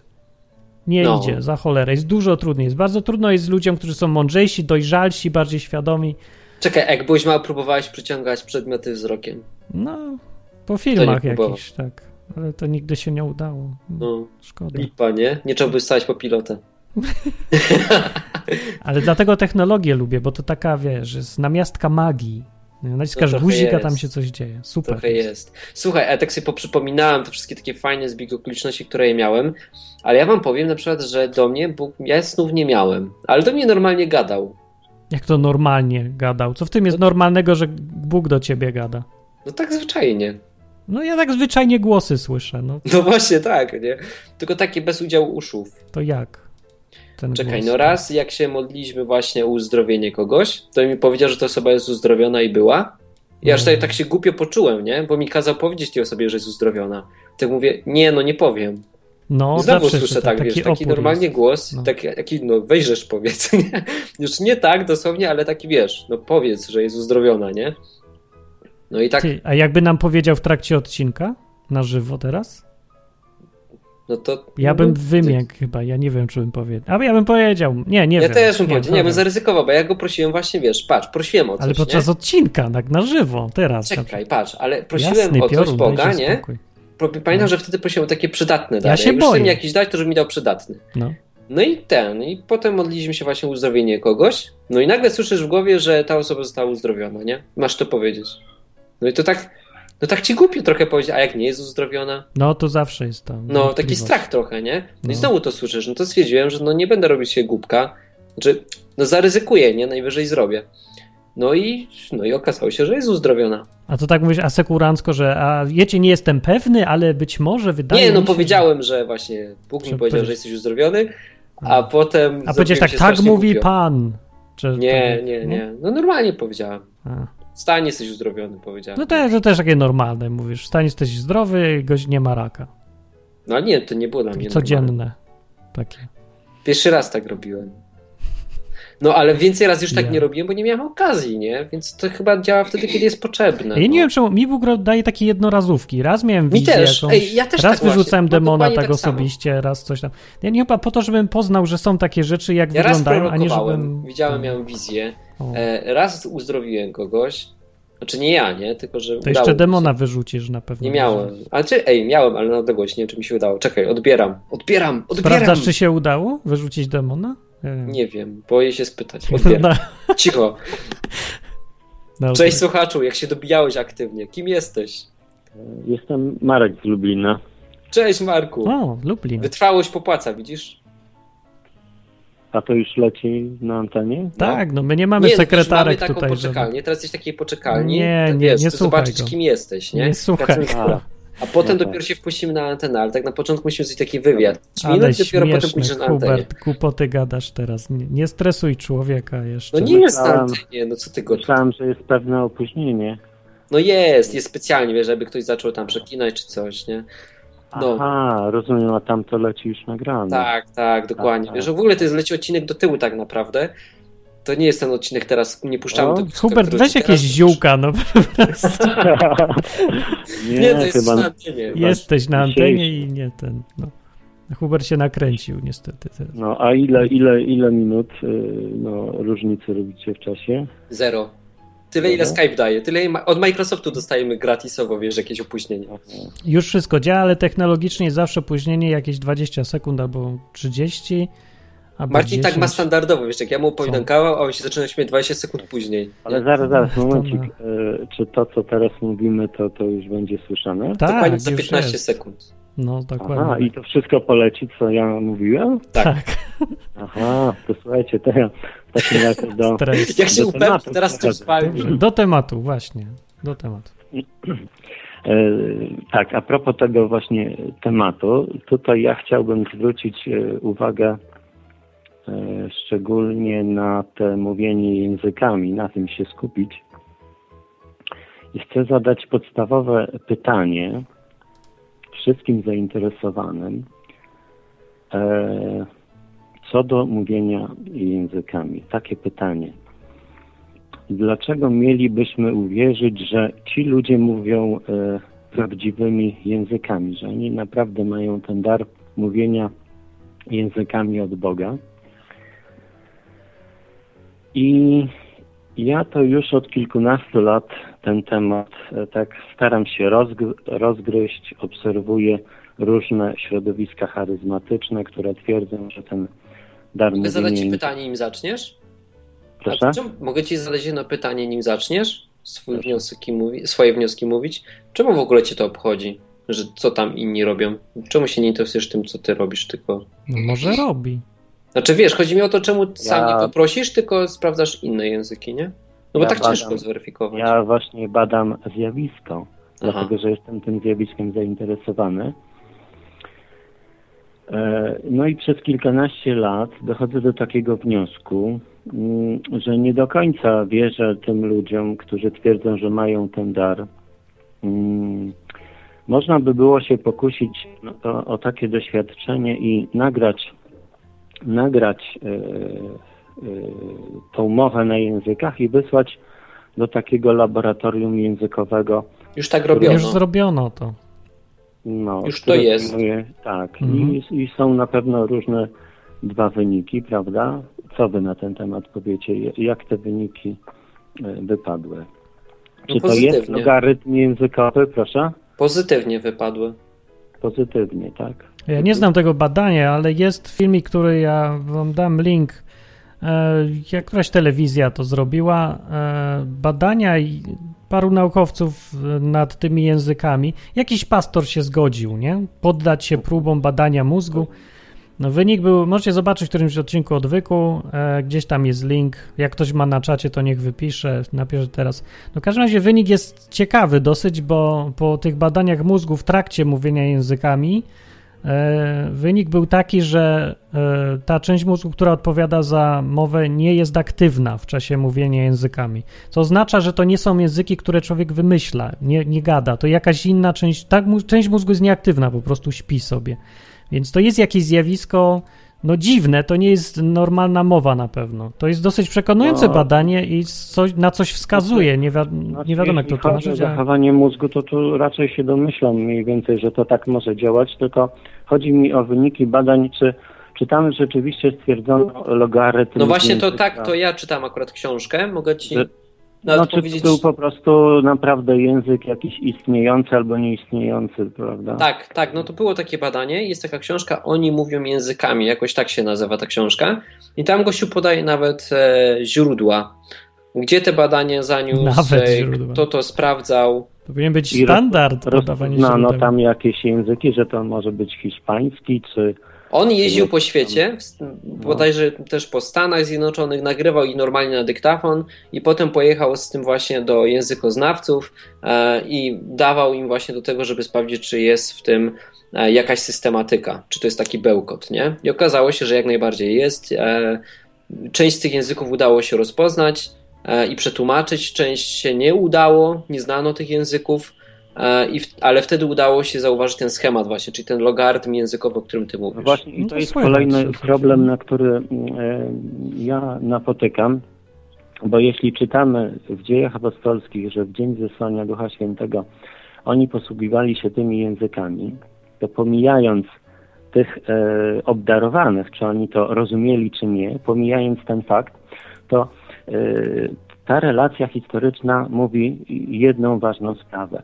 Nie No. idzie, za cholerę. Jest dużo trudniej. Jest bardzo trudno jest ludziom, którzy są mądrzejsi, dojrzalsi, bardziej świadomi. Czekaj, jak byłeś mały, próbowałeś przyciągać przedmioty wzrokiem. No, po filmach jakichś, tak. Ale to nigdy się nie udało. No, Szkoda. lipa, nie? Nie trzeba by stać po pilotę. Ale dlatego technologię lubię, bo to taka, wiesz, jest namiastka magii. Naciskasz guzika, tam się coś dzieje. Super. Trochę jest. Słuchaj, a tak sobie poprzypominałem te wszystkie takie fajne zbieg okoliczności, które ja miałem, ale ja wam powiem na przykład, że do mnie Bóg, ja snów nie miałem, ale do mnie normalnie gadał. Jak to normalnie gadał? Co w tym jest normalnego, że Bóg do ciebie gada? No tak zwyczajnie. No ja tak zwyczajnie głosy słyszę, no No właśnie tak, nie? Tylko takie bez udziału uszów. to jak? Ten Czekaj, głos? no raz jak się modliliśmy właśnie o uzdrowienie kogoś, to mi powiedział, że ta osoba jest uzdrowiona i była. Ja aż No. tutaj tak się głupio poczułem, nie? Bo mi kazał powiedzieć tej osobie, że jest uzdrowiona. Tak mówię, nie, no nie powiem. No, I znowu słyszę się tak, taki wiesz, taki normalnie jest. głos, No. taki, taki, no weźżesz powiedz, nie? Już nie tak dosłownie, ale taki wiesz, no powiedz, że jest uzdrowiona, nie? No i tak, Ty, a jakby nam powiedział w trakcie odcinka, na żywo teraz? No to... Ja no, bym wymiękł chyba, ja nie wiem, czy bym powiedział. A ja bym powiedział, nie, nie Ja wiem. też bym powiedział, nie, bym zaryzykował, bo ja go prosiłem właśnie, wiesz, patrz, prosiłem o coś, Ale podczas nie? odcinka, tak na żywo, teraz. Czekaj, patrz, ale prosiłem Jasny o coś Boga, nie? Pamiętam, że wtedy prosiłem o takie przydatne dary. Ja się Jak boję. mi jakiś dać, to żeby mi dał przydatny. No. No i ten, i potem modliliśmy się właśnie o uzdrowienie kogoś. No i nagle słyszysz w głowie, że ta osoba została uzdrowiona, nie? Masz to powiedzieć. No i to tak, no tak ci głupio trochę powiedzieć, a jak nie jest uzdrowiona? no to zawsze jest to. No, taki strach trochę, nie? No, i No. znowu to słyszysz, no to stwierdziłem, że no nie będę robić się głupka. Znaczy, no zaryzykuję, nie? Najwyżej zrobię. No i, no i okazało się, że jest uzdrowiona. A to tak mówisz asekurancko, że a wiecie, nie jestem pewny, ale być może wydaje Nie, no się, powiedziałem, że właśnie Bóg mi Że powiedział, powiedz- że jesteś uzdrowiony, a potem. Że... A powiedziałeś tak, tak mówi głupio. pan. Czy Nie, nie, nie. No normalnie powiedziałem. A. Stań, jesteś uzdrowiony, powiedziałem. No to, to też takie normalne, mówisz, stan jesteś zdrowy, gość nie ma raka. No nie, to nie było dla mnie normalne. Codzienne. Takie. Pierwszy raz tak robiłem. No ale więcej raz już tak Ja. nie robiłem, bo nie miałem okazji, nie? Więc to chyba działa wtedy, kiedy jest potrzebne. Ja nie no. wiem, czemu mi Bóg daje takie jednorazówki. Raz miałem Mi wizję też. jakąś, Ej, ja też raz tak wyrzucałem właśnie. Demona tak tak samo. osobiście, raz coś tam. Ja nie chyba po to, żebym poznał, że są takie rzeczy, jak Ja wyglądają, a nie żebym... widziałem, miałem wizję. O. E, raz uzdrowiłem kogoś. Znaczy nie ja, nie? Tylko, że To jeszcze demona się. wyrzucisz na pewno. Nie miałem. Ale czy, ej, miałem, ale na odległość, nie wiem, czy mi się udało. Czekaj, odbieram. Odbieram, odbieram! Sprawdzasz, czy się udało wyrzucić demona? Ja wiem. Nie wiem, boję się spytać. Odbieram. No, Cicho. no, Cześć słuchaczu, jak się dobijałeś aktywnie. Kim jesteś? Jestem Marek z Lublina. Cześć Marku. O, Lublin. Wytrwałość popłaca, widzisz? A to już leci na antenie? Tak, no my nie mamy nie, no, sekretarek mamy taką tutaj. poczekalnię. Teraz jesteś takiej poczekalni. Nie, to nie, wiesz, nie słuchaj zobaczyć, go. kim jesteś, nie? Nie słuchaj Tacy- go. A potem No tak. dopiero się wpuścimy na antenę, ale tak na początku musimy zrobić taki wywiad. Ale minut, dopiero potem pójdziesz na antenie. Hubert, głupoty gadasz teraz. Nie, nie stresuj człowieka jeszcze. No nie jest na antenie, no co ty go... Myślałem, że jest pewne opóźnienie. No jest, jest specjalnie, wiesz, żeby ktoś zaczął tam przeklinać czy coś, nie? No. Aha, rozumiem, a tam to leci już nagrane. Tak, tak, dokładnie. Tak, Wiesz, tak. w ogóle to jest leci odcinek do tyłu tak naprawdę. To nie jest ten odcinek teraz, nie puszczamy O, tego Hubert, weź teraz jakieś ziółka, no po prostu. nie, Nie, to jest chyba... na antenie. Jesteś na antenie i nie ten. No. Hubert się nakręcił niestety teraz. No, a ile, ile, ile minut y, no, różnicy robicie w czasie? Zero. Tyle, ile Dobra. Skype daje. Tyle od Microsoftu dostajemy gratisowo, wiesz, jakieś opóźnienie. Już wszystko działa, ale technologicznie jest zawsze opóźnienie jakieś 20 sekund albo 30. Albo Marcin tak 10. ma standardowo, wiesz, jak ja mu opowiadam kawał, a on się zaczyna śmiać 20 sekund później. Ale Nie? zaraz, zaraz, momencik. Y, czy to, co teraz mówimy, to, to już będzie słyszane? Tak, Dokładnie za już 15 jest. sekund. No, dokładnie. Aha, i to wszystko poleci, co ja mówiłem? Tak. Aha, to słuchajcie, to ja takim razie do, Stres. Jak się do upewni, tematu teraz coś przechodzę. spali. Do tematu, właśnie. Do tematu. E, Tak, a propos tego właśnie tematu, tutaj ja chciałbym zwrócić e, uwagę e, szczególnie na te mówienie językami, na tym się skupić. I chcę zadać podstawowe pytanie wszystkim zainteresowanym co do mówienia językami. Takie pytanie. Dlaczego mielibyśmy uwierzyć, że ci ludzie mówią e, prawdziwymi językami, że oni naprawdę mają ten dar mówienia językami od Boga? I ja to już od kilkunastu lat ten temat e, tak staram się rozgr- rozgryźć, obserwuję różne środowiska charyzmatyczne, które twierdzą, że ten dar Mogę zadać ci pytanie, nim zaczniesz? Proszę? Czemu, mogę ci zadać jedno pytanie, nim zaczniesz swój wnioski mówi, swoje wnioski mówić? Czemu w ogóle cię to obchodzi? Że co tam inni robią? Czemu się nie interesujesz tym, co ty robisz, tylko... No, może robi. Znaczy wiesz, chodzi mi o to, czemu sam Ja- nie poprosisz, tylko sprawdzasz inne języki, nie? No bo Ja tak badam- ciężko zweryfikować. Ja właśnie badam zjawisko, dlatego że jestem tym zjawiskiem zainteresowany. E, No i przez kilkanaście lat dochodzę do takiego wniosku, mm, że nie do końca wierzę tym ludziom, którzy twierdzą, że mają ten dar. Mm, Można by było się pokusić no, o, o takie doświadczenie i nagrać, nagrać e, e, tą mowę na językach i wysłać do takiego laboratorium językowego. Już tak robiono. Już zrobiono to. No, Już to jest. tak. Mhm. I, I są na pewno różne dwa wyniki, prawda? Co wy na ten temat powiecie? Jak te wyniki e, wypadły? No Czy to jest logarytm językowy, proszę? Pozytywnie wypadły. Pozytywnie, tak. Ja nie znam tego badania, ale jest filmik, który ja wam dam link. E, jak któraś telewizja to zrobiła. E, badania i paru naukowców e, nad tymi językami. Jakiś pastor się zgodził, nie? Poddać się próbom badania mózgu. No, wynik był, możecie zobaczyć w którymś odcinku odwyku, e, gdzieś tam jest link. Jak ktoś ma na czacie, to niech wypisze, napisze teraz. No, w każdym razie wynik jest ciekawy dosyć, bo po tych badaniach mózgu w trakcie mówienia językami wynik był taki, że e, ta część mózgu, która odpowiada za mowę, nie jest aktywna w czasie mówienia językami. Co oznacza, że to nie są języki, które człowiek wymyśla, nie, nie gada. To jakaś inna część, mu- część mózgu jest nieaktywna, po prostu śpi sobie. Więc to jest jakieś zjawisko, no dziwne, to nie jest normalna mowa na pewno. To jest dosyć przekonujące No. badanie i coś, na coś wskazuje. Nie, wi- Znaczy, nie wiadomo, jak jeśli to chodzi o tłumaczyć. zachowanie mózgu, to tu raczej się domyślam mniej więcej, że to tak może działać, tylko chodzi mi o wyniki badań, czy, czy tam rzeczywiście stwierdzono logarytm No właśnie to tak, to ja czytam akurat książkę, mogę ci Że- nawet No, czy powiedzieć... to był po prostu naprawdę język jakiś istniejący albo nieistniejący, prawda? Tak, tak, no to było takie badanie, jest taka książka, oni mówią językami, jakoś tak się nazywa ta książka i tam gościu podaje nawet e, źródła, gdzie te badania zaniósł, Nawet e, źródła. kto to sprawdzał. To powinien być I roz- standard podawania No, no źródeł. tam jakieś języki, że to może być hiszpański, czy... On jeździł No, po świecie, w- bodajże też po Stanach Zjednoczonych, nagrywał ich normalnie na dyktafon i potem pojechał z tym właśnie do językoznawców e, i dawał im właśnie do tego, żeby sprawdzić, czy jest w tym e, jakaś systematyka, czy to jest taki bełkot, nie? I okazało się, że jak najbardziej jest. E, część z tych języków udało się rozpoznać i przetłumaczyć, część się nie udało, nie znano tych języków, i w, ale wtedy udało się zauważyć ten schemat właśnie, czyli ten logarytm językowy, o którym ty mówisz. No właśnie, i No to to jest kolejny problem, na który mm, e, ja napotykam, bo jeśli czytamy w dziejach apostolskich, że w dzień zesłania Ducha Świętego oni posługiwali się tymi językami, to pomijając tych e, obdarowanych, czy oni to rozumieli, czy nie, pomijając ten fakt, to e, ta relacja historyczna mówi jedną ważną sprawę,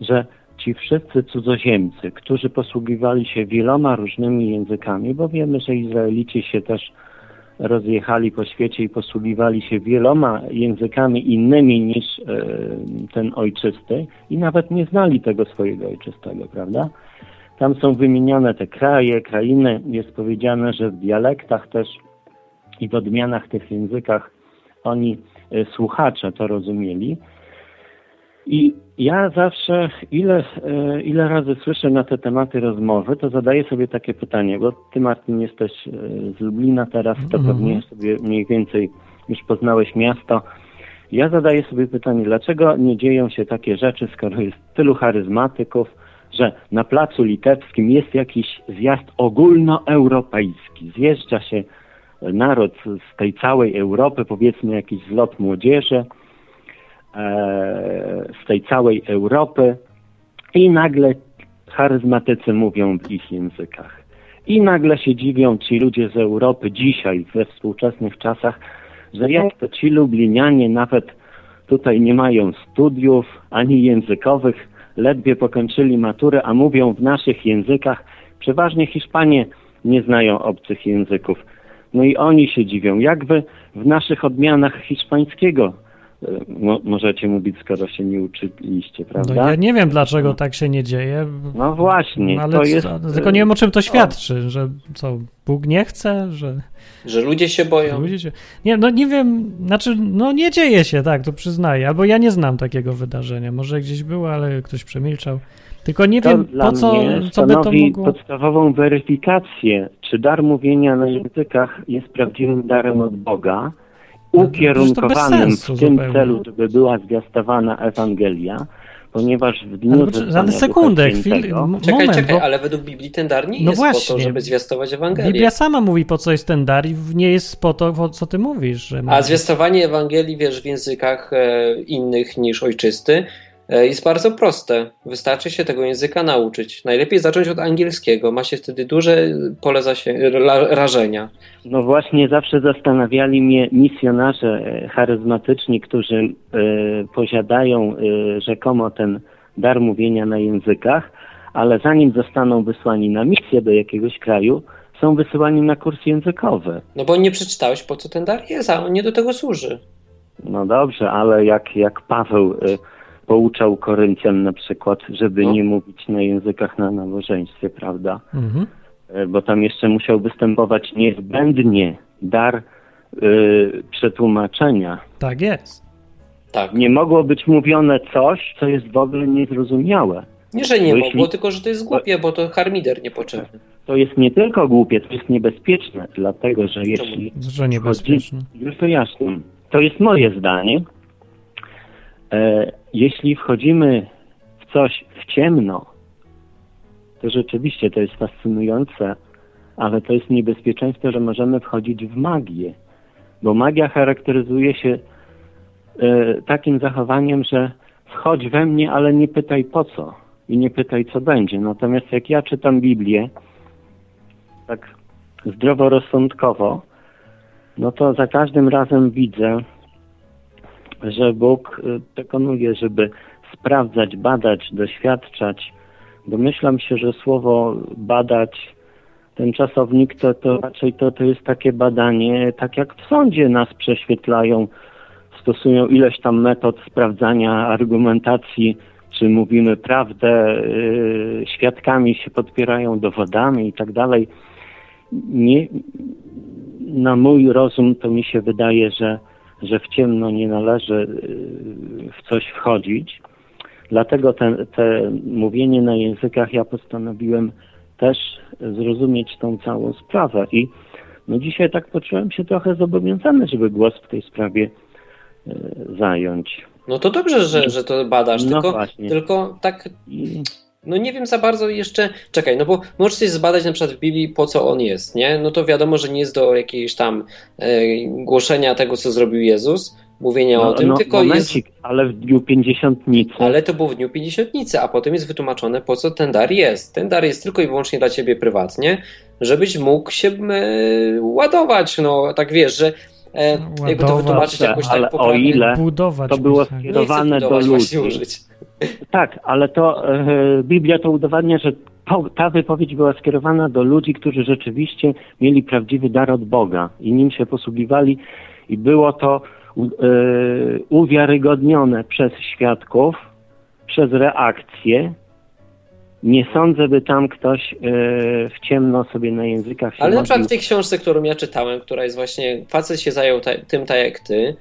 że ci wszyscy cudzoziemcy, którzy posługiwali się wieloma różnymi językami, bo wiemy, że Izraelici się też rozjechali po świecie i posługiwali się wieloma językami innymi niż e, ten ojczysty i nawet nie znali tego swojego ojczystego, prawda? Tam są wymienione te kraje, krainy. Jest powiedziane, że w dialektach też i w odmianach tych językach oni, e, słuchacze, to rozumieli. I ja zawsze, ile, e, ile razy słyszę na te tematy rozmowy, to zadaję sobie takie pytanie, bo ty, Martin, jesteś e, z Lublina teraz, to Mhm. pewnie sobie mniej więcej już poznałeś miasto. Ja zadaję sobie pytanie, dlaczego nie dzieją się takie rzeczy, skoro jest tylu charyzmatyków, że na placu litewskim jest jakiś zjazd ogólnoeuropejski. Zjeżdża się naród z tej całej Europy, powiedzmy jakiś zlot młodzieży e, z tej całej Europy i nagle charyzmatycy mówią w ich językach. I nagle się dziwią ci ludzie z Europy dzisiaj, we współczesnych czasach, że jak to ci Lublinianie nawet tutaj nie mają studiów ani językowych, ledwie pokończyli maturę, a mówią w naszych językach. Przeważnie Hiszpanie nie znają obcych języków. No i oni się dziwią, jak wy w naszych odmianach hiszpańskiego e, mo- możecie mówić, skoro się nie uczyliście, No prawda? ja nie wiem, dlaczego tak się nie dzieje. No właśnie, ale to co- jest... tylko nie wiem, o czym to o. świadczy, że co, Bóg nie chce, że Że ludzie się boją. ludzie się... Nie, no nie wiem, znaczy, no nie dzieje się, tak, to przyznaję, albo ja nie znam takiego wydarzenia, może gdzieś było, ale ktoś przemilczał. Tylko nie To wiem, dla po co, mnie co by to stanowi mogło... podstawową weryfikację, czy dar mówienia na językach jest prawdziwym darem od Boga, ukierunkowanym sensu w tym zupełnie. celu, żeby była zwiastowana Ewangelia, ponieważ w dniu Ale, sekundę, chwil, Świętego- m- Czekaj, moment, czekaj, bo ale według Biblii ten dar nie No jest po właśnie. to, żeby zwiastować Ewangelię. Biblia sama mówi, po co jest ten dar i nie jest po to, po co ty mówisz. Że A zwiastowanie Ewangelii, wiesz, w językach e, innych niż ojczysty jest bardzo proste. Wystarczy się tego języka nauczyć. Najlepiej zacząć od angielskiego. Ma się wtedy duże pole zasię- rażenia. No właśnie zawsze zastanawiali mnie misjonarze e, charyzmatyczni, którzy e, posiadają e, rzekomo ten dar mówienia na językach, ale zanim zostaną wysłani na misję do jakiegoś kraju, są wysyłani na kurs językowy. No bo nie przeczytałeś, po co ten dar jest, a on nie do tego służy. No dobrze, ale jak, jak Paweł e, pouczał Koryntian na przykład, żeby No. nie mówić na językach na nabożeństwie, prawda? Mhm. E, bo tam jeszcze musiał występować niezbędnie dar e, przetłumaczenia. Tak jest. Tak. Nie mogło być mówione coś, co jest w ogóle niezrozumiałe. Nie, że nie Bo mogło, jeśli- tylko że to jest głupie, bo to harmider niepotrzebny. To jest nie tylko głupie, to jest niebezpieczne, dlatego że jeśli Że niebezpieczne. Już wyjaśnię. To jest moje zdanie. Jeśli wchodzimy w coś w ciemno, to rzeczywiście to jest fascynujące, ale to jest niebezpieczeństwo, że możemy wchodzić w magię. Bo magia charakteryzuje się e, takim zachowaniem, że wchodź we mnie, ale nie pytaj po co i nie pytaj co będzie. Natomiast jak ja czytam Biblię, tak zdroworozsądkowo, no to za każdym razem widzę, że Bóg y, dokonuje, żeby sprawdzać, badać, doświadczać. Domyślam się, że słowo badać, ten czasownik, to, to raczej to, to jest takie badanie, tak jak w sądzie nas prześwietlają, stosują ileś tam metod sprawdzania argumentacji, czy mówimy prawdę, y, świadkami się podpierają dowodami i tak dalej. Na mój rozum to mi się wydaje, że, że w ciemno nie należy y, w coś wchodzić. Dlatego te, te mówienie na językach ja postanowiłem też zrozumieć tą całą sprawę. I no dzisiaj tak poczułem się trochę zobowiązany, żeby głos w tej sprawie y, zająć. No to dobrze, że, że to badasz, No tylko, właśnie. tylko tak, no nie wiem za bardzo jeszcze, czekaj, no bo możesz sobie zbadać na przykład w Biblii, po co on jest, nie? No to wiadomo, że nie jest do jakiejś tam e, głoszenia tego, co zrobił Jezus, mówienia o tym, tylko jest... no, momencik, ale w dniu pięćdziesiątnicy Ale to było w dniu pięćdziesiątnicy, a potem jest wytłumaczone, po co ten dar jest. Ten dar jest tylko i wyłącznie dla ciebie prywatnie, żebyś mógł się e, ładować, no tak wiesz, że e, jakby to wytłumaczyć jakoś ale tak o poprawnie. ile Budować. to było skierowane do ludzi. właśnie użyć. Tak, ale to e, Biblia to udowadnia, że to, ta wypowiedź była skierowana do ludzi, którzy rzeczywiście mieli prawdziwy dar od Boga i nim się posługiwali i było to e, uwiarygodnione przez świadków, przez reakcję nie sądzę, by tam ktoś e, w ciemno sobie na językach się Ale na przykład w tej książce, którą ja czytałem, która jest właśnie, facet się zajął ta, tym tak jak ty,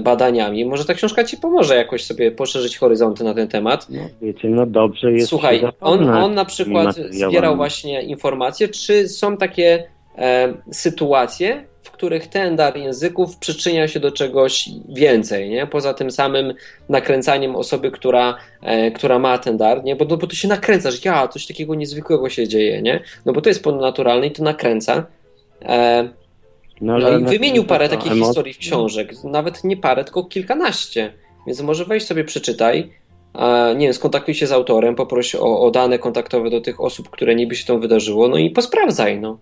badaniami, może ta książka ci pomoże jakoś sobie poszerzyć horyzonty na ten temat. No, wiecie, no dobrze jest Słuchaj, on, on na przykład zbierał właśnie informacje, czy są takie e, sytuacje, w których ten dar języków przyczynia się do czegoś więcej, nie? Poza tym samym nakręcaniem osoby, która, e, która ma ten dar, nie? Bo, no, bo to się nakręca, że ja, coś takiego niezwykłego się dzieje, nie? No bo to jest ponadnaturalne i to nakręca. E, No, no ale i na- wymienił parę takich emocje- historii w książek. Nawet nie parę, tylko kilkanaście. Więc może weź sobie, przeczytaj. Nie wiem, skontaktuj się z autorem, poproś o, o dane kontaktowe do tych osób, które niby się to wydarzyło, no i posprawdzaj, no.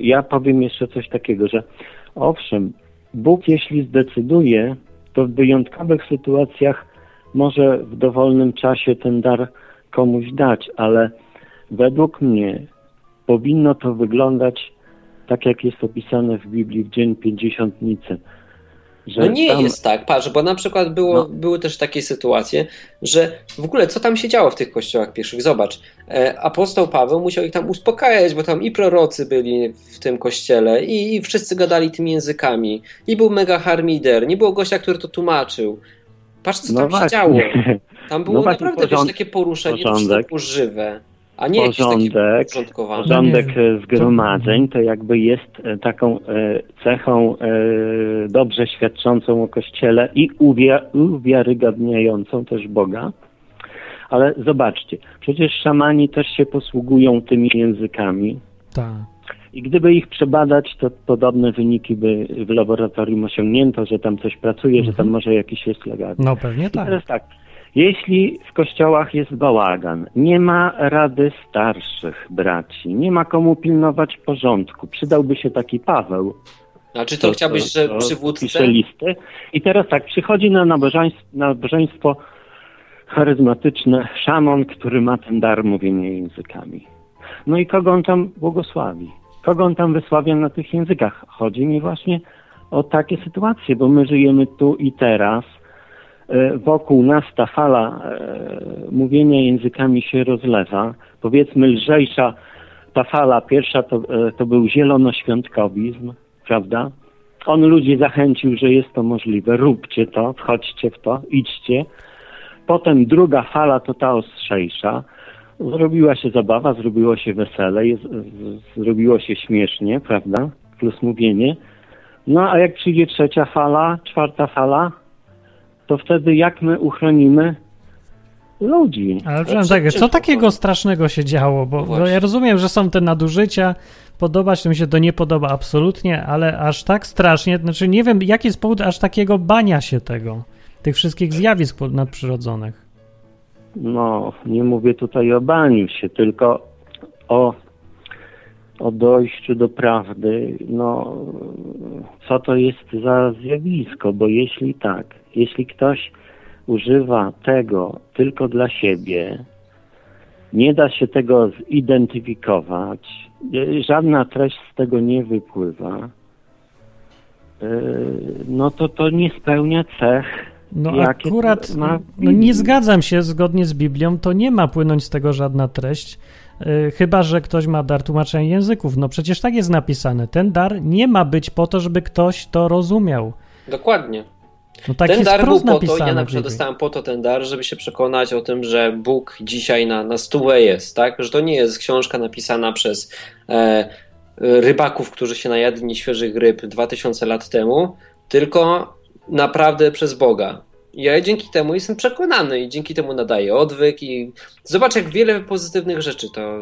Ja powiem jeszcze coś takiego, że owszem, Bóg jeśli zdecyduje, to w wyjątkowych sytuacjach może w dowolnym czasie ten dar komuś dać, ale według mnie powinno to wyglądać tak, jak jest opisane w Biblii w Dzień Pięćdziesiątnicy. No nie tam- jest tak, patrz, bo na przykład było, No. były też takie sytuacje, że w ogóle co tam się działo w tych kościołach pierwszych? Zobacz, e, apostoł Paweł musiał ich tam uspokajać, bo tam i prorocy byli w tym kościele i, i wszyscy gadali tymi językami i był mega harmider, nie było gościa, który to tłumaczył. Patrz, co No tam się właśnie. działo. Tam było No naprawdę wiesz, porząd- takie poruszenie porządek. żywe, a nie porządek, porządek No e, zgromadzeń to jakby jest e, taką e, cechą dobrze świadczącą o Kościele i uwia- uwiarygadniającą też Boga. Ale zobaczcie, przecież szamani też się posługują tymi językami Tak. i gdyby ich przebadać, to podobne wyniki by w laboratorium osiągnięto, że tam coś pracuje, że tam może jakiś jest legat. No pewnie I tak. teraz tak, jeśli w kościołach jest bałagan, nie ma rady starszych braci, nie ma komu pilnować porządku, przydałby się taki Paweł. A czy to chciałbyś, że przywódcę? pisze listy. I teraz tak, przychodzi na nabożeństwo, nabożeństwo charyzmatyczne szaman, który ma ten dar mówienia językami. No i kogo on tam błogosławi? Kogo on tam wysławia na tych językach? Chodzi mi właśnie o takie sytuacje, bo my żyjemy tu i teraz. E, Wokół nas ta fala e, mówienia językami się rozlewa. Powiedzmy lżejsza ta fala pierwsza to, e, to był zielonoświątkowizm, prawda? On ludzi zachęcił, że jest to możliwe, róbcie to, wchodźcie w to, idźcie. Potem druga fala to ta ostrzejsza. Zrobiła się zabawa, zrobiło się wesele, zrobiło się śmiesznie, prawda? Plus mówienie. No a jak przyjdzie trzecia fala, czwarta fala, to wtedy jak my uchronimy ludzi? Ale przepraszam, tak, co takiego strasznego się działo? Bo, No bo ja rozumiem, że są te nadużycia, podobać to mi się to nie podoba absolutnie, ale aż tak strasznie, znaczy nie wiem, jaki jest powód aż takiego bania się tego, tych wszystkich zjawisk nadprzyrodzonych. No, nie mówię tutaj o baniu się, tylko o, o dojściu do prawdy. No, co to jest za zjawisko? Bo jeśli tak, jeśli ktoś używa tego tylko dla siebie, nie da się tego zidentyfikować, y, żadna treść z tego nie wypływa, y, no to to nie spełnia cech No Jakie akurat, no nie zgadzam się zgodnie z Biblią, to nie ma płynąć z tego żadna treść, chyba, że ktoś ma dar tłumaczenia języków. No przecież tak jest napisane. Ten dar nie ma być po to, żeby ktoś to rozumiał. Dokładnie. No tak ten dar był po to, ja na przykład dostałem po to ten dar, żeby się przekonać o tym, że Bóg dzisiaj na, na stówę jest, tak? Że to nie jest książka napisana przez e, rybaków, którzy się najadli nieświeżych ryb 2000 lat temu, tylko naprawdę przez Boga. Ja dzięki temu jestem przekonany i dzięki temu nadaję odwyk i zobacz jak wiele pozytywnych rzeczy to...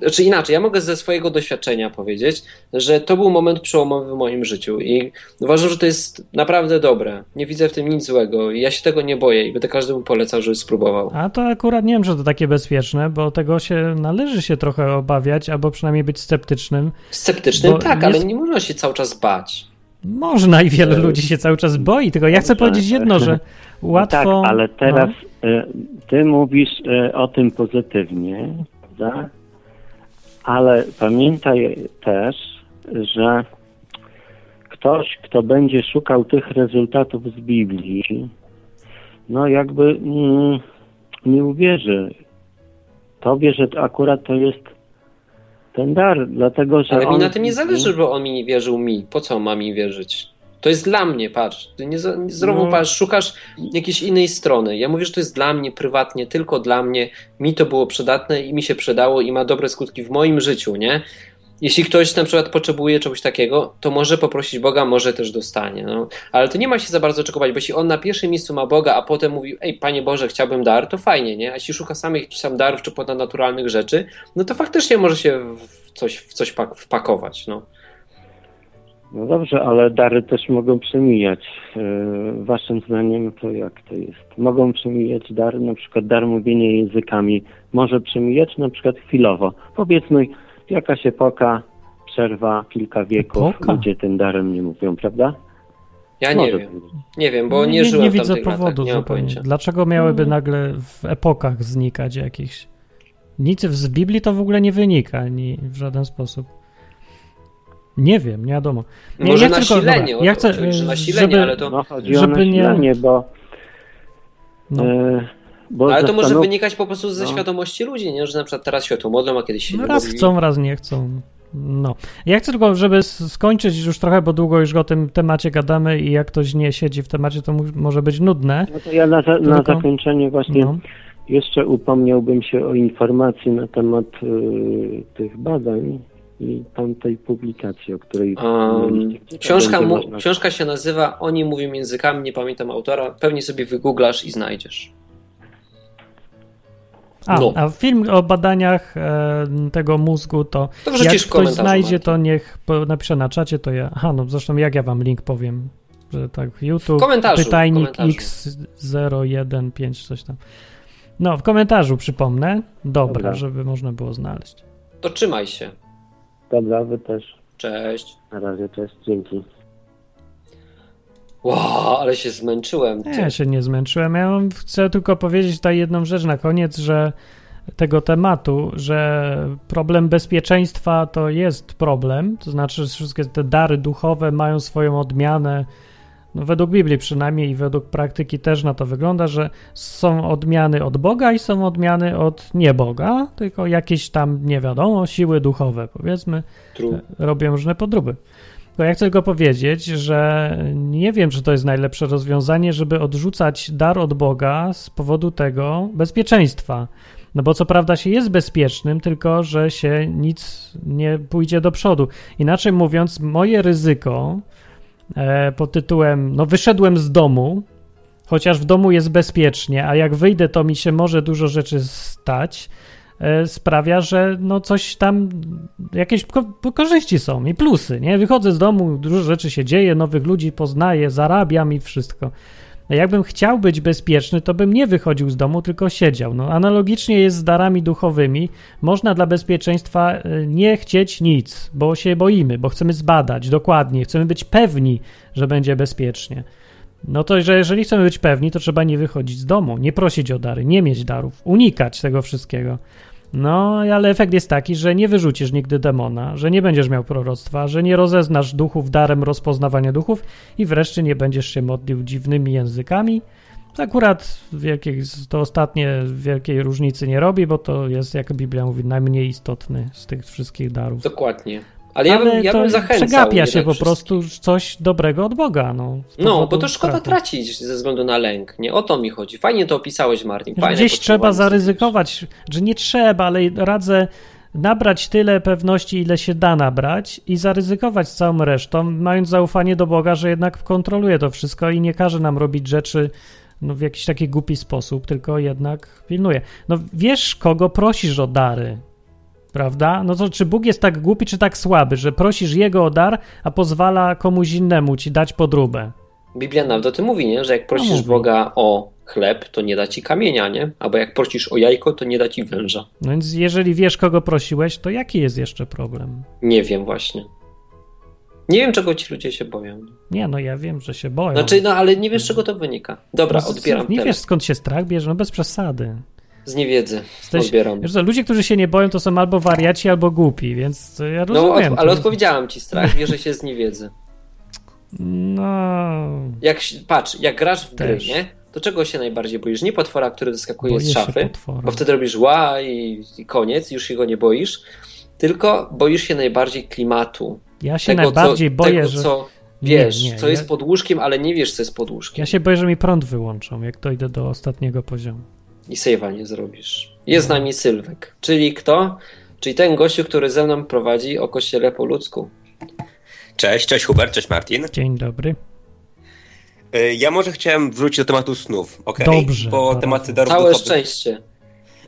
Znaczy inaczej, ja mogę ze swojego doświadczenia powiedzieć, że to był moment przełomowy w moim życiu i uważam, że to jest naprawdę dobre. Nie widzę w tym nic złego i ja się tego nie boję i będę każdemu polecał, żeby spróbował. A to akurat nie wiem, że to takie bezpieczne, bo tego się należy się trochę obawiać, albo przynajmniej być sceptycznym. Sceptycznym tak, jest- ale nie można się cały czas bać. Można i wielu E, ludzi się cały czas boi, tylko ja chcę powiedzieć jedno, że łatwo... Tak, ale teraz No. e, ty mówisz e, o tym pozytywnie, prawda? Ale pamiętaj też, że ktoś, kto będzie szukał tych rezultatów z Biblii, no jakby mm, nie uwierzy tobie, że to akurat to jest ten dar, dlatego że Ale mi on... na tym nie zależy, bo on mi nie wierzył mi. Po co on ma mi wierzyć? To jest dla mnie, patrz. Ty nie, nie- znowu No. patrz, szukasz jakiejś innej strony. Ja mówię, że to jest dla mnie, prywatnie, tylko dla mnie. Mi to było przydatne i mi się przydało i ma dobre skutki w moim życiu, nie? Jeśli ktoś na przykład potrzebuje czegoś takiego, to może poprosić Boga, może też dostanie. No. Ale to nie ma się za bardzo czegować, bo jeśli on na pierwszym miejscu ma Boga, a potem mówi, ej, Panie Boże, chciałbym dar, to fajnie, nie? A jeśli szuka samych jakichś tam darów czy ponadnaturalnych rzeczy, no to faktycznie może się w coś, w coś pak- wpakować, no. No dobrze, ale dary też mogą przemijać. Yy, Waszym zdaniem to jak to jest? Mogą przemijać dary, na przykład dar mówienia językami może przemijać na przykład chwilowo. Powiedzmy jakaś epoka, przerwa, kilka wieków, Epoka? ludzie tym darem nie mówią, prawda? Ja nie Może wiem. być. Nie wiem, bo nie, nie, żyłem nie w widzę powodu latach, nie zupełnie. Dlaczego miałyby nagle w epokach znikać jakichś... Nic z Biblii to w ogóle nie wynika ani w żaden sposób. Nie wiem, nie wiadomo. Nie, Może ja chcę tylko- nasilenie, dobra, o ja to chcę, y, nasilenie, żeby- ale to... No chodzi o Żeby nie- nasilenie, bo... No. e, bo Ale to może zastanów- wynikać po prostu ze no. świadomości ludzi, nie? Że na przykład teraz się o to modlą, a kiedyś się No nie raz modlili. chcą, raz nie chcą. No. Ja chcę tylko, żeby skończyć już trochę, bo długo już o tym temacie gadamy i jak ktoś nie siedzi w temacie, to może być nudne. No to ja na, za, na Tylko- zakończenie właśnie No. jeszcze upomniałbym się o informacji na temat y, tych badań i tamtej publikacji, o której Um, książka, mu, książka się nazywa Oni mówią językami, nie pamiętam autora. Pewnie sobie wygooglasz i znajdziesz. A, No. a film o badaniach e, tego mózgu, to, jak ktoś znajdzie, Martin. to niech napisze na czacie, to ja... Aha, no zresztą jak ja wam link powiem, że tak, YouTube, W komentarzu, pytajnik komentarzu. x015, coś tam. No, w komentarzu przypomnę. Dobra, Dobra. żeby można było znaleźć. To trzymaj się. Dobra, wy też. Cześć. Na razie, cześć, dzięki. Wow, ale się zmęczyłem. Ty. Ja się nie zmęczyłem. Ja chcę tylko powiedzieć tutaj jedną rzecz na koniec, że tego tematu, że problem bezpieczeństwa to jest problem, to znaczy, że wszystkie te dary duchowe mają swoją odmianę. No, według Biblii przynajmniej i według praktyki też na to wygląda, że są odmiany od Boga i są odmiany od nieboga, tylko jakieś tam, nie wiadomo, siły duchowe, powiedzmy, True. robią różne podróby. To ja chcę tylko powiedzieć, że nie wiem, czy to jest najlepsze rozwiązanie, żeby odrzucać dar od Boga z powodu tego bezpieczeństwa. No bo co prawda się jest bezpiecznym, tylko że się nic nie pójdzie do przodu. Inaczej mówiąc, moje ryzyko e, pod tytułem no wyszedłem z domu, chociaż w domu jest bezpiecznie, a jak wyjdę, to mi się może dużo rzeczy stać, sprawia, że no coś tam, jakieś ko- korzyści są i plusy, nie? Wychodzę z domu, dużo rzeczy się dzieje, nowych ludzi poznaję, zarabiam i wszystko. A jakbym chciał być bezpieczny, to bym nie wychodził z domu, tylko siedział. No, analogicznie jest z darami duchowymi. Można dla bezpieczeństwa e, nie chcieć nic, bo się boimy, bo chcemy zbadać dokładnie, chcemy być pewni, że będzie bezpiecznie. No to, że jeżeli chcemy być pewni, to trzeba nie wychodzić z domu, nie prosić o dary, nie mieć darów, unikać tego wszystkiego. No, ale efekt jest taki, że nie wyrzucisz nigdy demona, że nie będziesz miał proroctwa, że nie rozeznasz duchów darem rozpoznawania duchów i wreszcie nie będziesz się modlił dziwnymi językami. Akurat wielkiej, to ostatnie wielkiej różnicy nie robi, bo to jest, jak Biblia mówi, najmniej istotny z tych wszystkich darów. Dokładnie. Ale ja bym, ja bym zachęcał. przegapia się po prostu coś dobrego od Boga. No, No, bo to szkoda strachu. tracić ze względu na lęk. Nie o to mi chodzi. Fajnie to opisałeś, Martin. Fajne Gdzieś trzeba zaryzykować, że nie trzeba, ale radzę nabrać tyle pewności, ile się da nabrać i zaryzykować całą resztą, mając zaufanie do Boga, że jednak kontroluje to wszystko i nie każe nam robić rzeczy no, w jakiś taki głupi sposób, tylko jednak pilnuje. No wiesz, kogo prosisz o dary, prawda? No to czy Bóg jest tak głupi, czy tak słaby, że prosisz Jego o dar, a pozwala komuś innemu ci dać podróbę? Biblia nawet o tym mówi, nie? że jak prosisz No. Boga o chleb, to nie da ci kamienia, nie? Albo jak prosisz o jajko, to nie da ci węża. No więc jeżeli wiesz, kogo prosiłeś, to jaki jest jeszcze problem? Nie wiem właśnie. Nie wiem, czego ci ludzie się boją. Nie, no ja wiem, że się boją. Znaczy, no ale nie wiesz, czego to wynika. Dobra, No, odbieram Nie teraz. wiesz, skąd się strach bierze, no bez przesady. Z niewiedzy. Jesteś, Odbieram. wiesz co, ludzie, którzy się nie boją, to są albo wariaci, albo głupi, więc ja No, rozumiem. od, ale odpowiedziałem ci, strach bierze się z niewiedzy. No, Jak, patrz, jak grasz w gry, Też. nie? to czego się najbardziej boisz? Nie potwora, który wyskakuje Boję z szafy, bo wtedy robisz ła i, i koniec, już się go nie boisz, tylko boisz się najbardziej klimatu. Ja się Tego, najbardziej co, boję, tego, że... co Nie, wiesz, nie, co ja- jest pod łóżkiem, ale nie wiesz, co jest pod łóżkiem. Ja się boję, że mi prąd wyłączą, jak dojdę do ostatniego poziomu. I save'a nie zrobisz. Jest z nami Sylwek. Czyli kto? Czyli ten gościu, który ze mną prowadzi o kościele po ludzku. Cześć, cześć Hubert, cześć Martin. Dzień dobry. Y, Ja może chciałem wrócić do tematu snów, ok? Dobrze, Bo tematy darów Całe duchowych, szczęście.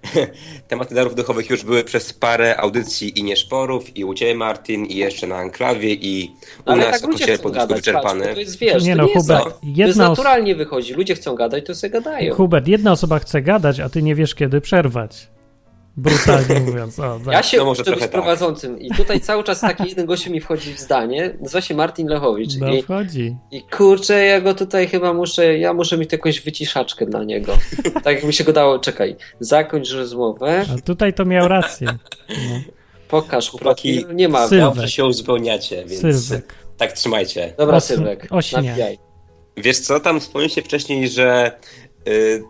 tematy darów duchowych już były przez parę audycji i nieszporów, i u Ciebie Martin, i jeszcze na Anklawie, i u Ale nas tak o ludzie po gadać, wyczerpany. patrz, to jest, wiesz, Nie to no, nie jest, Hubert, to, to jedna jest os- naturalnie wychodzi. Ludzie chcą gadać, to sobie gadają. Hubert, jedna osoba chce gadać, a ty nie wiesz, kiedy przerwać. Brutalnie mówiąc. O, tak. Ja się No może trochę tak. prowadzącym i tutaj cały czas taki jeden gościu mi wchodzi w zdanie, nazywa się Martin Lechowicz No i, wchodzi. i kurczę, ja go tutaj chyba muszę, ja muszę mieć jakąś wyciszaczkę dla niego. Tak jak mi się go dało, czekaj, zakończ rozmowę, A tutaj to miał rację. No. pokaż Chłopaki, profil, nie ma Sylwek. Dobrze się uzupełniacie, więc Sylwek. tak trzymajcie. Dobra, Os- Sylwek, nabijaj. Wiesz co, tam wspomnieliście wcześniej, że y,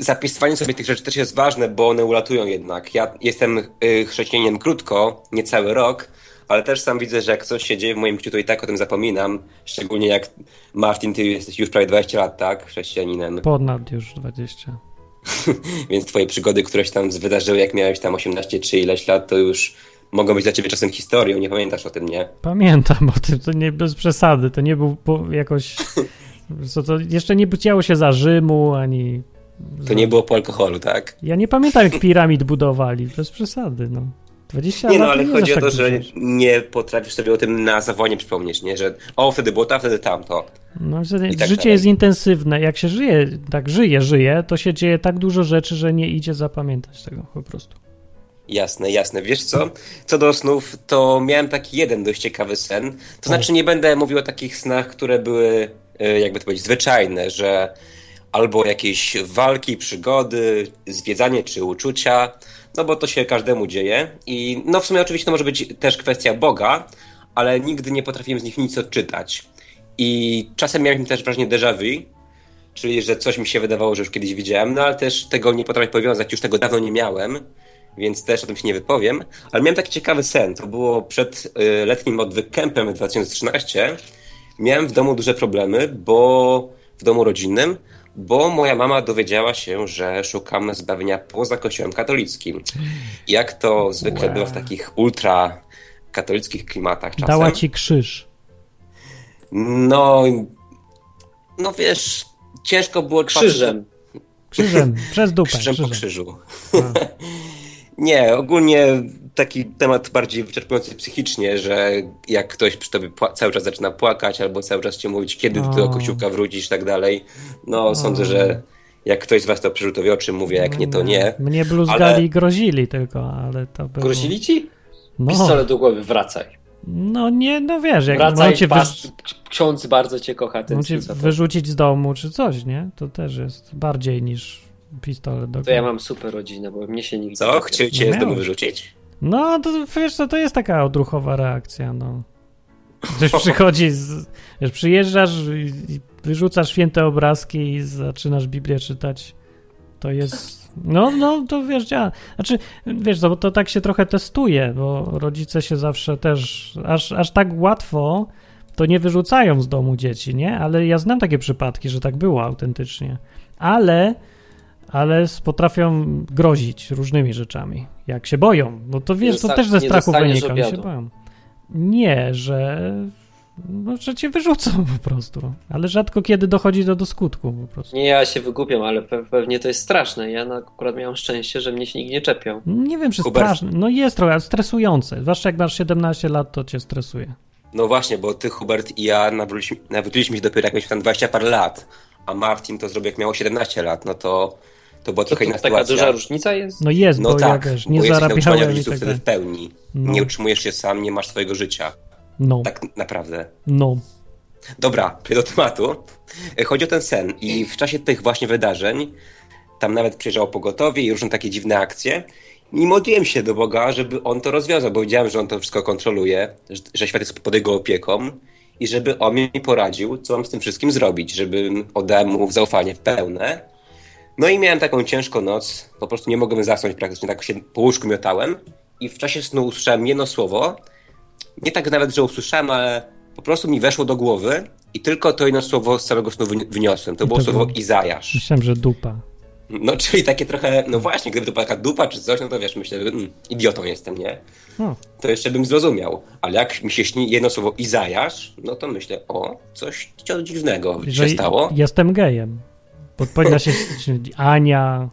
zapisywanie sobie tych rzeczy też jest ważne, bo one ulatują jednak. Ja jestem y, chrześcijaninem krótko, niecały rok, ale też sam widzę, że jak coś się dzieje w moim życiu, to i tak o tym zapominam. Szczególnie jak Martin, ty jesteś już prawie 20 lat, tak? Chrześcijaninem. Ponad już 20. Więc twoje przygody, które się tam wydarzyły, jak miałeś tam 18 czy ileś lat, to już mogą być dla ciebie czasem historią. Nie pamiętasz o tym, nie? Pamiętam o tym, to nie bez przesady. To nie był jakoś. Co to jeszcze nie działo się za Rzymu, ani. To nie było po alkoholu, tak? Ja nie pamiętam, jak piramid budowali. Bez przesady, no. 20 Nie no, ale nie chodzi o to, tak że nie potrafisz sobie o tym na zawołanie przypomnieć, nie? Że o, wtedy było to, a wtedy tamto. No, I tak życie dalej. jest intensywne. Jak się żyje, tak żyje, żyje, to się dzieje tak dużo rzeczy, że nie idzie zapamiętać tego po prostu. Jasne, jasne. Wiesz co? Co do snów, to miałem taki jeden dość ciekawy sen. To znaczy nie będę mówił o takich snach, które były, e, jakby to powiedzieć, zwyczajne, że albo jakieś walki, przygody, zwiedzanie czy uczucia, no bo to się każdemu dzieje. I no w sumie oczywiście to może być też kwestia Boga, ale nigdy nie potrafiłem z nich nic odczytać. I czasem miałem też wrażenie déjà vu, czyli że coś mi się wydawało, że już kiedyś widziałem, no ale też tego nie potrafię powiązać, już tego dawno nie miałem, więc też o tym się nie wypowiem. Ale miałem taki ciekawy sen, to było przed y, letnim odwykkempem 2013. Miałem w domu duże problemy, bo w domu rodzinnym, bo moja mama dowiedziała się, że szukam zbawienia poza kościołem katolickim. Jak to zwykle Wow. było w takich ultra katolickich klimatach czasem. Dała ci krzyż. No, no wiesz, ciężko było Krzyżem. Krzyżem, przez dupę. Krzyżem po krzyżem. krzyżu. Nie, ogólnie taki temat bardziej wyczerpujący psychicznie, że jak ktoś przy tobie cały czas zaczyna płakać albo cały czas cię mówić, kiedy ty do O. kościółka wrócisz i tak dalej, no sądzę, że jak ktoś z was to przeżył, to wie o czym mówię, jak nie, to nie. Mnie bluzgali Ale- i grozili tylko, ale to było... Grozili ci? No, Pistolet do głowy, wracaj. no nie, no wiesz, jak Wracaj, cię, pas, ksiądz bardzo cię kocha, ten cię wyrzucić z domu czy coś, nie? To też jest bardziej niż pistolet do To ja mam super rodzinę, bo mnie się nigdy Co? nie Chcieli No cię z domu wyrzucić? No, to wiesz co, to jest taka odruchowa reakcja, no. Ktoś przychodzi, z, wiesz, przyjeżdżasz wyrzucasz święte obrazki i zaczynasz Biblię czytać. To jest, no, no, to wiesz, działa. Znaczy, wiesz co, bo to tak się trochę testuje, bo rodzice się zawsze też, aż, aż tak łatwo to nie wyrzucają z domu dzieci, nie? Ale ja znam takie przypadki, że tak było autentycznie. Ale ale potrafią grozić różnymi rzeczami, jak się boją. Bo to wiesz, to też ze nie strachu wynika, oni się boją. Nie, że, no, że cię wyrzucą po prostu. Ale rzadko kiedy dochodzi to do skutku po prostu. Nie, ja się wygłupiam, ale pe- pewnie to jest straszne. Ja no, akurat miałem szczęście, że mnie się nikt nie czepiał. Nie wiem, czy Hubert. straszne. No jest trochę ale stresujące. Zwłaszcza jak masz 17 lat, to cię stresuje. No właśnie, bo ty, Hubert i ja nawróciliśmy, nawróciliśmy się dopiero jak mieliśmy tam 20 parę lat, a Martin to zrobił jak miało 17 lat, no to, to była To, trochę to inna taka sytuacja. duża różnica jest? No jest, No bo tak, ja wiesz, bo nie jesteś na utrzymaniu zarabiałem i rodziców tak wtedy w pełni. No. Nie utrzymujesz się sam, nie masz swojego życia. No, Tak naprawdę. no. Dobra, przejdę do tematu. Chodzi o ten sen i w czasie tych właśnie wydarzeń tam nawet przyjeżdżało pogotowie i różne takie dziwne akcje. I modliłem się do Boga, żeby on to rozwiązał, bo wiedziałem, że on to wszystko kontroluje, że- że świat jest pod jego opieką i żeby on mi poradził, co mam z tym wszystkim zrobić, żebym oddał mu zaufanie w pełne. No i miałem taką ciężką noc, po prostu nie mogłem zasnąć praktycznie, tak się po łóżku miotałem i w czasie snu usłyszałem jedno słowo, nie tak nawet, że usłyszałem, ale po prostu mi weszło do głowy i tylko to jedno słowo z całego snu wyni- wyniosłem. To I było to słowo Izajasz. Myślałem, że dupa. No, czyli takie trochę, no właśnie, gdyby to była taka dupa czy coś, no to wiesz, myślę, że mm, idiotą jestem, nie? No. To jeszcze bym zrozumiał. Ale jak mi się śni jedno słowo Izajasz, no to myślę, o, coś dziwnego Że się stało. jestem gejem. Bo powinna się Ania,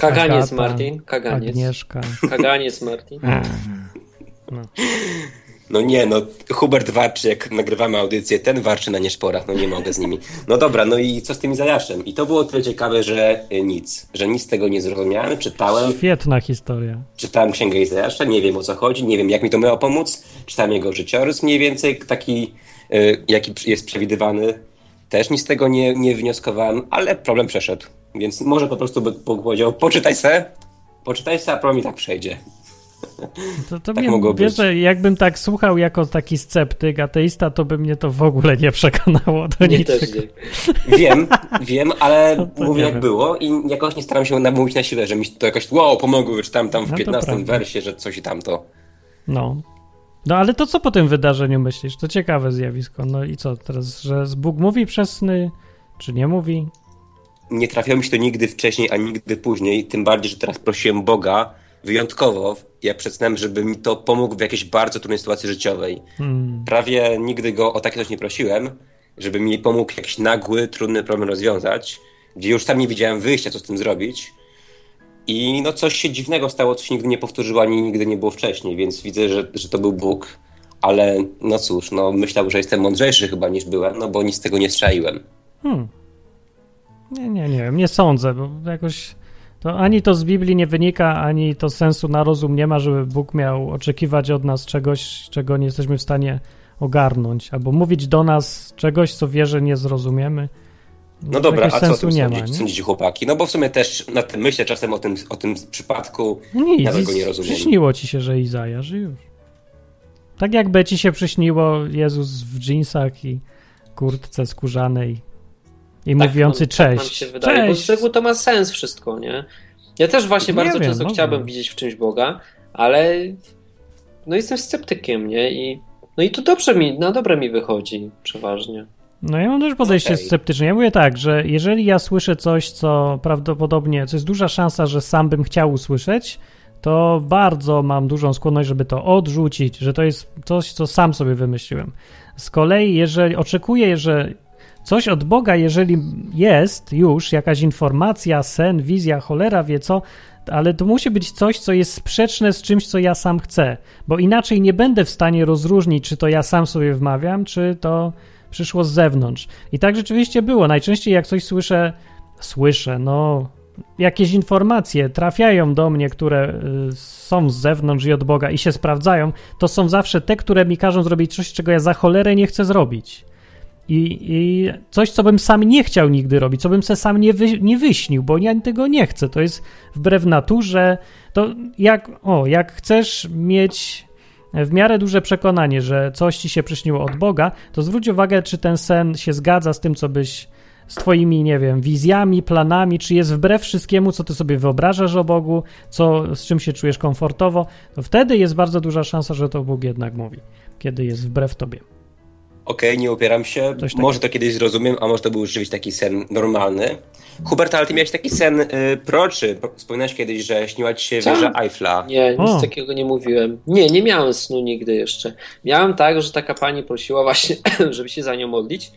Kaganiec, Agata, Martin. Kaganiec. Agnieszka. Kaganiec, Martin. No nie, no Hubert warczy, jak nagrywamy audycję, ten warczy na nieszporach, no nie mogę z nimi. No dobra, no i co z tym Izajaszem? I to było tyle ciekawe, że y, nic, że nic z tego nie zrozumiałem, czytałem, Świetna historia. czytałem księgę Izajasza, nie wiem o co chodzi, nie wiem jak mi to miało pomóc, czytałem jego życiorys mniej więcej, taki y, jaki jest przewidywany, też nic z tego nie, nie wnioskowałem, ale problem przeszedł, więc może po prostu by Bóg powiedział, poczytaj se, poczytaj se, a problem i tak przejdzie. To, to Tak mnie, mogło wiesz, być. jakbym tak słuchał jako taki sceptyk, ateista, to by mnie to w ogóle nie przekonało do Nie niczego. też nie. Wiem, wiem, ale No to mówię jak wiem. było i jakoś nie staram się namówić na siłę, że mi to jakoś wow, pomogło, wyczytałem tam w No to 15 prawda. wersie, że coś i tamto. No. No ale to co po tym wydarzeniu myślisz? To ciekawe zjawisko. No i co teraz, że Bóg mówi przez sny, czy nie mówi? Nie trafiało mi się to nigdy wcześniej, ani nigdy później, tym bardziej, że teraz prosiłem Boga wyjątkowo, jak przed snem, żeby mi to pomógł w jakiejś bardzo trudnej sytuacji życiowej. Hmm. Prawie nigdy go o takie coś nie prosiłem, żeby mi pomógł jakiś nagły, trudny problem rozwiązać, gdzie już tam nie widziałem wyjścia, co z tym zrobić. I no coś się dziwnego stało, co się nigdy nie powtórzyło, ani nigdy nie było wcześniej, więc widzę, że, że to był Bóg. Ale no cóż, no myślał, że jestem mądrzejszy chyba niż byłem, no bo nic z tego nie strzaiłem. Hmm. Nie, nie, nie wiem, nie sądzę, bo jakoś to ani to z Biblii nie wynika, ani to sensu na rozum nie ma, żeby Bóg miał oczekiwać od nas czegoś, czego nie jesteśmy w stanie ogarnąć, albo mówić do nas czegoś, co wie, że nie zrozumiemy. No dobra, a co o tym nie sądzicie, ma, nie? sądzicie chłopaki? No bo w sumie też na tym myślę czasem o tym, o tym przypadku, No nic, nawet go nie rozumiem. przyśniło ci się, że Izajasz i już. Tak jakby ci się przyśniło Jezus w dżinsach i kurtce skórzanej i mówiący nam, Tak cześć. się wydaje, bo z cześć. reguły to ma sens wszystko, nie? Ja też właśnie Nie bardzo wiem, często może. chciałbym widzieć w czymś Boga, ale no jestem sceptykiem, nie? I, no i to dobrze mi, na dobre mi wychodzi przeważnie. No ja mam też podejście Okej. sceptyczne. Ja mówię tak, że jeżeli ja słyszę coś, co prawdopodobnie, co jest duża szansa, że sam bym chciał usłyszeć, to bardzo mam dużą skłonność, żeby to odrzucić, że to jest coś, co sam sobie wymyśliłem. Z kolei, jeżeli oczekuję, że coś od Boga, jeżeli jest już jakaś informacja, sen, wizja, cholera wie co, ale to musi być coś, co jest sprzeczne z czymś, co ja sam chcę, bo inaczej nie będę w stanie rozróżnić, czy to ja sam sobie wmawiam, czy to przyszło z zewnątrz. I tak rzeczywiście było. Najczęściej jak coś słyszę, słyszę, no jakieś informacje trafiają do mnie, które y, są z zewnątrz i od Boga i się sprawdzają, to są zawsze te, które mi każą zrobić coś, czego ja za cholerę nie chcę zrobić. I, I coś, co bym sam nie chciał nigdy robić, co bym se sam nie, wy, nie wyśnił, bo ja tego nie chcę. To jest wbrew naturze. To jak, o, jak chcesz mieć w miarę duże przekonanie, że coś ci się przyśniło od Boga, to zwróć uwagę, czy ten sen się zgadza z tym, co byś z twoimi, nie wiem, wizjami, planami, czy jest wbrew wszystkiemu, co ty sobie wyobrażasz o Bogu, co, z czym się czujesz komfortowo, to wtedy jest bardzo duża szansa, że to Bóg jednak mówi, kiedy jest wbrew tobie. Okej, nie upieram się. Coś. Może to kiedyś zrozumiem, a może to był rzeczywiście taki sen normalny. Hubert, ale ty miałeś taki sen y, proczy. Wspominałeś kiedyś, że śniła ci się Co? wieża Eiffla. Nie, nic O. takiego nie mówiłem. Nie, nie miałem snu nigdy jeszcze. Miałem tak, że taka pani prosiła właśnie, żeby się za nią modlić,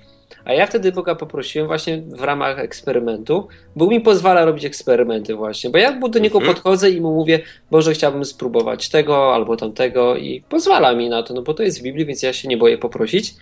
a ja wtedy Boga poprosiłem właśnie w ramach eksperymentu. Bóg mi pozwala robić eksperymenty właśnie, bo ja do niego Mhm. podchodzę i mu mówię, Boże, chciałbym spróbować tego albo tamtego i pozwala mi na to, no bo to jest w Biblii, więc ja się nie boję poprosić.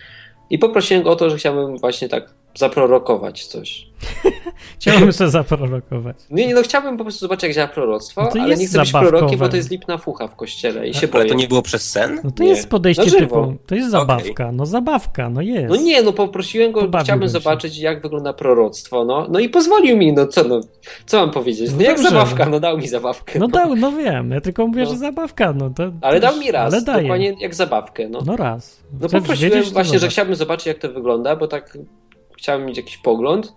I poprosiłem go o to, że chciałbym właśnie tak zaprorokować coś. Chciałbym sobie zaprorokować. Nie, nie, no chciałbym po prostu zobaczyć, jak działa proroctwo, No ale nie chcę być zabawkowe. prorokiem, bo to jest lipna fucha w kościele i się Ale boję. to nie było przez sen? No to Nie. jest podejście żywo. typu, to jest zabawka, no zabawka, no jest. No nie, no poprosiłem go, Pobawiłbym chciałbym się. zobaczyć, jak wygląda proroctwo, no. No i pozwolił mi, no co, no, co mam powiedzieć? No, No jak dobrze, zabawka, no. no dał mi zabawkę. No dał, no wiem, ja tylko mówię, No. że zabawka, no to... Ale dał mi raz, ale daje. dokładnie jak zabawkę, no. No raz. No poprosiłem wiedzieć, właśnie, że chciałbym zobaczyć, jak to wygląda, bo tak chciałem mieć jakiś pogląd,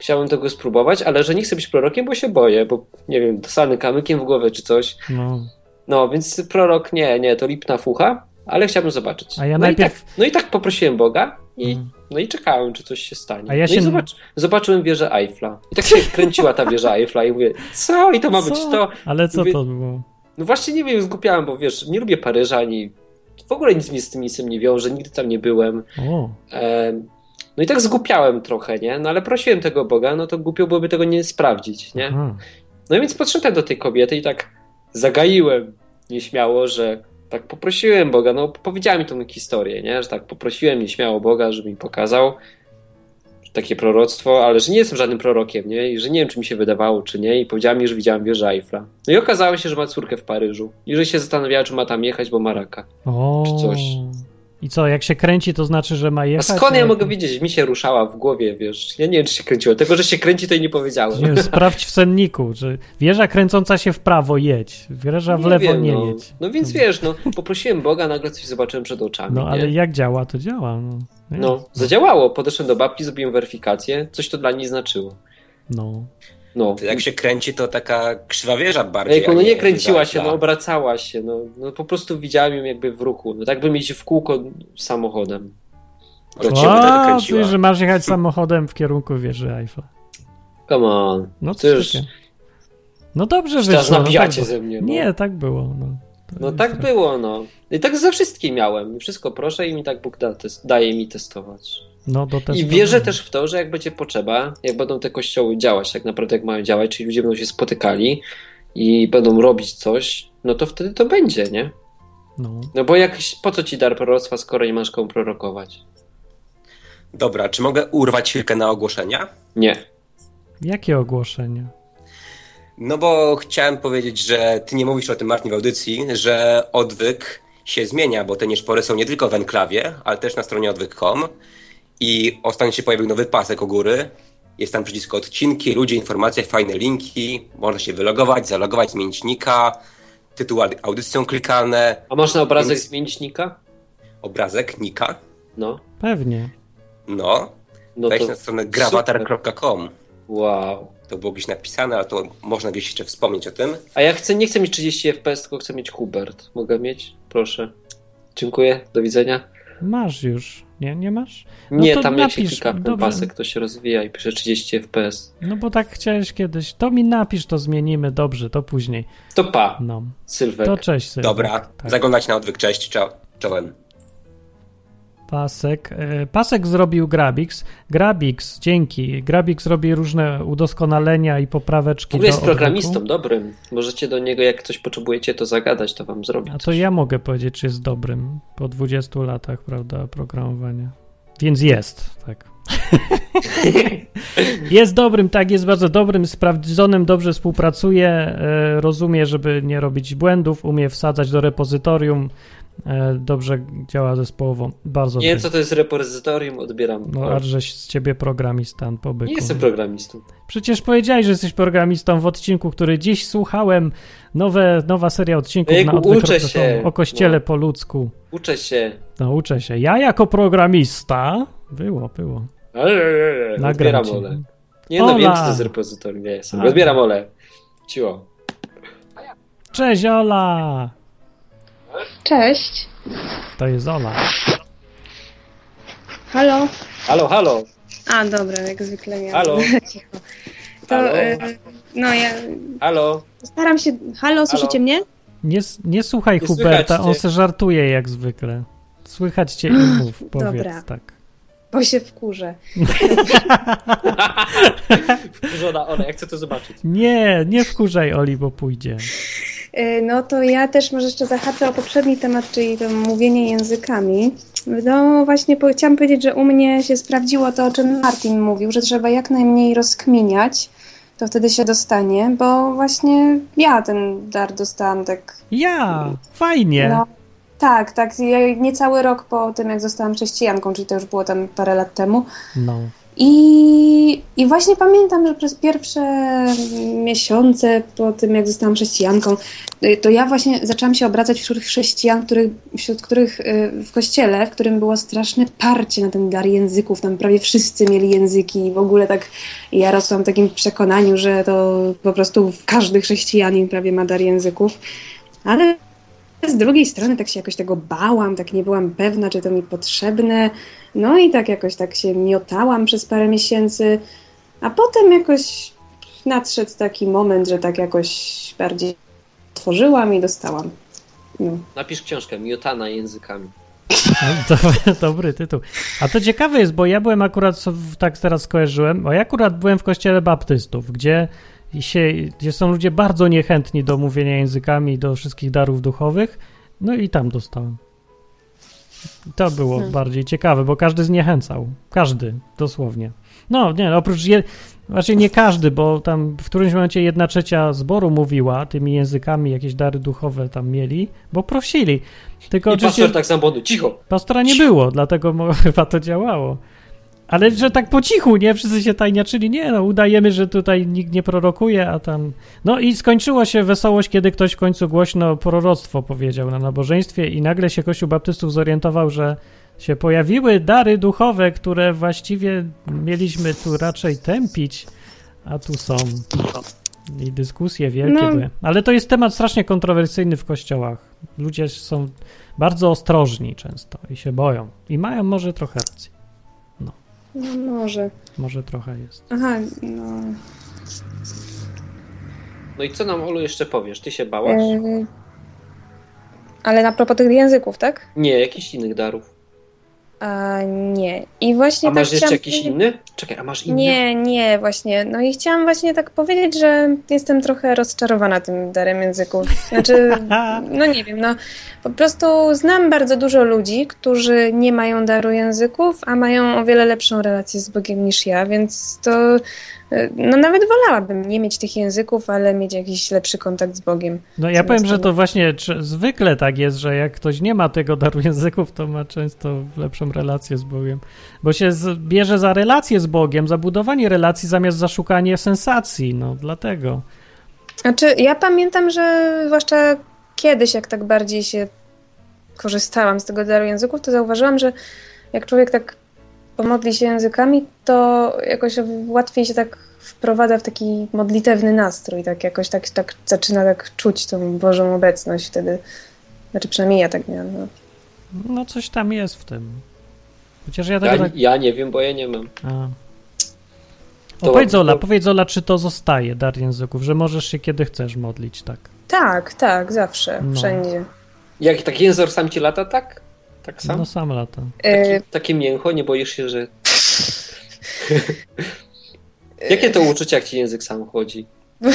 chciałem tego spróbować, ale że nie chcę być prorokiem, bo się boję, bo nie wiem, dostany kamykiem w głowę czy coś. No. No, więc prorok nie, nie, to lipna fucha, ale chciałbym zobaczyć. A ja no, najpierw- i tak, no i tak poprosiłem Boga i, Mm. no i czekałem, czy coś się stanie. A ja no się- i zobacz, zobaczyłem wieżę Eiffla. I tak się kręciła ta wieża Eiffla i mówię, co? I to ma być Co? to? Ale co Mówię, to było? No właśnie nie wiem, zgupiałem, bo wiesz, nie lubię Paryża, ani w ogóle nic mi z tym miejscem nie wiąże, nigdy tam nie byłem. O, No i tak zgupiałem trochę, nie? No ale prosiłem tego Boga, no to głupio byłoby tego nie sprawdzić, nie? aha. No i więc podszedłem do tej kobiety i tak zagaiłem nieśmiało, że tak poprosiłem Boga, no powiedziała mi tą historię, nie? Że tak poprosiłem nieśmiało Boga, żeby mi pokazał takie proroctwo, ale że nie jestem żadnym prorokiem, nie? I że nie wiem, czy mi się wydawało, czy nie. I powiedziała mi, że widziałam wieżę Eiffla. No i okazało się, że ma córkę w Paryżu. I że się zastanawiała, czy ma tam jechać, bo ma raka. O. Czy coś. I co, jak się kręci, to znaczy, że ma A jechać? skąd ja Jak- mogę wiedzieć? Mi się ruszała w głowie, wiesz. Ja nie wiem, czy się kręciło. Tego, że się kręci, to i nie powiedziałem. Nie sprawdź w senniku, że wieża kręcąca się w prawo jedź, wieża w Nie lewo wiem, nie no. jedź. No więc wiesz, no, poprosiłem Boga, nagle coś zobaczyłem przed oczami. No ale nie? jak działa, to działa. No, No, zadziałało. Podeszłem do babki, zrobiłem weryfikację. Coś to dla niej znaczyło. no. No. To jak się kręci, to taka krzywa wieża bardziej. A no nie kręciła wieża się, no obracała się, no, no po prostu widziałem ją jakby w ruchu. No tak bym jeździł w kółko samochodem. Kręciła. ty, że masz jechać samochodem w kierunku wieży Eiffla. Come on. No To już- już... No dobrze Już teraz wyszło. no nabijacie tak, ze mnie. No. Nie, tak było. No, No tak było, no. I tak ze wszystkim miałem. I wszystko proszę i mi tak Bóg da, test, daje mi testować. No, do I wierzę też w to, że jak będzie potrzeba, jak będą te kościoły działać tak naprawdę jak mają działać, czyli ludzie będą się spotykali i będą robić coś, no to wtedy to będzie, nie? No. No bo jak, po co ci dar proroctwa, skoro nie masz komu prorokować? Dobra, czy mogę urwać chwilkę na ogłoszenia? Nie. Jakie ogłoszenie? No bo chciałem powiedzieć, że ty nie mówisz o tym, Martin, w audycji, że odwyk się zmienia, bo te nieszpory są nie tylko w enklawie, ale też na stronie odwyk.com i ostatnio się pojawił nowy pasek u góry. Jest tam przycisk odcinki, ludzie, informacje, fajne linki, można się wylogować, zalogować, zmienić nika, tytuł aud- audycji są klikalne, A masz na obrazek Więc- zmienić nika? obrazek, nika, No. Pewnie. no, No wejdź to na stronę super. gravatar.com. Wow. To było gdzieś napisane, ale to można gdzieś jeszcze wspomnieć o tym. A ja chcę, nie chcę mieć 30 FPS, tylko chcę mieć Hubert. Mogę mieć? Proszę. Dziękuję, do widzenia. Masz już. Nie, nie masz? No Nie, to tam jak się napisz, klika w ten pasek, to się rozwija i pisze 30 FPS. No bo tak chciałeś kiedyś. To mi napisz, to zmienimy. Dobrze, to później. To pa, No. Sylwek. To cześć. Sylwek. Dobra, Tak. zaglądać na odwyk, cześć, czo- czołem. Pasek. E, Pasek zrobił Grabix. Grabix, dzięki. Grabix robi różne udoskonalenia i popraweczki ogóle jest do odwyku. programistą dobrym. Możecie do niego, jak coś potrzebujecie, to zagadać, to wam zrobi. A to ja mogę powiedzieć, czy jest dobrym po 20 latach, prawda, programowania. Więc jest, tak. jest dobrym, tak, jest bardzo dobrym, sprawdzonym, dobrze współpracuje, e, rozumie, żeby nie robić błędów, umie wsadzać do repozytorium, dobrze działa zespołowo, bardzo Nie wiem, co to jest repozytorium, odbieram. No, a żeś z ciebie programista po byku. nie jestem programistą. Przecież powiedziałeś, że jesteś programistą w odcinku, który dziś słuchałem. Nowe, nowa seria odcinków Ejku, na uczę się. o kościele No. po ludzku. Uczę się. No, uczę się. Ja jako programista. Było, było. Nagram Odbieram. Ole. Nie no, wiem, co to jest repozytorium. Nie jestem. Odbieram Ole. Ciło. Cześć, Ola! Cześć. To jest Ola. Halo? Halo, halo. A, dobra, jak zwykle miałam. Halo. Cicho. To, Halo. e, no ja Halo. staram się... Halo, słyszycie mnie? Nie, nie słuchaj Nie Huberta, on se żartuje jak zwykle. Słychać cię i mów, powiedz Dobra. tak. Bo się wkurzę. Wkurzona Ole, ja chcę to zobaczyć. Nie, nie wkurzaj Oli, bo pójdzie. Y, No to ja też może jeszcze zahaczę o poprzedni temat, czyli to mówienie językami. No właśnie po, chciałam powiedzieć, że u mnie się sprawdziło to, o czym Martin mówił, że trzeba jak najmniej rozkminiać, to wtedy się dostanie, bo właśnie ja ten dar dostałam tak Ja! Fajnie! No, tak, tak. Ja Niecały rok po tym, jak zostałam chrześcijanką, czyli to już było tam parę lat temu. No. I, I właśnie pamiętam, że przez pierwsze miesiące po tym, jak zostałam chrześcijanką, y, to ja właśnie zaczęłam się obracać wśród chrześcijan, których, wśród których y, w kościele, w którym było straszne parcie na ten dar języków. Tam prawie wszyscy mieli języki i w ogóle tak ja rosłam w takim przekonaniu, że to po prostu każdy chrześcijanin prawie ma dar języków. Ale z drugiej strony tak się jakoś tego bałam, tak nie byłam pewna, czy to mi potrzebne. No i tak jakoś tak się miotałam przez parę miesięcy, a potem jakoś nadszedł taki moment, że tak jakoś bardziej otworzyłam i dostałam. No. Napisz książkę Miotana językami. To, dobry tytuł. A to ciekawe jest, bo ja byłem akurat, tak teraz skojarzyłem, bo ja akurat byłem w kościele baptystów, gdzie, się, gdzie są ludzie bardzo niechętni do mówienia językami, do wszystkich darów duchowych, no i tam dostałem. To było Hmm. bardziej ciekawe, bo każdy zniechęcał. Każdy, dosłownie. No, nie, no, oprócz, je, znaczy nie każdy, bo tam w którymś momencie jedna trzecia zboru mówiła tymi językami, jakieś dary duchowe tam mieli, bo prosili. Tylko I oczywiście... pastor tak samo, cicho. Pastora nie było, dlatego chyba to działało. Ale że tak po cichu, nie? Wszyscy się tajniaczyli. Nie, no, udajemy, że tutaj nikt nie prorokuje, a tam... No i skończyło się wesołość, kiedy ktoś w końcu głośno proroctwo powiedział na nabożeństwie i nagle się Kościół Baptystów zorientował, że się pojawiły dary duchowe, które właściwie mieliśmy tu raczej tępić, a tu są. I dyskusje wielkie No. były. Ale to jest temat strasznie kontrowersyjny w kościołach. Ludzie są bardzo ostrożni często i się boją. I mają może trochę racji. No może. Może trochę jest. Aha, no. No i co nam, Olu, jeszcze powiesz? Ty się bałaś? E, ale na propos tych języków, tak? Nie, jakichś innych darów. A nie. I właśnie A masz tak jeszcze chciałam jakiś inny? Czekaj, a masz inny? Nie, nie, właśnie. No i chciałam właśnie tak powiedzieć, że jestem trochę rozczarowana tym darem języków. Znaczy, no nie wiem, no po prostu znam bardzo dużo ludzi, którzy nie mają daru języków, a mają o wiele lepszą relację z Bogiem niż ja, więc to no nawet wolałabym nie mieć tych języków, ale mieć jakiś lepszy kontakt z Bogiem. No ja powiem, że to właśnie zwykle tak jest, że jak ktoś nie ma tego daru języków, to ma często lepszą relację z Bogiem. Bo się bierze za relację z Bogiem, za budowanie relacji zamiast za szukanie sensacji. No dlatego. Znaczy, ja pamiętam, że zwłaszcza kiedyś, jak tak bardziej się korzystałam z tego daru języków, to zauważyłam, że jak człowiek tak pomodli się językami, to jakoś łatwiej się tak wprowadza w taki modlitewny nastrój, tak jakoś tak, tak zaczyna tak czuć tą Bożą obecność wtedy. Znaczy przynajmniej ja tak miałam. No. No coś tam jest w tym. Chociaż ja tego Ja, tak... ja nie wiem, bo ja nie mam. A. To- Ola, to- powiedz Ola, czy to zostaje dar języków, że możesz się kiedy chcesz modlić, tak? Tak, tak, zawsze, No. wszędzie. Jak taki język sam ci lata, tak? Tak sam? No sam lata. E, Takie mięcho, nie boisz się, że... Jakie to uczucie, jak ci język sam chodzi?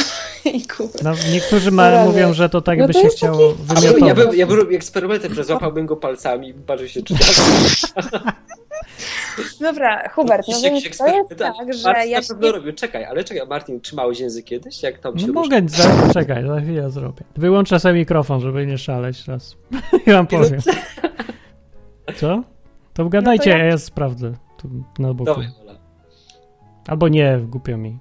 Jejku. No, niektórzy ma, mówią, że to tak No by to się chciało bym, wymiotować. ja, bym, ja bym robił eksperymenty, przezłapałbym go palcami i patrzył się, czy tak. Dobra, Hubert, no Jakieś więc to jest tak, że Martin ja na pewno robił. Czekaj, ale czekaj, Martin, trzymałeś język kiedyś? Jak tam się No mogę, za, czekaj, za chwilę zrobię. Wyłączę sobie mikrofon, żeby nie szaleć raz. I wam powiem. Co? To gadajcie, ja- a ja sprawdzę tu na boku. Dawaj, Ola. Albo nie, głupio mi.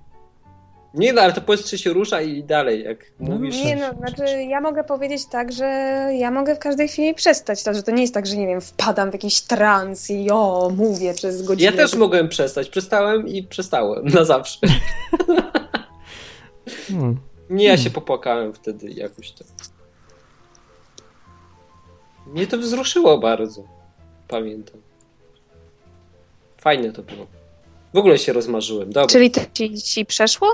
Nie no, ale to powiedz, czy się rusza i dalej, jak No, mówisz. Nie no, znaczy ja mogę powiedzieć tak, że ja mogę w każdej chwili przestać to, że to nie jest tak, że nie wiem, wpadam w jakiś trans i o, mówię przez godzinę. Ja też mogłem przestać. Przestałem i przestałem. Na zawsze. Hmm. Nie, ja się popłakałem wtedy jakoś tak. Mnie to wzruszyło bardzo. Pamiętam. Fajne to było. W ogóle się rozmarzyłem. Dobra. Czyli to ci, ci przeszło?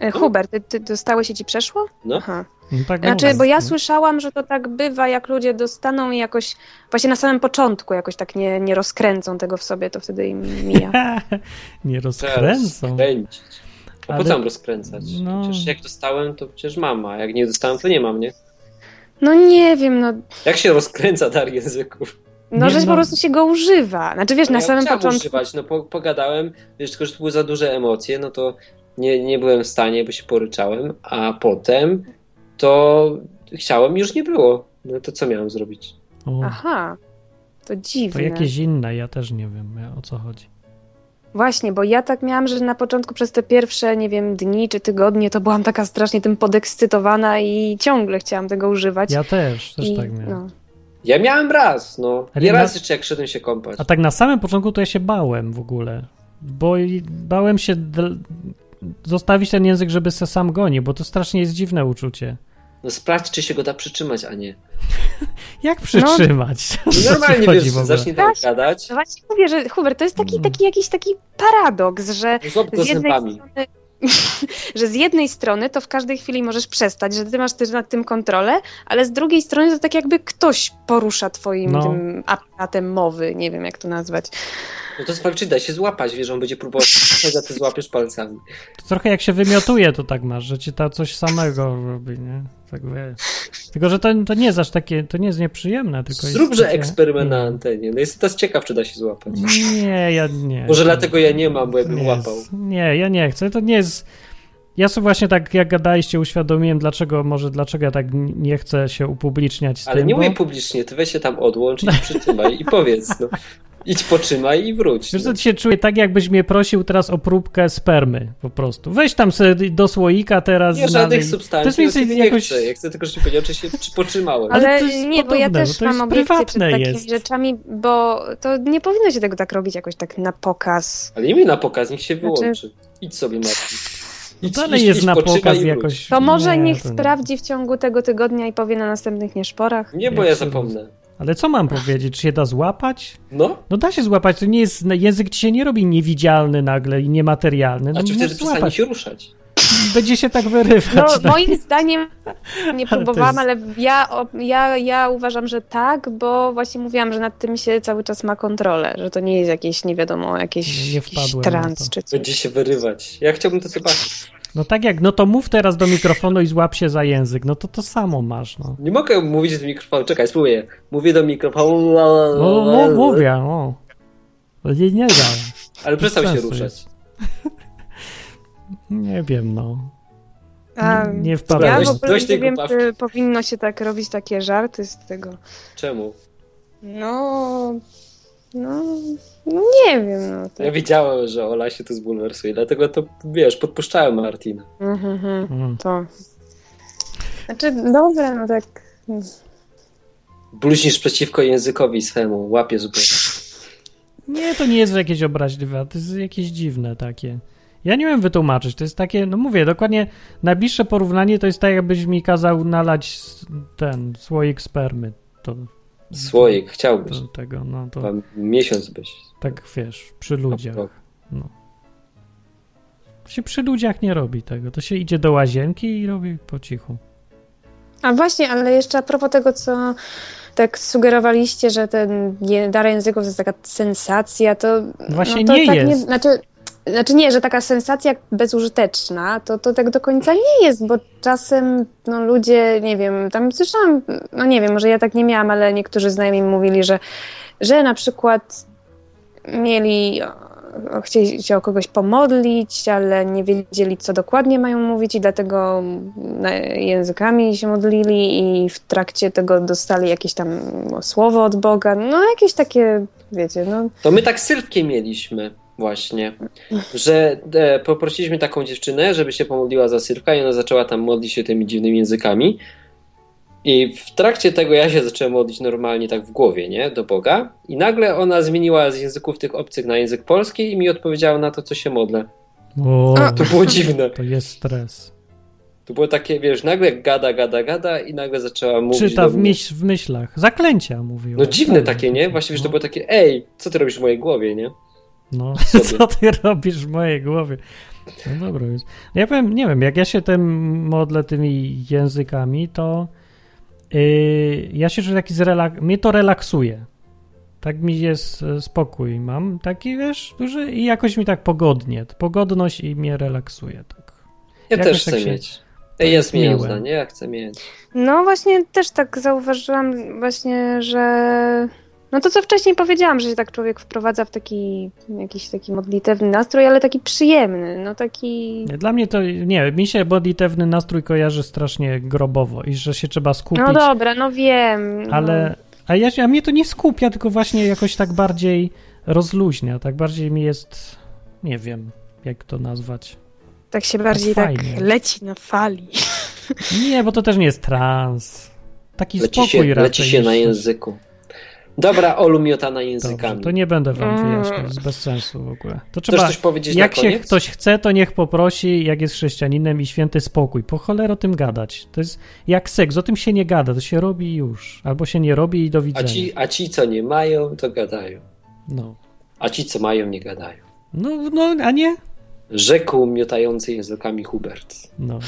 E, Hubert, ty, ty dostałeś się ci przeszło? No. Aha. No, tak Znaczy, mówię. bo ja słyszałam, że to tak bywa, jak ludzie dostaną i jakoś, właśnie na samym początku jakoś tak nie, nie rozkręcą tego w sobie, to wtedy im mija. nie rozkręcą. Kręcić. A Ale- po co mam rozkręcać? no. Przecież jak dostałem, to przecież mama. Jak nie dostałem, to nie mam, nie? No nie wiem, no, Jak się rozkręca dar języków? No Nie, że no. po prostu się go używa. Znaczy wiesz, No na ja samym początku... używać, no po, pogadałem, wiesz, tylko że to były za duże emocje, no to nie, nie byłem w stanie, bo się poryczałem, a potem to chciałem, już nie było. No to co miałem zrobić? O, Aha, to to dziwne. jakieś inne, ja też nie wiem o co chodzi. Właśnie, bo ja tak miałam, że na początku przez te pierwsze, nie wiem, dni czy tygodnie to byłam taka strasznie tym podekscytowana i ciągle chciałam tego używać. Ja też, też I, tak miałem. no. Ja miałem raz, no. Ale I na- raz jeszcze jak szedłem się kąpać. A tak na samym początku to ja się bałem w ogóle, bo i bałem się zostawić ten język, żeby se sam goni, bo to strasznie jest dziwne uczucie. No sprawdź, czy się go da przytrzymać, a nie. Jak przytrzymać? No, Normalnie, wiesz, zacznij Właśnie. gadać, No właśnie mówię, że Hubert, to jest taki, Mm. taki jakiś taki paradoks, że złap go z jednej zębami. strony, że z jednej strony to w każdej chwili możesz przestać, że ty masz też nad tym kontrolę, ale z drugiej strony to tak jakby ktoś porusza twoim No. aparatem mowy, nie wiem jak to nazwać. No to sprawdź, czy da się złapać, wiesz, on będzie próbował, a ty złapiesz palcami. To trochę jak się wymiotuje, to tak masz, że ci to coś samego robi, nie? Tak wiesz. Tylko, że to, to nie jest aż takie, to nie jest nieprzyjemne, tylko Zróbże takie- eksperyment na antenie. No jestem teraz ciekaw, czy da się złapać. Nie, ja nie. Może dlatego ja nie mam, bo ja bym nie łapał. Jest, nie, ja nie chcę. To nie jest. Ja sobie właśnie tak, jak gadaliście, uświadomiłem, dlaczego, może dlaczego ja tak nie chcę się upubliczniać z Ale tym. nie bo... mówię publicznie, ty weź się tam odłącz i przytrzymaj i powiedz, no. Idź potrzymaj i wróć. Wiesz No. co, ty się czuję tak, jakbyś mnie prosił teraz o próbkę spermy, po prostu. Weź tam sobie do słoika teraz. Nie żadnych To substancji, jest ja nie jakoś... chcę. Ja chcę tylko, żebyś powiedział, czy, się, czy potrzymałem. Ale to nie, bo ja podobne, też bo to jest mam obiekcje przed takimi jest. rzeczami, bo to nie powinno się tego tak robić jakoś tak na pokaz. Ale nie mi na pokaz, niech się Znaczy- wyłączy. Idź sobie, Martin. No dalej jest na pokaz jakoś. To może nie, niech to nie. sprawdzi w ciągu tego tygodnia i powie na następnych nieszporach. Nie, bo ja zapomnę. Ale co mam powiedzieć? Czy się da złapać? No, No da się złapać, to nie jest, język ci się nie robi niewidzialny nagle i niematerialny. No a czy wtedy przestanie się ruszać? Będzie się tak wyrywać. No, tak. moim zdaniem nie próbowałam, jest- ale ja, ja, ja uważam, że tak, bo właśnie mówiłam, że nad tym się cały czas ma kontrolę, że to nie jest jakieś, nie wiadomo, jakieś, Nie jakiś trans czy coś. Będzie się wyrywać. Ja chciałbym to zobaczyć. No tak jak, no to mów teraz do mikrofonu i złap się za język. No to to samo masz, no. Nie mogę mówić do mikrofonu. Czekaj, spróbuję. Mówię do mikrofonu. No mów, mówię, o. To Nie, nie da. Ale przestał się ruszać. Nie wiem, no. A, Nie, nie ja wpadłem. dość- w ogóle dość nie wiem, czy powinno się tak robić takie żarty z tego. Czemu? No, no, no nie wiem, no. Tak. Ja wiedziałem, że Ola się tu zbulwersuje, dlatego to, wiesz, podpuszczałem Martina. Mhm, mhm, Mm. to. Znaczy, dobra, no tak. Bluźnisz przeciwko językowi swemu, łapiesz go. Nie, to nie jest jakieś obraźliwe, to jest jakieś dziwne takie. Ja nie wiem wytłumaczyć, to jest takie, no mówię, dokładnie najbliższe porównanie to jest tak, jakbyś mi kazał nalać ten słoik spermy. To, Słoik, chciałbyś. to tego, no to miesiąc byś. tak wiesz, przy ludziach. O, o. To się przy ludziach nie robi tego, to się idzie do łazienki i robi po cichu. A właśnie, ale jeszcze a propos tego, co tak sugerowaliście, że ten dar języków to jest taka sensacja, to. Właśnie no to nie tak jest. znaczy, znaczy nie, że taka sensacja bezużyteczna, to, to tak do końca nie jest, bo czasem no, ludzie, nie wiem, tam słyszałam, no nie wiem, może ja tak nie miałam, ale niektórzy znajomi mi mówili, że, że na przykład mieli, chcieli się o kogoś pomodlić, ale nie wiedzieli, co dokładnie mają mówić i dlatego językami się modlili i w trakcie tego dostali jakieś tam słowo od Boga, no jakieś takie, wiecie, no. To my tak z Sylwkiem mieliśmy właśnie, że e, poprosiliśmy taką dziewczynę, żeby się pomodliła za Sylwka i ona zaczęła tam modlić się tymi dziwnymi językami. I w trakcie tego ja się zacząłem modlić normalnie tak w głowie, nie? Do Boga. I nagle ona zmieniła z języków tych obcych na język polski i mi odpowiedziała na to, co się modlę. O, To było dziwne. to jest stres. To było takie, wiesz, nagle gada, gada, gada i nagle zaczęła mówić Czyta w, myśl, w myślach. Zaklęcia mówiła. No dziwne Tak, takie, nie? Właśnie, wiesz, to było takie, ej, co ty robisz w mojej głowie, nie? No, sobie. co ty robisz w mojej głowie? No dobra jest. Ja powiem, nie wiem, jak ja się tym modlę tymi językami, to yy, ja się czuję taki zrelak... mnie to relaksuje. Tak mi jest e, spokój mam, taki wiesz, duży i jakoś mi tak pogodnie. Pogodność i mnie relaksuje, tak. Ja Jakoś też tak chcę się- mieć. Jest miłe. zdanie, ja chcę mieć. No właśnie też tak zauważyłam właśnie, że no to co wcześniej powiedziałam, że się tak człowiek wprowadza w taki jakiś taki modlitewny nastrój, ale taki przyjemny, no taki Dla mnie to, nie, mi się modlitewny nastrój kojarzy strasznie grobowo i że się trzeba skupić, No dobra, no wiem. no. ale, a, ja, a mnie to nie skupia, tylko właśnie jakoś tak bardziej rozluźnia, tak bardziej mi jest, nie wiem, jak to nazwać. Tak się bardziej tak, fajnie. leci na fali. Nie, bo to też nie jest trans. Taki Leci spokój się, raczej. leci się na języku. Dobra, Olu miotana językami. Dobrze, to nie będę wam Mm. wyjaśniał, jest bez sensu w ogóle. To Chcesz trzeba, coś powiedzieć jak na się ktoś chce, to niech poprosi, jak jest chrześcijaninem i święty spokój. Po cholerę o tym gadać. To jest jak seks, o tym się nie gada, to się robi już. Albo się nie robi i do A widzenia. ci, a ci, co nie mają, to gadają. No. A ci, co mają, nie gadają. No, no, a nie? Rzekł miotający językami Hubert. No.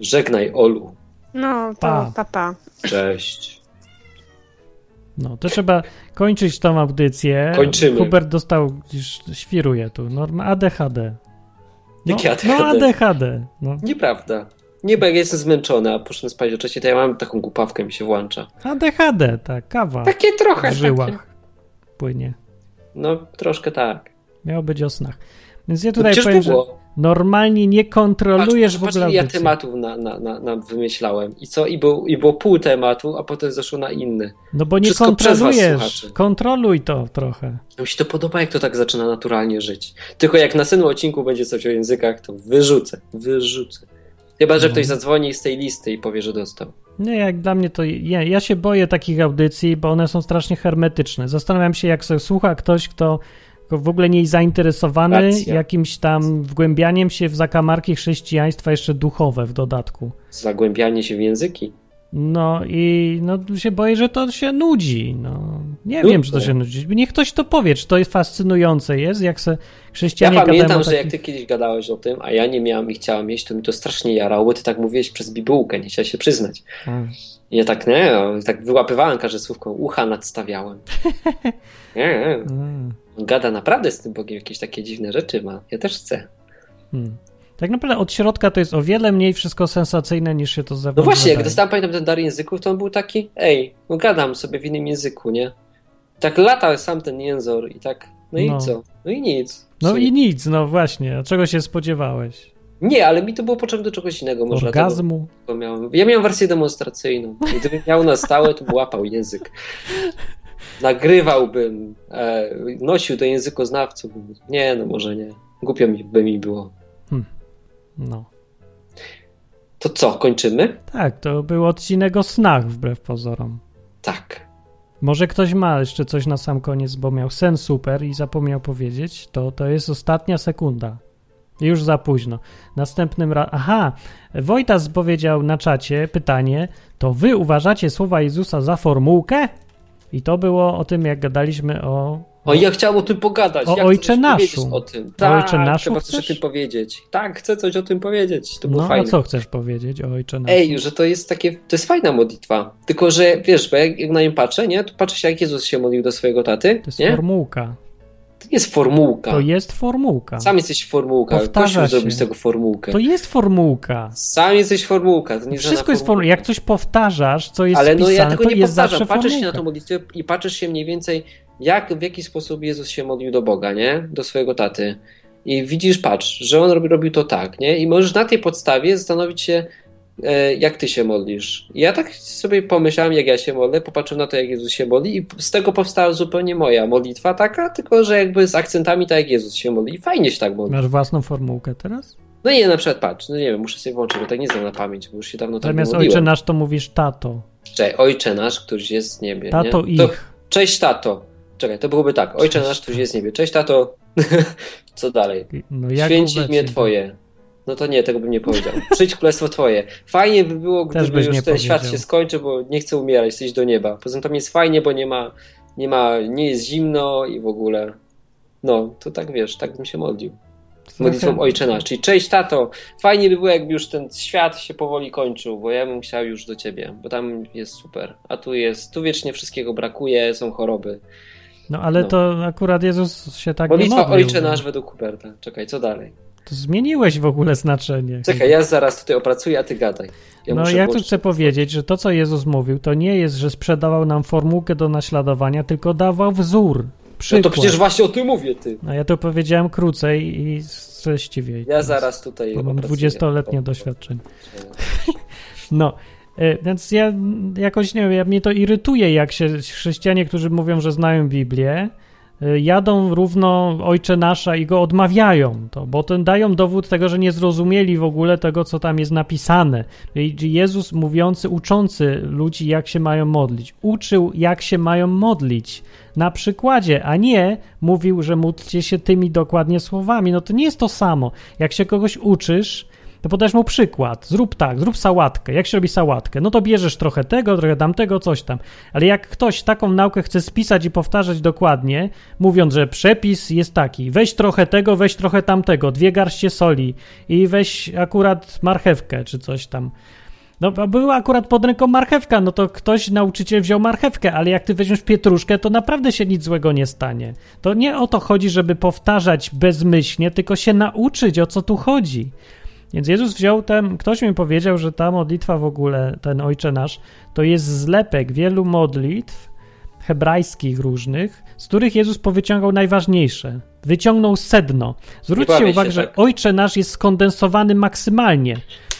Żegnaj, Olu. No, to Pa. papa. Pa. Cześć. No, to trzeba kończyć tą audycję. Kończymy. Hubert dostał, już świruje tu, norma ADHD. No, Jakie no ADHD? ADHD. No. Nieprawda. Nie, bo jak jestem zmęczony, a poszedłem spać wcześniej, to ja mam taką głupawkę, mi się włącza. ADHD, tak, kawa. Takie trochę. w żyłach Takie. płynie. No, troszkę tak. Miało być o snach. Więc ja No tutaj przecież powiem, że było. normalnie nie kontrolujesz Patrz, w ogóle ja tematów na, na, na, na wymyślałem. I co? I, był, I było pół tematu, a potem zeszło na inny. No bo nie Wszystko was, kontrolujesz. słuchacze. Kontroluj to trochę. Mi się to podoba, jak to tak zaczyna naturalnie żyć. Tylko jak na następnym odcinku będzie coś o językach, to wyrzucę. Wyrzucę. Chyba, że No. ktoś zadzwoni z tej listy i powie, że dostał. Nie, jak dla mnie to. Ja, ja się boję takich audycji, bo one są strasznie hermetyczne. Zastanawiam się, jak sobie słucha ktoś, kto kto w ogóle nie zainteresowany Racja. jakimś tam wgłębianiem się w zakamarki chrześcijaństwa, jeszcze duchowe w dodatku. Zagłębianie się w języki. No i no, się boję, że to się nudzi. No, nie Nudne. wiem, czy to się nudzi. Niech ktoś to powie, czy to jest fascynujące jest, jak se Ja chrześcijanie gadają pamiętam, o że jak takich... ty kiedyś gadałeś o tym, a ja nie miałam i chciałam mieć, to mi to strasznie jarało, bo ty tak mówiłeś przez bibułkę, nie chciałeś się przyznać. I ja tak, nie, tak wyłapywałem każde słówko, ucha nadstawiałem. Nie, nie. Gada naprawdę z tym Bogiem jakieś takie dziwne rzeczy ma. Ja też chcę. Hmm. Tak naprawdę od środka to jest o wiele mniej wszystko sensacyjne niż się to z No zewnątrz właśnie, jak dostałem pamiętam ten dar języków, to on był taki, ej, no gadam sobie w innym języku, nie? Tak lata sam ten język i tak, no i No. co? No i nic. No i nic, no właśnie. A czego się spodziewałeś? Nie, ale mi to było potrzebne do czegoś innego. Może Orgazmu? miałem. Ja miałem wersję demonstracyjną. I Gdybym miał na stałe, to by łapał język. Nagrywałbym, e, nosił do językoznawców. Nie, no może nie. Głupio mi, by mi było. No. To co, kończymy? Tak, to był odcinek o snach wbrew pozorom. Tak. Może ktoś ma jeszcze coś na sam koniec, bo miał sen super i zapomniał powiedzieć, to to jest ostatnia sekunda. Już za późno. Następnym razem. Aha, Wojtas powiedział na czacie pytanie: To wy uważacie słowa Jezusa za formułkę? I to było o tym, jak gadaliśmy o. O, ja chciałem o tym pogadać. O ja Ojcze Naszu. O tym. O Tak, Ojcze Naszu trzeba coś o tym powiedzieć. Tak, chcę coś o tym powiedzieć. To było No, a fajne. co chcesz powiedzieć o Ojcze Nasz? Ej, że to jest takie, to jest fajna modlitwa. Tylko, że wiesz, bo jak, jak na nią patrzę, nie, to patrzę się, jak Jezus się modlił do swojego taty. To jest nie? formułka. To jest formułka. To jest formułka. Sam jesteś formułka. Powtarza zrobił się. z tego formułkę. To jest formułka. Sam jesteś formułka. To nie Wszystko jest formułka. Jak coś powtarzasz, co jest Ale no ja tego nie powtarzam. Patrzysz się na tą modlitwę i patrzysz się mniej więcej, jak, w jaki sposób Jezus się modlił do Boga, nie? Do swojego taty. I widzisz, patrz, że on robi, robił to tak, nie? I możesz na tej podstawie zastanowić się, jak ty się modlisz. Ja tak sobie pomyślałem, jak ja się modlę, popatrzyłem na to, jak Jezus się modli i z tego powstała zupełnie moja modlitwa taka, tylko że jakby z akcentami tak, jak Jezus się modli. I fajnie się tak modli. Masz własną formułkę teraz? No nie, na przykład patrz, no nie wiem, muszę sobie włączyć, bo tak nie znam na pamięć, bo już się dawno tak Zamiast Ojcze. Nasz to mówisz tato. Czekaj, Ojcze nasz, któryś jest w niebie. Tato nie? To, ich. cześć tato. Czekaj, to byłoby tak. Ojcze nasz, któryś jest w niebie. Cześć tato. Co dalej? No obecnie. mnie Twoje. No to nie, tego bym nie powiedział. Przyjdź królestwo Twoje. Fajnie by było, gdyby już nie ten świat się skończy, bo nie chcę umierać, chcę iść do nieba. Poza tym jest fajnie, bo nie ma, nie ma, nie jest zimno i w ogóle. No, to tak wiesz, tak bym się modlił. Modlitwą Ojcze Nasz. Czyli cześć tato, fajnie by było jakby już ten świat się powoli kończył, bo ja bym chciał już do ciebie, bo tam jest super. A tu jest, tu wiecznie wszystkiego brakuje, są choroby. No ale No. to akurat Jezus się tak nie Modlitwa modlił. Ojcze Nasz według Huberta. Czekaj, co dalej? Zmieniłeś w ogóle znaczenie. Czekaj, ja zaraz tutaj opracuję, a ty gadaj. Ja no ja tu chcę powiedzieć, że to, co Jezus mówił, to nie jest, że sprzedawał nam formułkę do naśladowania, tylko dawał wzór. No Przykład. to przecież właśnie o tym mówię, ty. No ja to powiedziałem krócej i treściwiej. Ja zaraz tutaj Bo mam opracuję. 20-letnie doświadczenie. No, e, więc ja jakoś nie wiem, ja- mnie to irytuje, jak się chrześcijanie, którzy mówią, że znają Biblię, jadą równo Ojcze Nasza i go odmawiają, to, bo ten dają dowód tego, że nie zrozumieli w ogóle tego, co tam jest napisane. Jezus mówiący, uczący ludzi, jak się mają modlić. Uczył, jak się mają modlić na przykładzie, a nie mówił, że módlcie się tymi dokładnie słowami. No to nie jest to samo. Jak się kogoś uczysz, to podajesz mu przykład. Zrób tak, zrób sałatkę. Jak się robi sałatkę? No to bierzesz trochę tego, trochę tamtego, coś tam. Ale jak ktoś taką naukę chce spisać i powtarzać dokładnie, mówiąc, że przepis jest taki, weź trochę tego, weź trochę tamtego, dwie garście soli i weź akurat marchewkę czy coś tam. No, była akurat pod ręką marchewka, no to ktoś, nauczyciel wziął marchewkę, ale jak ty weźmiesz pietruszkę, to naprawdę się nic złego nie stanie. To nie o to chodzi, żeby powtarzać bezmyślnie, tylko się nauczyć, o co tu chodzi. Więc Jezus wziął ten, ktoś mi powiedział, że ta modlitwa w ogóle, ten Ojcze Nasz, to jest zlepek wielu modlitw hebrajskich różnych, z których Jezus powyciągał najważniejsze. Wyciągnął sedno. Zwróćcie uwagę, że tak. Ojcze Nasz jest skondensowany maksymalnie.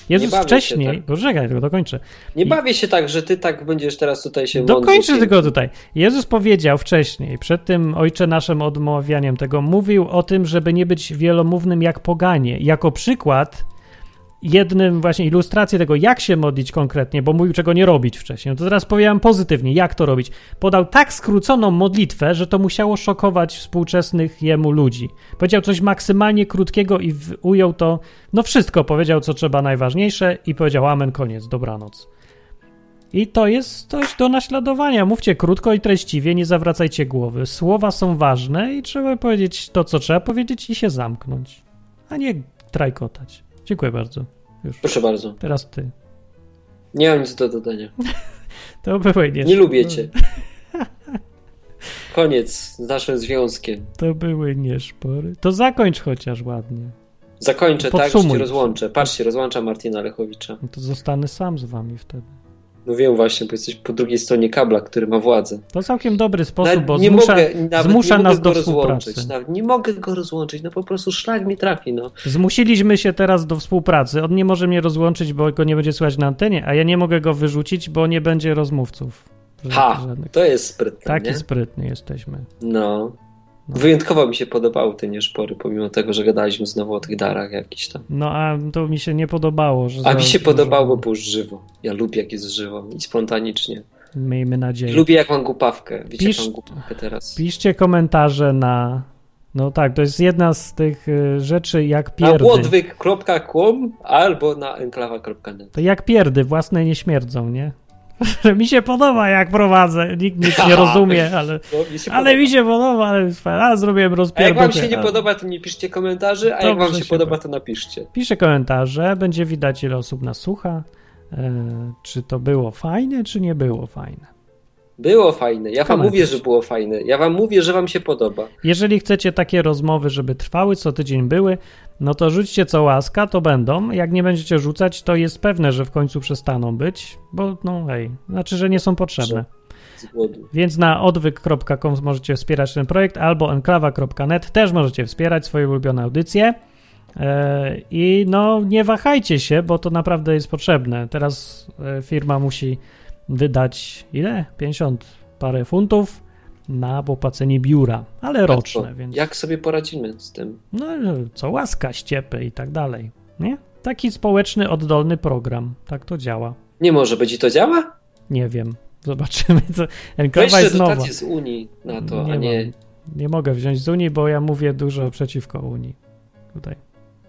Jezus wcześniej, tak. poczekaj, tylko dokończę. Nie bawię się tak, że ty tak będziesz teraz tutaj się Dokończę tylko tutaj. Jezus powiedział wcześniej, przed tym Ojcze naszym odmawianiem tego, mówił o tym, żeby nie być wielomównym jak poganie. Jako przykład, jednym właśnie ilustrację tego, jak się modlić konkretnie, bo mówił, czego nie robić wcześniej. No to teraz powiedziałem pozytywnie, jak to robić. Podał tak skróconą modlitwę, że to musiało szokować współczesnych jemu ludzi. Powiedział coś maksymalnie krótkiego i ujął to, no wszystko powiedział, co trzeba najważniejsze i powiedział amen, koniec, dobranoc. I to jest coś do naśladowania. Mówcie krótko i treściwie, nie zawracajcie głowy. Słowa są ważne i trzeba powiedzieć to, co trzeba powiedzieć i się zamknąć, a nie trajkotać. Dziękuję bardzo. Już. Proszę bardzo. Teraz ty. Nie mam nic do dodania. To były nie. Nie lubię cię. Koniec z naszym związkiem. To były nie szpory. To zakończ chociaż ładnie. Zakończę, tak? Że Podsumuj. cię rozłączę. Patrzcie, rozłącza Martina Lechowicza. No to zostanę sam z wami wtedy. Wiem właśnie, bo jesteś po drugiej stronie kabla, który ma władzę. To całkiem dobry sposób, Nawet bo nie zmusza, mogę, nawet zmusza nie nas mogę do go współpracy. nie mogę go rozłączyć, no po prostu szlak mi trafi, no. Zmusiliśmy się teraz do współpracy. On nie może mnie rozłączyć, bo go nie będzie słychać na antenie, a ja nie mogę go wyrzucić, bo nie będzie rozmówców. Ha, Żadnych. to jest sprytne, Taki nie? sprytny jesteśmy. No. Wyjątkowo mi się podobały te nieszpory, pomimo tego, że gadaliśmy znowu o tych darach jakichś tam. No a to mi się nie podobało. Że A mi się podobało, bo było żywo. Ja lubię jak jest żywo i spontanicznie. Miejmy nadzieję. Lubię jak mam głupawkę. Wiecie, Pisz- jak mam głupawkę teraz. Piszcie komentarze na... No tak, to jest jedna z tych y, rzeczy jak Na pierdy. błodwyk.com albo na enklawa.net. To jak pierdy, własne nie śmierdzą, nie? Że mi się podoba jak prowadzę, nikt nic nie rozumie, ale, No, mi się ale mi się podoba, ale a zrobiłem A rozpierdol. jak wam się nie podoba, to nie piszcie komentarzy, a jak wam Dobrze się się podoba, ba- to napiszcie. Piszę komentarze, będzie widać ile osób nas słucha. E, czy to było fajne, czy nie było fajne. Było fajne. Ja wam mówię, że było fajne. Ja wam mówię, że wam się podoba. Jeżeli chcecie takie rozmowy, żeby trwały, co tydzień były, no to rzućcie co łaska, to będą. Jak nie będziecie rzucać, to jest pewne, że w końcu przestaną być, bo no hej, znaczy, że nie są potrzebne. Więc na odwyk.com możecie wspierać ten projekt, albo enklawa.net też możecie wspierać swoje ulubione audycje. E, I no, nie wahajcie się, bo to naprawdę jest potrzebne. Teraz e, firma musi wydać ile? 50 parę funtów na opłacenie biura, ale roczne, Łatwo. więc Jak sobie poradzimy z tym? no, co łaska, ściepy i tak dalej. Nie? Taki społeczny, oddolny program. Tak to działa. Nie może być i to działa? Nie wiem. Zobaczymy. Co... Weź Enklawa jest nowa. z Unii na to, nie, a nie... Mam, nie mogę wziąć z Unii, bo ja mówię dużo przeciwko Unii. Tutaj.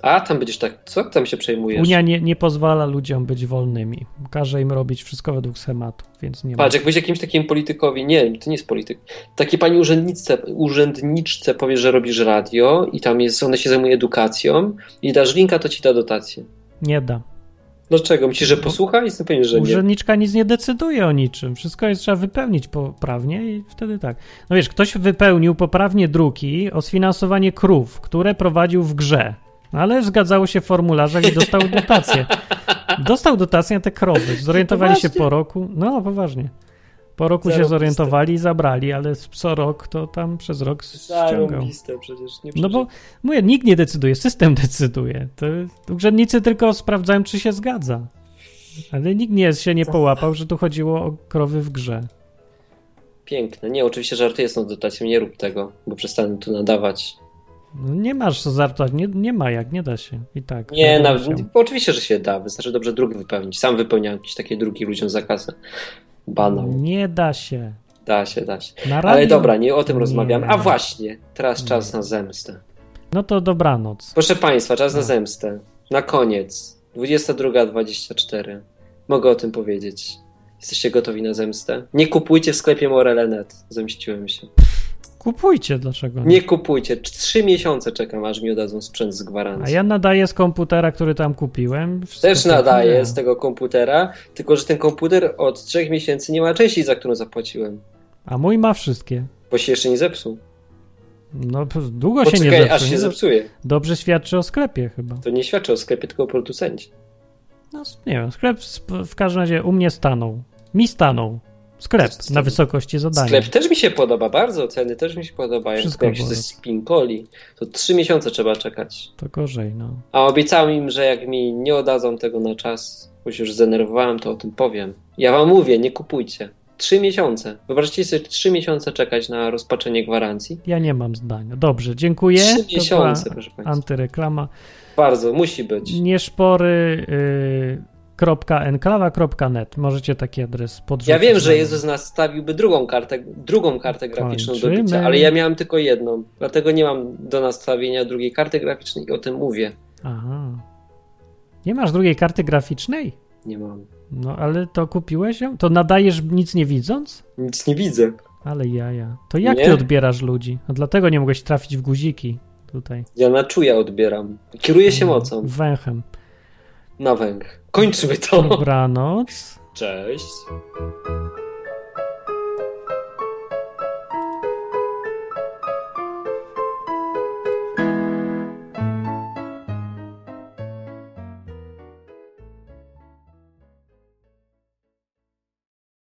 A, tam będziesz tak... Co tam się przejmujesz? Unia nie, nie pozwala ludziom być wolnymi. Każe im robić wszystko według schematu, więc nie Patrz, ma. jakbyś jakimś takim politykowi, nie, to nie jest polityk, takiej pani urzędniczce, urzędniczce powiesz, że robisz radio i tam jest, ona się zajmuje edukacją i dasz linka, to ci da dotację. Nie da. Dlaczego? Myślisz, że posłucha? Jestem pewien, że nie. Urzędniczka nic nie decyduje o niczym. Wszystko jest trzeba wypełnić poprawnie i wtedy tak. No wiesz, ktoś wypełnił poprawnie druki o sfinansowanie krów, które prowadził w grze. Ale zgadzało się w formularzach i dostał dotację. Dostał dotację na te krowy. Zorientowali się po roku. No, poważnie. Po roku się Zarobiste. zorientowali i zabrali, ale co rok to tam przez rok ściągał. Przecież. Nie No bo mówię, nikt nie decyduje, system decyduje. To urzędnicy tylko sprawdzają, czy się zgadza. Ale nikt nie, się nie połapał, że tu chodziło o krowy w grze. Piękne. Nie, oczywiście żartuję z tą dotacją, nie rób tego, bo przestanę tu nadawać. No nie masz żartować, nie, nie ma jak, nie da się. I tak. Nie, musiał. oczywiście, że się da. Wystarczy dobrze druk wypełnić. Sam wypełniałem jakieś takie druki ludziom za kasę. Banał. Nie da się. Da się, da się. Na Ale radio- dobra, nie o tym rozmawiamy. A właśnie, teraz czas na zemstę. No to dobranoc. Proszę Państwa, czas na zemstę. Na koniec. 22.24. Mogę o tym powiedzieć. Jesteście gotowi na zemstę? Nie kupujcie w sklepie Morele.net. Zemściłem się. Kupujcie, dlaczego? Nie kupujcie. Trzy miesiące czekam, aż mi oddadzą sprzęt z A gwarancji. ja nadaję z komputera, który tam kupiłem. Też nadaję nie. z tego komputera, tylko że ten komputer od trzech miesięcy nie ma części, za którą zapłaciłem. A mój ma wszystkie. Bo się jeszcze nie zepsuł. No, długo się nie Poczekaj, zepsuje. aż się zepsuje. Dobrze świadczy o sklepie chyba. To nie świadczy o sklepie, tylko o producencie. No, nie wiem, sklep w każdym razie u mnie stanął. Mi stanął. Sklep na wysokości zadania. Sklep też mi się podoba, bardzo ceny też mi się podobają. Wszystko jak się ze Spinkoli, to trzy miesiące trzeba czekać. To gorzej, no. A obiecałem im, że jak mi nie oddadzą tego na czas, bo się już zdenerwowałem, to o tym powiem. Ja wam mówię, nie kupujcie. Trzy miesiące. Wyobraźcie sobie trzy miesiące czekać na rozpaczenie gwarancji. Ja nie mam zdania. Dobrze, dziękuję. Trzy miesiące, proszę państwa. Antyreklama. Bardzo, musi być. Nieszpory. Y, .enklawa.net. Możecie taki adres podrzucić. Ja wiem, że. Jezus nastawiłby drugą kartę, drugą kartę graficzną do Kończymy. bicia, ale ja miałem tylko jedną. Dlatego nie mam do nastawienia drugiej karty graficznej i o tym mówię. Aha. Nie masz drugiej karty graficznej? Nie mam. No, ale to kupiłeś ją? To nadajesz nic nie widząc? Nic nie widzę. Ale jaja. To jak Nie? ty odbierasz ludzi? A dlatego nie mogłeś trafić w guziki tutaj. Ja na czuja odbieram. Kieruję się mocą. Węchem. Na węch. Kończymy to. Dobranoc. Cześć.